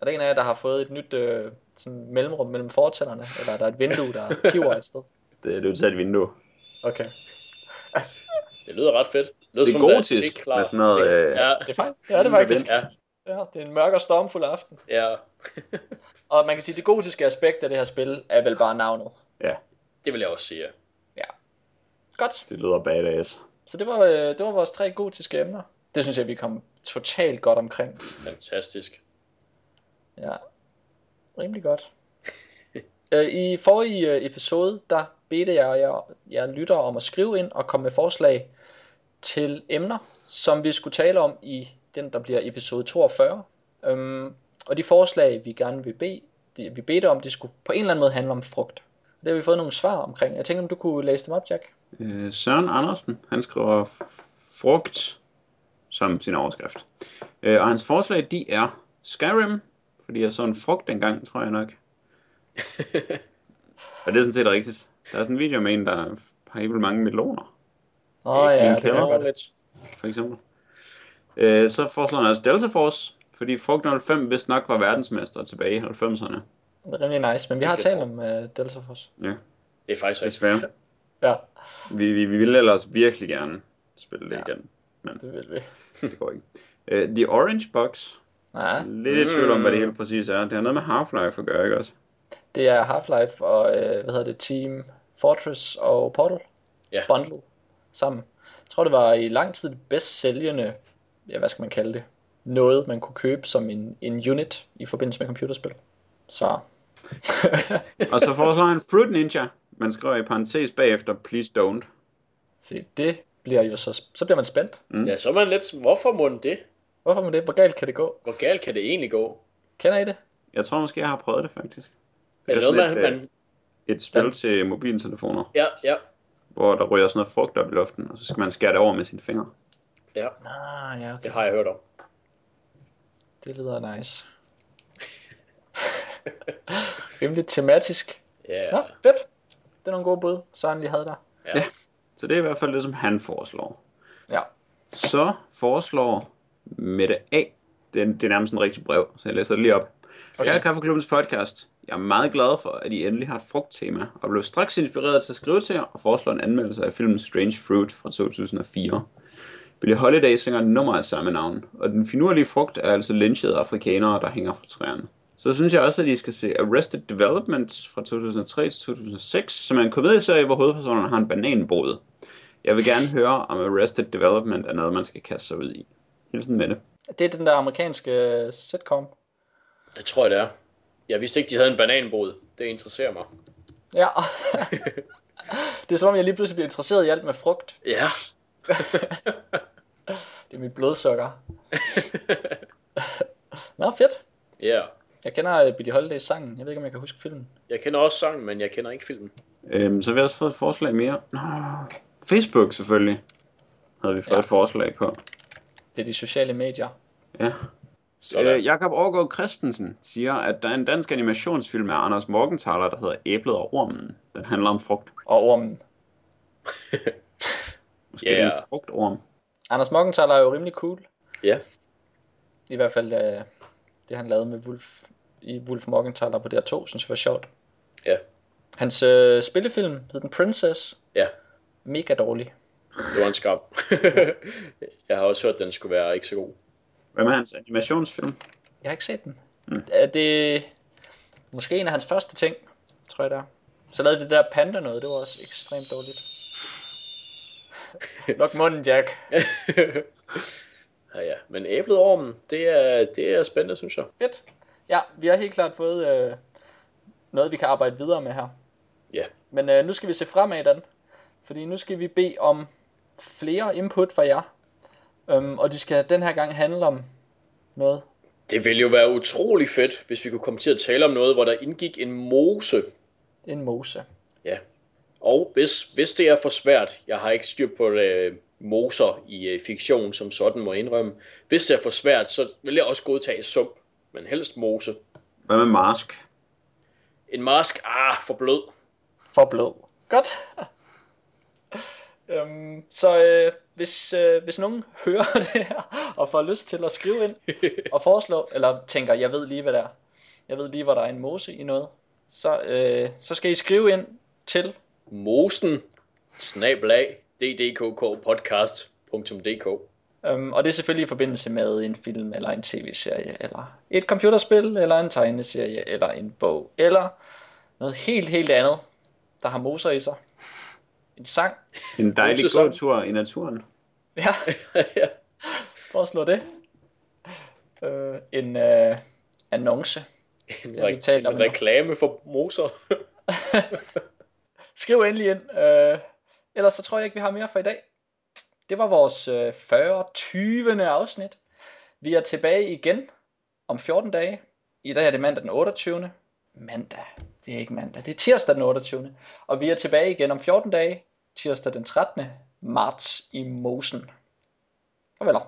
Er der en af jer, der har fået et nyt øh, sådan mellemrum mellem fortænderne? Eller er der et vindue, der piver et sted? [laughs] det er nødt til et vindue. Okay. Det lyder ret fedt. Det, lyder Det er gotisk tik klar. med sådan noget, øh, Ja, Det er faktisk, ja, det er faktisk. ja, Ja, det er en mørk og stormfuld aften. ja. [laughs] Og man kan sige, at det gotiske aspekt af det her spil er vel bare navnet. Ja, Det vil jeg også sige, ja. Godt. det lyder badass. Så det var, øh, det var vores tre gotiske emner. Det synes jeg, vi kom totalt godt omkring. Fantastisk. Ja, rimelig godt. [laughs] Øh, I forrige øh, episode, der bedte jeg jer, jer lytter om at skrive ind og komme med forslag til emner, som vi skulle tale om i den, der bliver episode 42. Øhm, og de forslag, vi gerne vil bede, de, vi bedte om, de skulle på en eller anden måde handle om frugt. Det har vi fået nogle svar omkring. Jeg tænker, om du kunne læse dem op, Jack? Øh, Søren Andersen, han skriver frugt som sin overskrift. Øh, og hans forslag, de er Skyrim, fordi jeg så en frugt dengang, tror jeg nok. [laughs] og det er sådan set rigtigt. Der er sådan en video med en, der har helt mange meloner, Åh oh, en ja, det kælder. lidt. for eksempel. Øh, så foreslår han også Delta Force, fordi Frugt 05 vist nok var verdensmester tilbage i 90'erne. Det er rimelig nice, men vi har talt om uh, Delta Force. Ja, Det er faktisk rigtigt. desværre. Ja, Vi, vi, vi ville ellers virkelig gerne spille det Ja. igen, men det vil vi. [laughs] det går ikke. Øh, The Orange Box, Ja, Lidt i tvivl om, hvad det Mm. helt præcis er. Det har noget med Half-Life at gøre, ikke også? det er Half-Life og, øh, hvad hedder det, Team Fortress og Portal. Ja. Bundle sammen. Jeg tror, det var i lang tid det bedst sælgende, ja, hvad skal man kalde det, noget, man kunne købe som en, en unit i forbindelse med computerspil. Så, [laughs] Og så foreslår han Fruit Ninja. Man skriver i parentes bagefter, please don't. se, det bliver jo så, så bliver man spændt. Mm. Ja, så er man lidt, hvorfor må den det? Hvorfor med det? Hvor galt kan det gå? Hvor galt kan det egentlig gå? Kender I det? Jeg tror måske, jeg har prøvet det faktisk. Er det sådan noget, man, et, øh, man... Et spil Ja. til mobiltelefoner, Ja, ja, hvor der ryger sådan noget frugt op i luften, og så skal man skære det over med sine fingre. ja. Ah, ja, okay. Det har jeg hørt om. Det lyder nice. [laughs] Rimelig tematisk. Ja, Nå, fedt. Det er nogle gode bud, Søren lige havde der. ja. Så det er i hvert fald det, som han foreslår. Ja. Så foreslår Mette A. Det er, det er nærmest en rigtig brev, så jeg læser det lige op. Okay. Jeg er Kaffeklubbens podcast. Jeg er meget glad for, at I endelig har et frugttema, og blev straks inspireret til at skrive til jer og foreslå en anmeldelse af filmen Strange Fruit fra 2004. Billie Holiday synger et nummer af samme navn, og den finurlige frugt er altså lynchede afrikanere, der hænger fra træerne. Så synes jeg også, at I skal se Arrested Development fra 2003 til 2006, som er en komedieserie, hvor hovedpersonerne har en bananbod. Jeg vil gerne høre, om Arrested Development er noget, man skal kaste sig ud i. Hilsen Mette. Det er den der amerikanske sitcom. Det tror jeg, det er. Jeg vidste ikke, de havde en bananbrud. Det interesserer mig. Ja. [laughs] det er som om, jeg lige pludselig bliver interesseret i alt med frugt. Ja. [laughs] Det er mit blodsukker. [laughs] Nå, fedt. Ja. Jeg kender uh, Billie Holidays sangen. Jeg ved ikke, om jeg kan huske filmen. Jeg kender også sangen, men jeg kender ikke filmen. Øhm, så har vi også fået et forslag mere. Nå, Facebook selvfølgelig. Havde vi fået ja. et forslag på. Det er de sociale medier. Ja. Sådan. Øh, Jakob Aargaard Christensen siger, at der er en dansk animationsfilm af Anders Morgenthaler, der hedder Æblet og Ormen. Den handler om frugt. Og ormen. [laughs] Måske yeah. det er en frugtorm. Anders Morgenthaler er jo rimelig cool. Ja. I hvert fald uh, det, han lavede med Wolf i Wolf Morgenthaler på DR2, synes jeg var sjovt. Ja. Hans uh, spillefilm hed Den Princess. Ja. Mega dårlig. Det var en skam. [laughs] jeg har også hørt, at den skulle være ikke så god. Hvad med hans animationsfilm? Jeg har ikke set den. Mm. Er det måske en af hans første ting, tror jeg der. Så lavede det der panda noget, det var også ekstremt dårligt. [laughs] Luk munden, Jack. ja, [laughs] ja. Men æblet ormen, det er, det er spændende, synes jeg. Fedt. Ja, vi har helt klart fået øh, noget, vi kan arbejde videre med her. Ja. Men øh, nu skal vi se fremad, Dan. Fordi nu skal vi bede om flere input fra jer. Øhm, og de skal den her gang handle om noget. Det ville jo være utrolig fedt, hvis vi kunne komme til at tale om noget, hvor der indgik en mose. En mose. Ja. Og hvis, hvis det er for svært, jeg har ikke styr på øh, moser i øh, fiktion, som sådan må indrømme. Hvis det er for svært, så vil jeg også godtage sump, men helst mose. Hvad med Mask? En mask, ah, for blød. For blød. Godt. Øhm, så øh, hvis, øh, hvis nogen [laughs] hører det her, og får lyst til at skrive ind, og foreslå, eller tænker, jeg ved lige, hvad det er. Jeg ved lige, hvor der er en mose i noget. Så, øh, så skal I skrive ind til Mosen, snablag, ddkkpodcast.dk Øhm, og det er selvfølgelig i forbindelse med en film, eller en tv-serie, eller et computerspil, eller en tegneserie, eller en bog, eller noget helt, helt andet, der har moser i sig. En sang. En dejlig gåtur i naturen. Ja, [laughs] ja. foreslå det. Øh, en øh, annonce. En, vi talt om en reklame for moser. [laughs] Skriv endelig ind. Øh, ellers så tror jeg ikke, vi har mere for i dag. Det var vores øh, 40. 20. afsnit. Vi er tilbage igen om 14 dage. I dag er det mandag den 28. Mandag. Det er ikke mandag. Det er tirsdag den 28. Og vi er tilbage igen om 14 dage. Tirsdag den 13. marts i Mosen. Farvel.